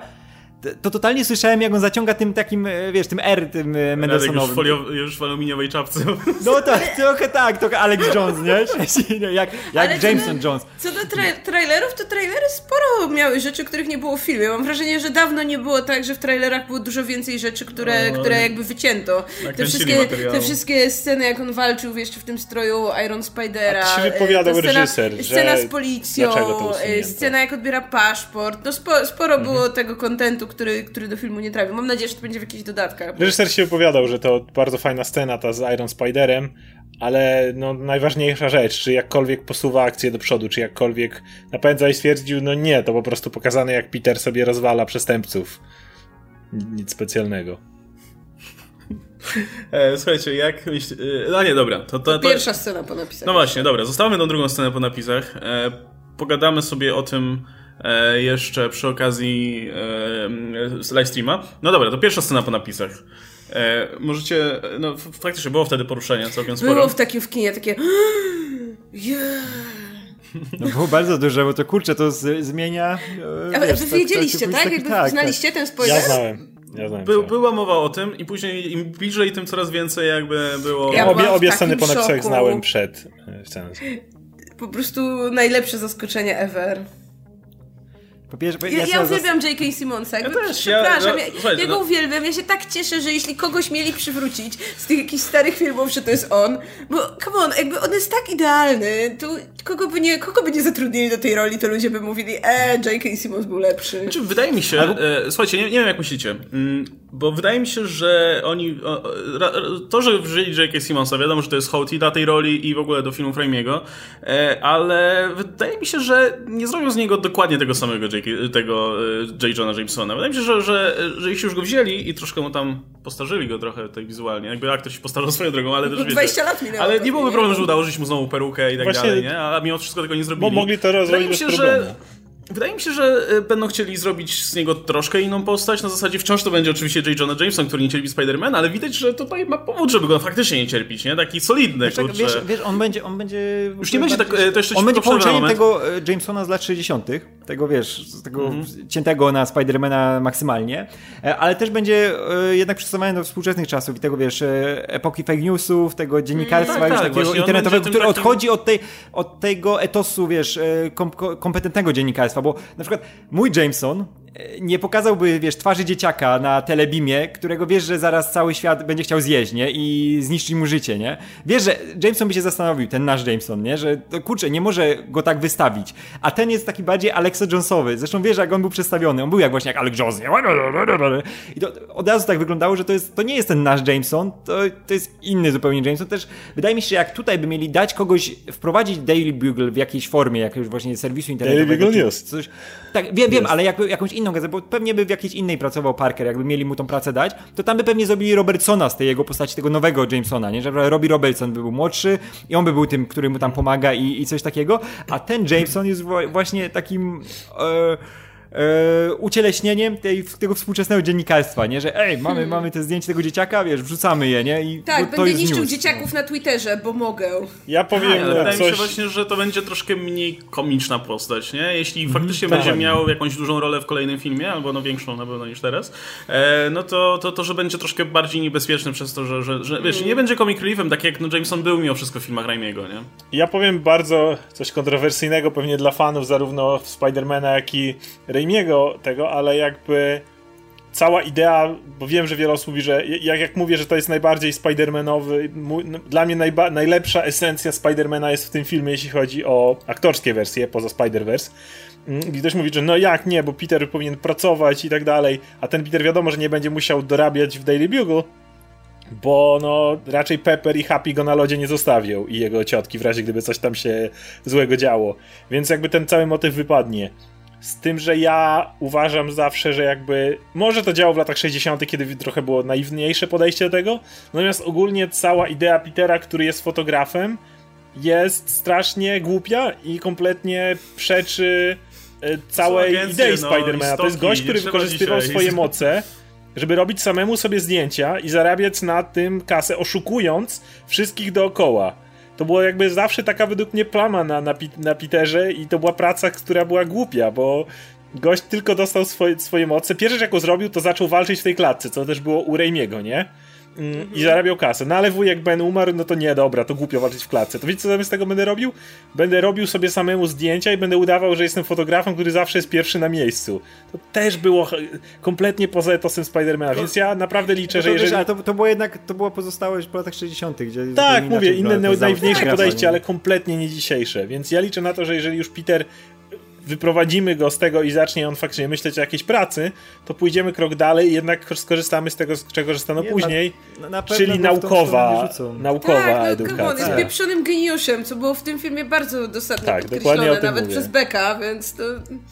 S3: to totalnie słyszałem, jak on zaciąga tym takim, e, wiesz, tym R, tym e, Mendelssohnowym.
S1: Już, folio, już w aluminiowej czapce.
S3: No tak, trochę tak, trochę Alex Jones, nie? Jak, jak Jameson Jones.
S2: Co do tra trailerów, to trailery sporo miały rzeczy, których nie było w filmie. Mam wrażenie, że dawno nie było tak, że w trailerach było dużo więcej rzeczy, które, no, które jakby wycięto. Te wszystkie, te wszystkie sceny, jak on walczył jeszcze w tym stroju Iron Spidera.
S4: A się wypowiadał scena, reżyser,
S2: Scena z policją, e, scena jak odbiera paszport. No sporo, sporo mhm. było tego kontentu, który, który do filmu nie trafił. Mam nadzieję, że to będzie w jakichś dodatkach.
S4: Reżyser się wypowiadał, że to bardzo fajna scena ta z Iron Spiderem, ale no, najważniejsza rzecz, czy jakkolwiek posuwa akcję do przodu, czy jakkolwiek napędza i stwierdził, no nie, to po prostu pokazane jak Peter sobie rozwala przestępców. Nic specjalnego.
S1: E, słuchajcie, jak myśl... E, no nie, dobra. To,
S2: to, to, Pierwsza scena po napisach.
S1: No właśnie, dobra. Zostawmy tą drugą scenę po napisach. E, pogadamy sobie o tym, jeszcze przy okazji e, livestreama. No dobra, to pierwsza scena po napisach. E, możecie, no faktycznie było wtedy poruszenie całkiem sporo.
S2: Było w takim w kinie, takie yeah.
S3: No było bardzo duże, bo to kurczę, to z, zmienia...
S2: E, wiesz, wy wiedzieliście, tak? Jakby tak, znaliście tak. ten spoiler?
S4: Ja znałem. Ja
S1: By, była mowa o tym i później im bliżej, tym coraz więcej jakby było...
S4: Ja obie obie sceny po napisach znałem przed, wcale.
S2: Po prostu najlepsze zaskoczenie ever. Po pierwsze, ja, ja, ja uwielbiam J.K. Simonsa. Jakby, ja też, przepraszam, ja, ja, ja go no. uwielbiam. Ja się tak cieszę, że jeśli kogoś mieli przywrócić z tych jakichś starych filmów, że to jest on. Bo, come on, jakby on jest tak idealny. Tu kogo by nie, kogo by nie zatrudnili do tej roli, to ludzie by mówili, e, J.K. Simons był lepszy.
S1: Znaczy, wydaje mi się, e, słuchajcie, nie, nie wiem jak myślicie, mm, bo wydaje mi się, że oni, to, że wzięli J.K. Simonsa, wiadomo, że to jest hołd i dla tej roli i w ogóle do filmu Framiego, e, ale wydaje mi się, że nie zrobią z niego dokładnie tego samego J tego e, J. Johna Jamesona. Wydaje mi się, że, że, że jeśli już go wzięli i troszkę mu tam postarzyli go trochę tak wizualnie, jakby aktor się postarzał swoją drogą, ale też
S2: 20 wiecie, lat minęło.
S1: Ale nie byłoby problemu, że udało mu znowu perukę i tak Właśnie, dalej, nie? A mimo wszystko tego nie zrobili.
S4: Bo mogli to rozwiązać bez problemu. Że
S1: Wydaje mi się, że e, będą chcieli zrobić z niego troszkę inną postać. Na zasadzie wciąż to będzie oczywiście J. Jonah Jameson, który nie cierpi Spider-Man, ale widać, że tutaj ma powód, żeby go faktycznie nie cierpić, nie? Taki solidny,
S3: kurczę. Wiesz, wiesz, on będzie... On będzie
S1: Już nie będzie tak... E, to jeszcze
S3: on będzie połączeniem tego e, Jamesona z lat 60., tego wiesz, tego mm -hmm. ciętego na Spidermana maksymalnie, ale też będzie jednak przystosowany do współczesnych czasów i tego, wiesz, epoki fake newsów, tego dziennikarstwa mm, tak, już tak, takiego internetowego, który takim... odchodzi od, tej, od tego etosu, wiesz, kom kompetentnego dziennikarstwa, bo na przykład mój Jameson nie pokazałby, wiesz, twarzy dzieciaka na telebimie, którego wiesz, że zaraz cały świat będzie chciał zjeść, nie? I zniszczyć mu życie, nie? Wiesz, że Jameson by się zastanowił, ten nasz Jameson, nie? Że, to, kurczę, nie może go tak wystawić. A ten jest taki bardziej Alexa Jonesowy. Zresztą wiesz, jak on był przedstawiony. On był jak właśnie jak Alex Jones, nie? I to od razu tak wyglądało, że to, jest, to nie jest ten nasz Jameson, to, to jest inny zupełnie Jameson. Też wydaje mi się, że jak tutaj by mieli dać kogoś, wprowadzić Daily Bugle w jakiejś formie, jakiegoś właśnie serwisu internetowego.
S4: Daily Bugle jest.
S3: Coś, tak, wiem, wiem, ale jakby, jakąś inną gazetę, bo pewnie by w jakiejś innej pracował Parker, jakby mieli mu tą pracę dać, to tam by pewnie zrobili Robertsona z tej jego postaci, tego nowego Jamesona, nie? Że Robbie Robertson by był młodszy i on by był tym, który mu tam pomaga i, i coś takiego, a ten Jameson jest właśnie takim... E, e, ucieleśnieniem tej, tego współczesnego dziennikarstwa, nie? Że ej, mamy, hmm. mamy te zdjęcie tego dzieciaka, wiesz, wrzucamy je, nie? I
S2: tak,
S3: to
S2: będę niszczył news. dzieciaków na Twitterze, bo mogę.
S4: Ja powiem
S1: tak, ale wydaje mi się właśnie, że to będzie troszkę mniej komiczna postać, nie? Jeśli mm, faktycznie tak. będzie miał jakąś dużą rolę w kolejnym filmie, albo no większą na pewno niż teraz, e, no to, to, to, że będzie troszkę bardziej niebezpieczny przez to, że, że, że wiesz, nie będzie comic reliefem, tak jak no Jameson był mimo wszystko w filmach Raimiego, nie?
S4: Ja powiem bardzo coś kontrowersyjnego pewnie dla fanów zarówno Spidermana, jak i Raimiego, tego ale jakby cała idea, bo wiem, że wiele osób mówi, że jak, jak mówię, że to jest najbardziej Spider-Manowy, no, dla mnie najba, najlepsza esencja Spider-Mana jest w tym filmie, jeśli chodzi o aktorskie wersje poza Spider-Verse. Mm, I ktoś mówi, że no jak nie, bo Peter powinien pracować i tak dalej, a ten Peter wiadomo, że nie będzie musiał dorabiać w Daily Bugle, bo no raczej Pepper i Happy go na lodzie nie zostawią i jego ciotki w razie gdyby coś tam się złego działo. Więc jakby ten cały motyw wypadnie. Z tym, że ja uważam zawsze, że jakby. Może to działo w latach 60., kiedy trochę było naiwniejsze podejście do tego. Natomiast ogólnie cała idea Petera, który jest fotografem, jest strasznie głupia i kompletnie przeczy e, całej agencje, idei no, Spidermana. To jest gość, który wykorzystywał dzisiaj. swoje moce, żeby robić samemu sobie zdjęcia i zarabiać na tym kasę, oszukując wszystkich dookoła to było jakby zawsze taka według mnie plama na, na, na Peterze i to była praca, która była głupia, bo gość tylko dostał swoje, swoje moce. Pierwsze, rzecz, jaką zrobił, to zaczął walczyć w tej klatce, co też było u Raimiego, nie? Mm, i zarabiał kasę. No ale wujek Ben umarł, no to nie, dobra, to głupio walczyć w klatce. To wiecie, co zamiast tego będę robił? Będę robił sobie samemu zdjęcia i będę udawał, że jestem fotografem, który zawsze jest pierwszy na miejscu. To też było kompletnie poza etosem Spidermana, więc ja naprawdę liczę, no że jeżeli...
S3: to, to było jednak, to była pozostałość po latach 60., gdzie...
S4: Tak, mówię, inne najważniejsze podejście, ale kompletnie nie dzisiejsze, więc ja liczę na to, że jeżeli już Peter wyprowadzimy go z tego i zacznie on faktycznie myśleć o jakiejś pracy, to pójdziemy krok dalej i jednak skorzystamy z tego, z czego korzystano nie, później, na, na czyli naukowa, naukowa tak, no, edukacja. on
S2: jest pieprzonym geniuszem, co było w tym filmie bardzo dosadnie tak, podkreślone, nawet mówię. przez Beka, więc to...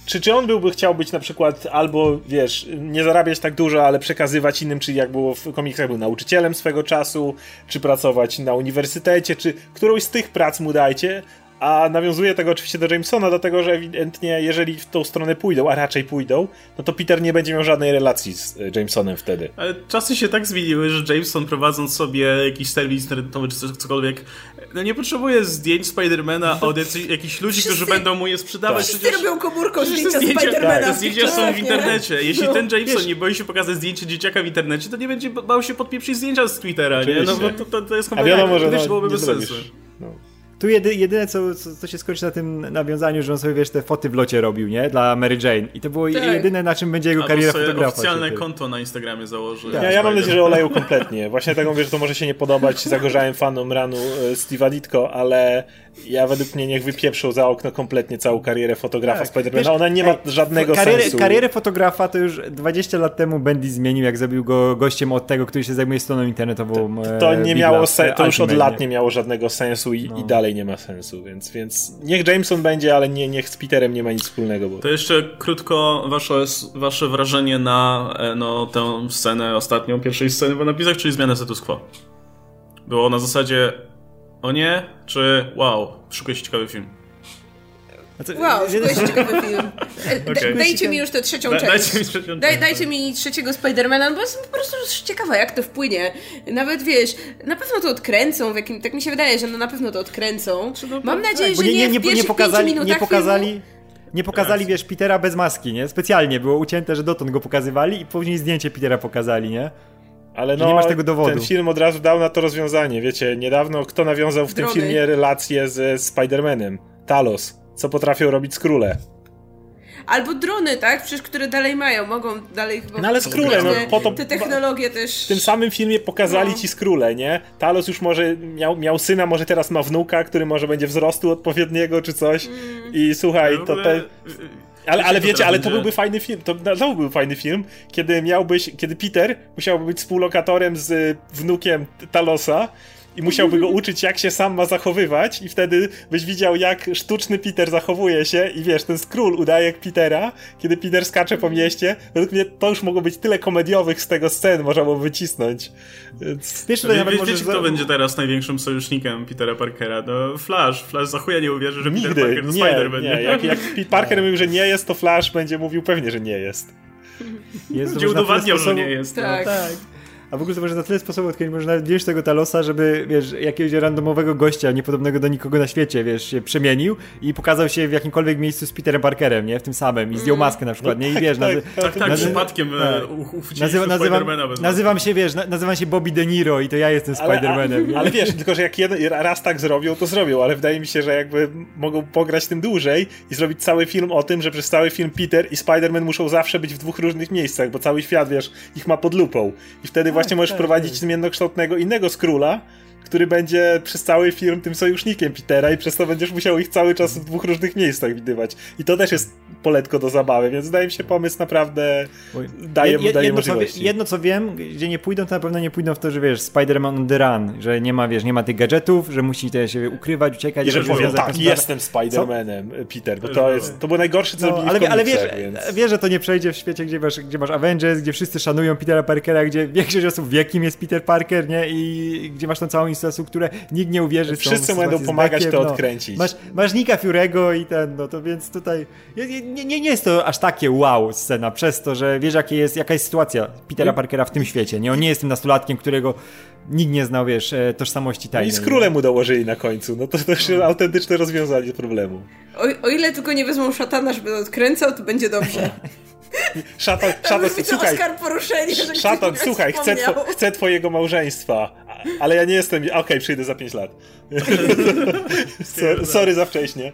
S4: Czy, czy on byłby chciał być na przykład albo, wiesz, nie zarabiać tak dużo, ale przekazywać innym, czyli jak było w komiksach, był nauczycielem swego czasu, czy pracować na uniwersytecie, czy którąś z tych prac mu dajcie, a nawiązuje tego oczywiście do Jamesona, dlatego że ewidentnie, jeżeli w tą stronę pójdą, a raczej pójdą, no to Peter nie będzie miał żadnej relacji z e, Jamesonem wtedy.
S1: Ale czasy się tak zmieniły, że Jameson prowadząc sobie jakiś serwis internetowy czy cokolwiek, no nie potrzebuje zdjęć Spidermana od jakichś ludzi, Wszyscy... którzy będą mu je sprzedawać.
S2: Tak. Wszyscy robią komórką zdjęcia, zdjęcia Spidermana.
S1: Tak, zdjęcia są w internecie. Jeśli no, ten Jameson wiesz, nie boi się pokazać zdjęcie dzieciaka w internecie, to nie będzie bał się podpieprzyć zdjęcia z Twittera, nie? No bo to, to, to jest kompletnie,
S4: a wiadomo, że no, byłoby bez sensu. No.
S3: Tu jedy, jedyne, co, co, co, się skończy na tym nawiązaniu, że on sobie, wiesz, te foty w locie robił, nie? Dla Mary Jane. I to było tak. jedyne, na czym będzie jego Albo kariera fotografa.
S1: oficjalne konto na Instagramie założy.
S4: Ja, ja mam nadzieję, że oleją kompletnie. Właśnie tak mówię, że to może się nie podobać zagorzałym fanom ranu e, Steve'a Ditko, ale ja według mnie niech wypieprzą za okno kompletnie całą karierę fotografa tak. Spidermana. Ona nie ma żadnego
S3: karierę,
S4: sensu.
S3: Karierę fotografa to już 20 lat temu Bendy zmienił, jak zrobił go gościem od tego, który się zajmuje stroną internetową.
S4: To, to nie miało sensu, to już od lat nie miało żadnego sensu i, no. i, dalej nie ma sensu, więc, więc niech Jameson będzie, ale nie, niech z Peterem nie ma nic wspólnego. Bo...
S1: To jeszcze krótko wasze, wasze wrażenie na e, no, tę scenę ostatnią, pierwszej sceny w napisach, czyli zmianę status quo. Było na zasadzie o nie, czy wow, szukuje się ciekawy film.
S2: Znaczy, wow, szukuje się ciekawy film. Okay. Dajcie mi już tę trzecią da, część. Dajcie mi, trzecią Daj, dajcie mi trzeciego Spidermana, bo jestem po prostu ciekawa, jak to wpłynie. Nawet wiesz, na pewno to odkręcą, w jakim, tak mi się wydaje, że no na pewno to odkręcą. Mam nadzieję, tak, że nie, nie, nie, nie, nie pokazali,
S3: nie pokazali, filmu. Nie pokazali, wiesz, Petera bez maski, nie? Specjalnie było ucięte, że dotąd go pokazywali i później zdjęcie Petera pokazali, nie?
S4: Ale no, nie masz tego dowodu. ten film od razu dał na to rozwiązanie. Wiecie, niedawno kto nawiązał w Drony. tym filmie relację ze Spider-Manem? Talos. Co potrafią robić skróle.
S2: Albo drony, tak? Przecież które dalej mają, mogą dalej chyba...
S4: No ale skróle, no po to...
S2: Te technologie też...
S4: W tym samym filmie pokazali no. ci skróle, nie? Talos już może miał, miał syna, może teraz ma wnuka, który może będzie wzrostu odpowiedniego czy coś. Mm. I słuchaj, to te... Ale, ale wiecie, ale to byłby fajny film. To, to byłby fajny film, kiedy miałbyś, kiedy Peter musiałby być współlokatorem z wnukiem Talosa i musiałby go uczyć, jak się sam ma zachowywać, i wtedy byś widział, jak sztuczny Peter zachowuje się, i wiesz, ten skról udaje Petera, kiedy Peter skacze po mieście. Według mnie to już mogło być tyle komediowych z tego scen, można było wycisnąć.
S1: Więc... Wiesz, wie, nawet wiecie, kto będzie teraz największym sojusznikiem Petera Parkera? No, Flash. Flash za chuja nie uwierzy, że Nigdy. Peter Parker to nie, Spider-Man.
S4: Nie, jak, jak Parker mówił, że nie jest, to Flash będzie mówił pewnie, że nie jest.
S1: jest będzie udowadniał, że nie jest.
S2: Tak.
S1: No.
S2: tak.
S3: A w ogóle to może na tyle sposobów odkryć, można wziąć tego Talosa, żeby, wiesz, jakiegoś randomowego gościa, niepodobnego do nikogo na świecie, wiesz, się przemienił i pokazał się w jakimkolwiek miejscu z Peterem Parkerem, nie? W tym samym i zdjął mm. maskę na przykład, nie? I wiesz,
S1: tak, nazy- tak, tak, nazy- przypadkiem e, tak. Nazywa, nazywam,
S3: nazywam się, wiesz, nazywam się Bobby De Niro i to ja jestem Spider-Manem.
S4: Ale, ale, wiesz, tylko że jak jeden, raz tak zrobią, to zrobią, ale wydaje mi się, że jakby mogą pograć tym dłużej i zrobić cały film o tym, że przez cały film Peter i Spider-Man muszą zawsze być w dwóch różnych miejscach, bo cały świat, wiesz, ich ma pod lupą. I wtedy tak, właśnie możesz tak, prowadzić zmiennokształtnego innego skróla, który będzie przez cały film tym sojusznikiem Petera i przez to będziesz musiał ich cały czas w dwóch różnych miejscach widywać. I to też jest poletko do zabawy, więc wydaje mi się pomysł naprawdę daje,
S3: je,
S4: daje
S3: jedno,
S4: możliwości.
S3: Co, jedno co wiem, gdzie nie pójdą, to na pewno nie pójdą w to, że wiesz, Spider-Man on the run, że nie ma, wiesz, nie ma tych gadżetów, że musi też się ukrywać, uciekać.
S4: I że powiedzą, tak, jestem Spider-Manem, Peter, bo to jest, to był najgorszy, co no,
S3: ale, ale wiesz, więc... wiesz, że to nie przejdzie w świecie, gdzie masz, gdzie masz Avengers, gdzie wszyscy szanują Petera Parkera, gdzie większość osób wie, kim jest Peter Parker, nie? I gdzie masz tą całą które nikt nie uwierzy.
S4: Wszyscy będą pomagać to no. odkręcić.
S3: Masz, masz Nika Fiurego i ten, no to więc tutaj nie, nie, nie jest to aż takie wow scena, przez to, że wiesz jakie jest, jaka jest sytuacja Petera Parkera w tym świecie, nie? On nie jest tym nastolatkiem, którego nikt nie znał, wiesz, e, tożsamości tajnej.
S4: No I z królem mu dołożyli na końcu, no to też no. autentyczne rozwiązanie problemu.
S2: O, o ile tylko nie wezmą szatana, żeby odkręcał, to będzie dobrze.
S4: Szatan, szatan, słuchaj. Szatan, słuchaj, chcę, two, chcę twojego małżeństwa, ale ja nie jestem. Okej, okay, przyjdę za 5 lat. sorry za wcześnie.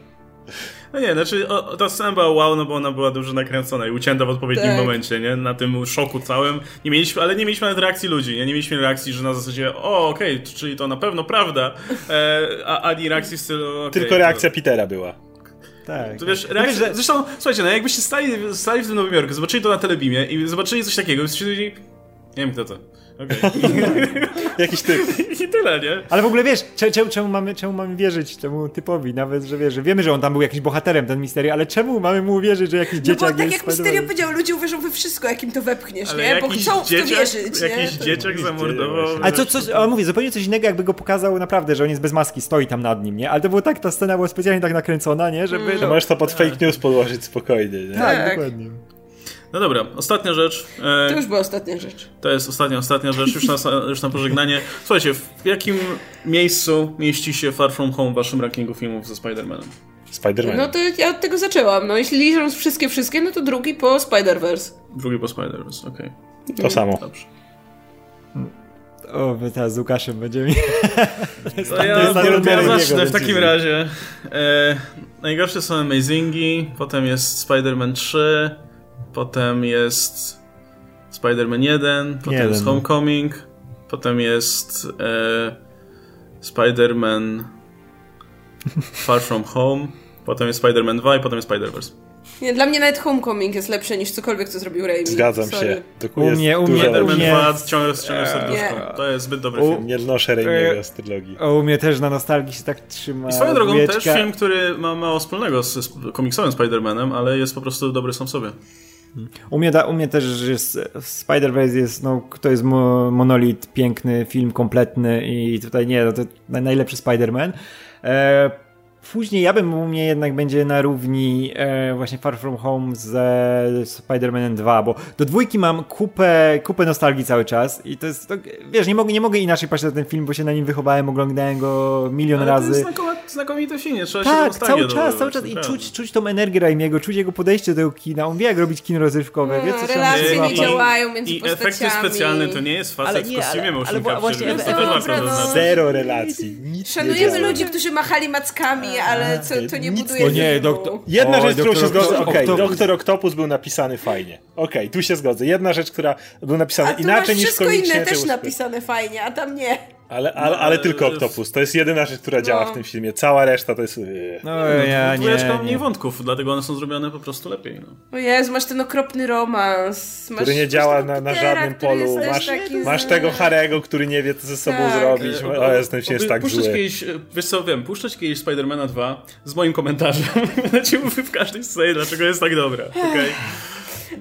S1: No nie, znaczy o, ta scena była wow, no bo ona była dobrze nakręcona i ucięta w odpowiednim tak. momencie, nie? Na tym szoku całym. Nie mieliśmy, ale nie mieliśmy nawet reakcji ludzi, nie? Nie mieliśmy reakcji, że na zasadzie o, okej, okay, czyli to na pewno prawda, e, a, ani reakcji w stylu okay,
S4: Tylko reakcja to... Petera była.
S1: Tak. To wiesz, reakcja, no wiesz, że... Zresztą, słuchajcie, no jakbyście stali, stali w tym Nowym Jorku, zobaczyli to na telebimie i zobaczyli coś takiego, i stwierdzili, nie wiem kto to. Okay.
S4: Jakiś typ.
S1: I tyle, nie?
S3: Ale w ogóle wiesz, czemu, czemu, mamy, czemu mamy wierzyć temu typowi? Nawet, że wiesz, że wiemy, że on tam był jakimś bohaterem, ten Misterio, ale czemu mamy mu wierzyć, że jakiś no dzieciak
S2: bo tak jak Misterio powiedział, ludzie uwierzą we wszystko, jakim to wepchniesz,
S1: ale
S2: nie? Bo chcą dzieciak, w to wierzyć,
S1: Jakiś nie? dzieciak zamordował.
S3: Ale co, co, ale mówię, zupełnie coś innego, jakby go pokazał naprawdę, że on jest bez maski, stoi tam nad nim, nie? Ale to było tak, ta scena była specjalnie tak nakręcona, nie? Żeby... Mm.
S4: No, możesz to pod fake news podłożyć spokojnie, nie?
S3: Tak, tak. dokładnie.
S1: No dobra, ostatnia rzecz.
S2: E, to już była ostatnia rzecz.
S1: To jest ostatnia, ostatnia rzecz, już na, już na pożegnanie. Słuchajcie, w jakim miejscu mieści się Far From Home w waszym rankingu filmów ze Spider-Manem?
S4: Spider-Man.
S2: No to ja od tego zaczęłam. No jeśli licząc wszystkie, wszystkie, no to drugi po Spider-Verse.
S1: Drugi po Spider-Verse, okej.
S4: Okay. To samo.
S1: Dobrze.
S3: O, my teraz z Łukaszem będziemy...
S1: To ja, ja, ja zacznę w takim razie. E, najgorsze są Amazingi, potem jest Spider-Man 3, potem jest Spider-Man 1, potem Jeden. jest Homecoming, potem jest e, Spider-Man Far From Home, potem jest Spider-Man 2 i potem jest Spider-Verse.
S2: Nie, dla mnie nawet Homecoming jest lepsze niż cokolwiek, co zrobił Raimi.
S4: Zgadzam Sorry. się.
S3: To u mnie, u mnie,
S1: Spider-Man 2 ciągle ciągle serduszko. To jest zbyt dobry film.
S4: Nie noszę Raimiego z trylogii.
S3: U mnie też na nostalgii się tak trzyma.
S1: I swoją drogą wieczka. też film, który ma mało wspólnego z, z komiksowym Spider-Manem, ale jest po prostu dobry sam w sobie.
S3: U mnie, da, u mnie też jest Spider-Verse jest, no, to jest monolit, piękny film, kompletny i tutaj nie, no, to najlepszy Spider-Man. E, Później ja bym u mnie jednak będzie na równi e, właśnie Far From Home ze Spider-Man 2, bo do dwójki mam kupę, kupę nostalgii cały czas i to jest, to, wiesz, nie mogę, nie mogę inaczej patrzeć na ten film, bo się na nim wychowałem, oglądałem go milion
S1: Ale
S3: razy.
S1: To jest znakomite film, trzeba
S3: tak,
S1: się
S3: cały czas, cały czas i czuć, czuć tą energię Raimiego, czuć jego podejście do tego kina, on wie jak robić kino rozrywkowe, no, wie co
S2: relacje nie działają między
S1: I postaciami. efekty specjalne to nie jest facet ale nie, w kostiumie ale, motion
S3: ale, właśnie,
S4: Zero relacji.
S2: Nic Szanujemy ludzi, którzy machali mackami, ale co, to nie Nic buduje
S3: nie, doktor...
S4: Jedna o, rzecz, którą się zgodzę, okej, okay, Doktor Octopus był napisany fajnie. Okej, okay, tu się zgodzę. Jedna rzecz, która był napisana inaczej niż w komiksie.
S2: wszystko inne też napisane fajnie, a tam nie.
S4: Ale, ale, ale no, tylko Octopus. To jest jedyna rzecz, która działa w no. tym filmie. Cała reszta to jest... Yy.
S3: No, no ja nie,
S1: nie. mniej wątków, dlatego one są zrobione po prostu lepiej. No.
S2: O Jezu, masz ten okropny romans. Masz,
S4: który nie działa na, na żadnym polu. Masz, masz tego Harego, który nie wie, co ze sobą tak. zrobić. E, o, jestem się jest tak
S1: puszczać zły. Kiedyś, e, wiesz co, wiem, puszczać kiedyś Spidermana 2 z moim komentarzem. Będę mówił w każdej scenie, dlaczego jest tak dobra. Okay?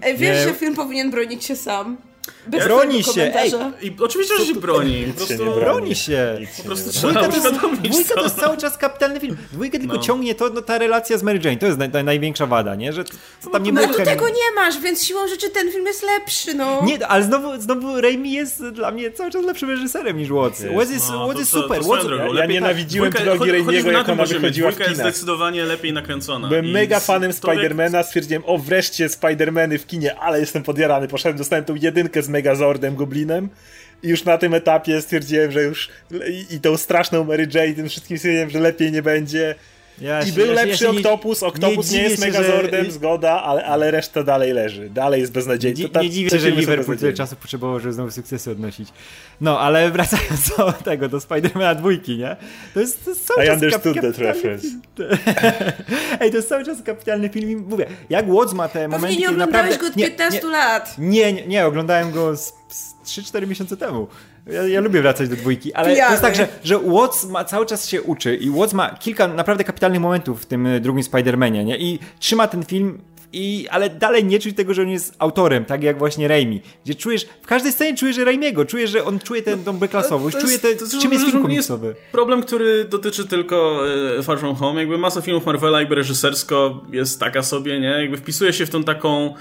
S2: Ej, wiesz, nie. że film powinien bronić się sam.
S3: Bez broni się! Ej,
S1: I oczywiście, że się broni. Po prostu
S3: broni. broni się.
S1: Po prostu trzeba uświadomić
S3: Dwójka to jest cały czas kapitalny film. Dwójka tylko no. ciągnie to, no, ta relacja z Mary Jane. To jest naj, największa wada, nie? Że
S2: to tam nie no, tu tego nie masz, więc siłą rzeczy ten film jest lepszy, no.
S3: Nie, ale znowu, znowu Raimi jest dla mnie cały czas lepszym reżyserem niż Watts. Watts jest, no, jest to, super. To,
S4: to ja, ja nienawidziłem trilogii Raimiego, jak ona wychodziła w kinach.
S1: jest zdecydowanie lepiej nakręcona.
S4: Byłem mega fanem Spidermana, stwierdziłem, o wreszcie Spidermany w kinie, ale jestem podjarany. Poszedłem, dostałem tą jedynkę z Megazordem, Goblinem. I już na tym etapie stwierdziłem, że już i, i tą straszną Mary Jane, tym wszystkim stwierdziłem, że lepiej nie będzie. Ja I był ja lepszy ja Octopus, Octopus nie, nie jest Megazordem, że... zgoda, ale, ale reszta dalej leży. Dalej jest beznadziejny.
S3: Nie, nie dziwię się, że Liverpool tyle czasu potrzebował, żeby znowu sukcesy odnosić. No, ale wracając do tego, do Spidermana dwójki, nie? To jest, to jest cały
S4: I
S3: czas
S4: understood that reference.
S3: Ej, to jest cały czas kapitalny film i mówię, jak Watts ma te momenty...
S2: Pewnie nie oglądałeś naprawdę... go od 15
S3: nie,
S2: lat.
S3: Nie, nie, nie, oglądałem go z, z 3-4 miesiące temu. Ja, ja, lubię wracać do dwójki, ale Pijany. to jest tak, że, że Watts ma, cały czas się uczy i Watts ma kilka naprawdę kapitalnych momentów w tym e, drugim Spider-Manie, nie? I trzyma ten film i, ale dalej nie czuć tego, że on jest autorem, tak jak właśnie Raimi. Gdzie czujesz, w każdej scenie czujesz Raimiego, czujesz, że on czuje tę tą beklasowość, czuje te, to czym jest film komiksowy.
S1: problem, który dotyczy tylko e, Far From Home, jakby masa filmów Marvela jakby reżysersko jest taka sobie, nie? Jakby wpisuje się w tą taką,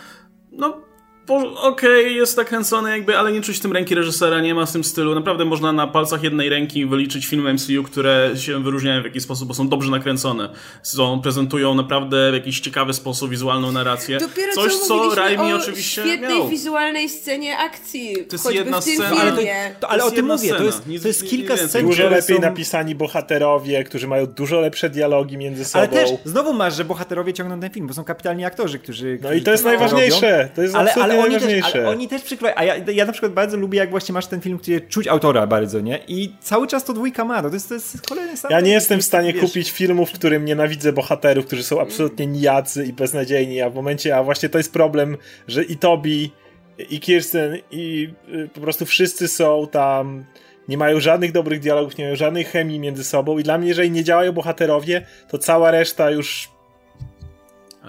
S1: no okej, okay, jest tak kręcony jakby, ale nie czuć tym ręki reżysera, nie ma w tym stylu. Naprawdę można na palcach jednej ręki wyliczyć filmy MCU, które się wyróżniają w jakiś sposób, bo są dobrze nakręcone. Są, prezentują naprawdę w jakiś ciekawy sposób wizualną narrację.
S2: Dopiero
S1: Coś,
S2: co,
S1: co Raimi oczywiście
S2: świetnej
S1: miał.
S2: wizualnej scenie akcji.
S1: To jest jedna scena.
S3: Ale, to, to, ale o tym mówię, to jest, to jest kilka scen,
S4: Dużo lepiej są... napisani bohaterowie, którzy mają dużo lepsze dialogi między sobą.
S3: Ale też, znowu masz, że bohaterowie ciągną ten film, bo są kapitalni aktorzy, którzy...
S4: No i to jest najważniejsze. To jest ale, ale
S3: oni też, ale oni też przyklejają. A ja, ja na przykład bardzo lubię, jak właśnie masz ten film, gdzie czuć autora bardzo, nie? I cały czas to dwójka ma. To jest, to jest kolejny sam.
S4: Ja nie jestem w stanie wiesz. kupić filmu, w którym nienawidzę bohaterów, którzy są absolutnie nijacy i beznadziejni, a w momencie, a właśnie to jest problem, że i Tobi, i Kirsten, i y, po prostu wszyscy są tam nie mają żadnych dobrych dialogów, nie mają żadnej chemii między sobą i dla mnie, jeżeli nie działają bohaterowie, to cała reszta już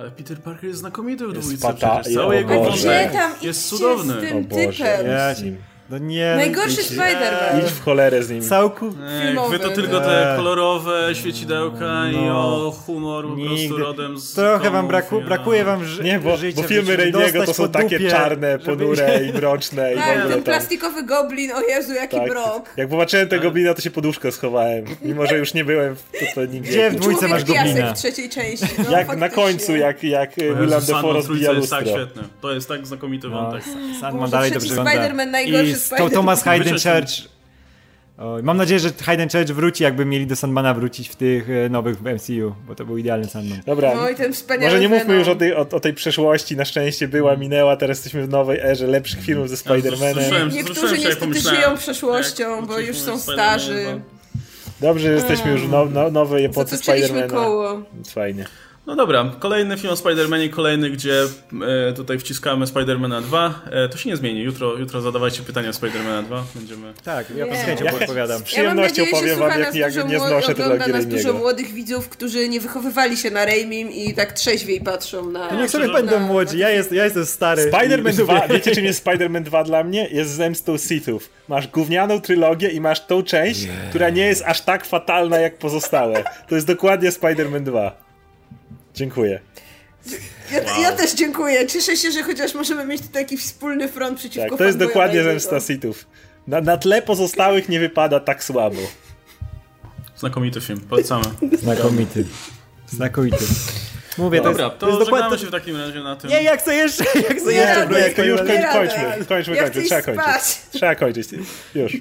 S1: ale Peter Parker jest znakomity w dwójce pata, Cały jego
S2: wątek
S1: jest cudowny.
S2: Z tym o Boże, ja
S3: no nie.
S2: Najgorszy Spider-Man.
S4: Idź w cholerę z nim.
S3: Całku
S1: Wy to tylko te kolorowe świecidełka no. i o humor po prostu rodem z
S3: Trochę wam braku, brakuje wam ży
S4: Nie, bo,
S3: życia,
S4: bo filmy Raimiego to są takie czarne, ponure i mroczne.
S2: Tak, i ten tam. plastikowy goblin, o Jezu, jaki tak. brok.
S4: Jak zobaczyłem tego goblina, to się poduszko schowałem. Mimo, że już nie byłem w to, nim
S3: Gdzie w dwójce masz goblina?
S2: w trzeciej części.
S4: No, jak na końcu, jak, jak William Defoe rozbija lustro.
S1: Tak, świetne. To jest tak znakomity no, wątek.
S3: Sandman dalej dobrze
S2: wygląda. Spider-Man najgorszy
S3: Spider-Man. Thomas Hayden Church mam nadzieję, że Hayden Church wróci, jakby mieli do Sandmana wrócić w tych e, nowych w MCU, bo to był idealny Sandman.
S4: Dobra,
S2: no i ten wspaniały
S4: może nie mówmy
S2: Venom.
S4: już o tej, o, o tej przeszłości, na szczęście była, minęła, teraz jesteśmy w nowej erze lepszych filmów ze Spider-Manem.
S2: Niektórzy niestety
S1: pomyślałem,
S2: żyją przeszłością,
S1: jak
S2: bo już są starzy.
S1: Spider-Man
S4: Dobrze, że jesteśmy już w no, no, nowej epoce Spider-Mana.
S2: koło.
S4: Fajnie.
S1: No dobra, kolejny film o Spider-Manie, kolejny, gdzie e, tutaj wciskamy Spider-Mana 2. E, to się nie zmieni. Jutro, jutro zadawajcie pytania o Spider-Mana 2. Będziemy...
S3: Tak, ja z chęcią odpowiadam.
S4: Z przyjemnością
S2: ja
S4: powiem wam, jak, jak nie znoszę
S2: ogląda
S4: tego
S2: nas dużo młodych widzów, którzy nie wychowywali się na Raimim i tak trzeźwiej patrzą na...
S3: To niech sobie będą młodzi, ja, jest, ja jestem stary.
S4: Spider-Man
S3: I-
S4: 2, wiecie czym jest Spider-Man 2 dla mnie? Jest zemstą Sithów. Masz gównianą trylogię i masz tą część, która nie jest aż tak fatalna jak pozostałe. To jest dokładnie Spider-Man 2. Dziękuję.
S2: Ja, ja też dziękuję. Cieszę się, że chociaż możemy mieć tutaj jakiś wspólny front przeciwko
S4: Tak, to jest dokładnie zemsta Sithów. Na, na tle pozostałych nie wypada tak słabo.
S1: Znakomity film, polecamy.
S3: Znakomity. Znakomity. Mówię,
S1: Dobra,
S3: to
S1: to,
S3: jest, to jest
S1: żegnamy
S3: dokładnie...
S1: się w takim razie na tym.
S3: Nie, jak chcę jeszcze, jak chcę
S2: Nie,
S3: jeszcze.
S2: nie,
S4: Nie, to już kończmy,
S2: radę.
S4: kończmy,
S2: Ja
S4: kończmy, trzeba kończyć.
S2: spać.
S4: Trzeba kończyć. Już.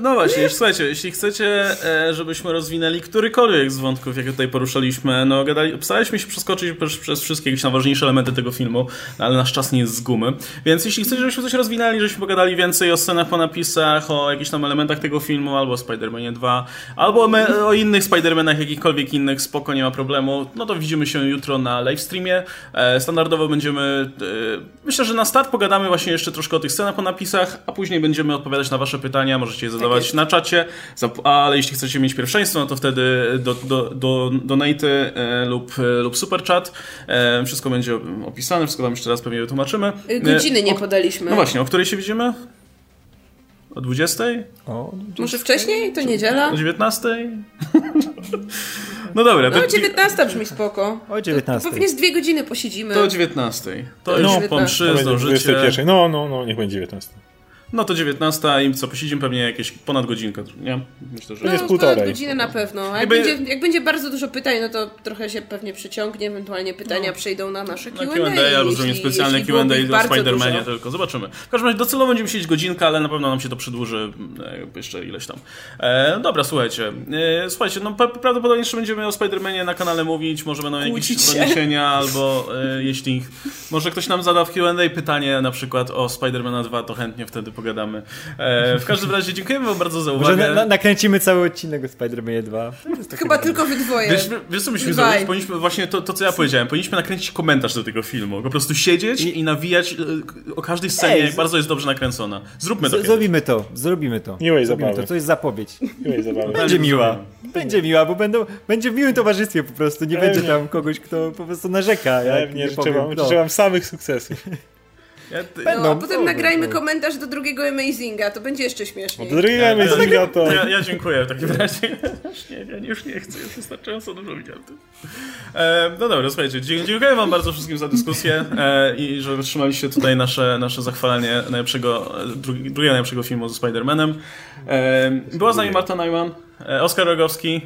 S1: No właśnie, słuchajcie, jeśli chcecie, e, żebyśmy rozwinęli którykolwiek z wątków, jakie tutaj poruszaliśmy, no gadali, staraliśmy się przeskoczyć przez, przez wszystkie jakieś najważniejsze elementy tego filmu, no, ale nasz czas nie jest z gumy. Więc jeśli chcecie, żebyśmy coś rozwinęli, żebyśmy pogadali więcej o scenach po napisach, o jakichś tam elementach tego filmu, albo o Spider-Manie 2, albo o, me, o innych Spider-Manach, jakichkolwiek innych, spoko, nie ma problemu, no to widzimy się jutro na livestreamie. E, standardowo będziemy, e, myślę, że na start pogadamy właśnie jeszcze troszkę o tych scenach po napisach, a później będziemy odpowiadać na wasze pytania, możecie je zadawać
S2: jest.
S1: na czacie, ale jeśli chcecie mieć pierwszeństwo, no to wtedy do, do, do donaty e, lub, lub super chat. Wszystko będzie opisane, wszystko tam jeszcze raz pewnie wytłumaczymy.
S2: Godziny nie podaliśmy.
S1: No właśnie, o której się widzimy? O 20?
S3: O,
S2: Może wcześniej? To niedziela?
S1: O 19? no dobra,
S2: No,
S1: to,
S2: 19 brzmi spoko.
S3: o 19.
S2: Pewnie z dwie godziny posiedzimy.
S1: to o 19. To
S2: No,
S1: już po
S2: 19.
S1: mszy
S4: To
S1: zdążycie.
S4: 21. No, no, no, niech będzie 19.
S1: No to 19 i co, posiedzimy pewnie jakieś ponad godzinkę, nie? Myślę, że...
S2: No,
S4: jest półtorej.
S2: ponad godzinę na pewno. A jak, będzie, jak będzie bardzo dużo pytań, no to trochę się pewnie przyciągnie, ewentualnie pytania przejdą na nasze
S1: Na
S2: Q&A.
S1: Q&A albo zrobimy specjalne Q&A o Spider-Manie
S2: dużo.
S1: tylko. Zobaczymy. W każdym razie docelowo będziemy siedzieć godzinkę, ale na pewno nam się to przedłuży e, jeszcze ileś tam. E, dobra, słuchajcie. E, słuchajcie, no pra- prawdopodobnie jeszcze będziemy o Spider-Manie na kanale mówić, może będą jakieś doniesienia, albo e, jeśli może ktoś nam zada w Q&A pytanie na przykład o Spider-Mana 2, to chętnie wtedy pogadamy. E, w każdym razie dziękujemy wam bardzo za
S3: Może
S1: uwagę.
S3: na, na, nakręcimy cały odcinek o Spider-Manie 2.
S2: Chyba tylko wy dwoje.
S1: Wiesz, wiesz co musimy
S2: Dwaj.
S1: zrobić? Powinniśmy właśnie to, to, co ja powiedziałem. Powinniśmy nakręcić komentarz do tego filmu. Po prostu siedzieć i, nawijać e, o każdej scenie,
S3: Ej,
S1: jak
S3: z-
S1: bardzo jest dobrze nakręcona. Zróbmy to.
S3: Z, zrobimy to, zrobimy to.
S4: Miłej
S3: zrobimy
S4: zabawy.
S3: to, to jest zapowiedź.
S4: Miłej zabawy.
S3: Będzie miła. Będzie miła, bo będą, będzie w miłym towarzystwie po prostu. Nie
S4: Pewnie.
S3: będzie tam kogoś, kto po prostu narzeka. Jak
S4: Pewnie,
S3: nie
S4: życzę
S3: powiem,
S4: wam,
S3: no.
S4: życzę wam samych sukcesów.
S1: Ja, ty,
S2: No, a
S3: Będą,
S2: potem nagrajmy
S3: no.
S2: komentarz do drugiego Amazinga, to będzie jeszcze śmieszniej.
S4: Do drugiego Amazinga to...
S1: ja, ja dziękuję w takim razie. Już nie, ja już nie chcę, już wystarczająco dużo widziałem. E, no dobra, słuchajcie, dziękuję wam bardzo wszystkim za dyskusję e, i że wytrzymaliście tutaj nasze, nasze zachwalanie najlepszego, e, drugi, drugiego najlepszego filmu ze Spider-Manem. E, była z nami Marta Neumann, e, Oskar Rogowski,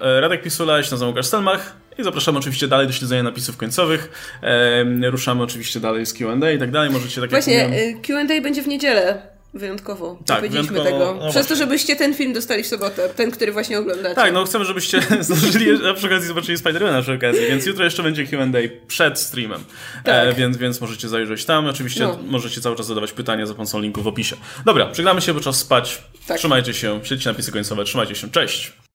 S1: e, Radek Pisula, ja się nazywam Łukasz Stelmach i zapraszamy oczywiście dalej do śledzenia napisów końcowych. E, ruszamy oczywiście dalej z Q&A i tak dalej, możecie tak
S2: Właśnie,
S1: jak mówiłem,
S2: y, Q&A będzie w niedzielę. Wyjątkowo.
S1: Tak,
S2: powiedzieliśmy
S1: wyjątkowo.
S2: tego.
S1: No
S2: Przez
S1: właśnie.
S2: to, żebyście ten film dostali w sobotę. Ten, który właśnie oglądacie.
S1: Tak, no chcemy, żebyście zdążyli, a przy okazji zobaczyli Spidermana przy okazji, więc jutro jeszcze będzie Q&A przed streamem,
S2: Tak.
S1: e, więc, więc możecie zajrzeć tam. Oczywiście
S2: No.
S1: możecie cały czas zadawać pytania za pomocą linku w opisie. Dobra, żegnamy się, bo czas spać.
S2: Tak.
S1: Trzymajcie się, śledźcie napisy końcowe, trzymajcie się, cześć!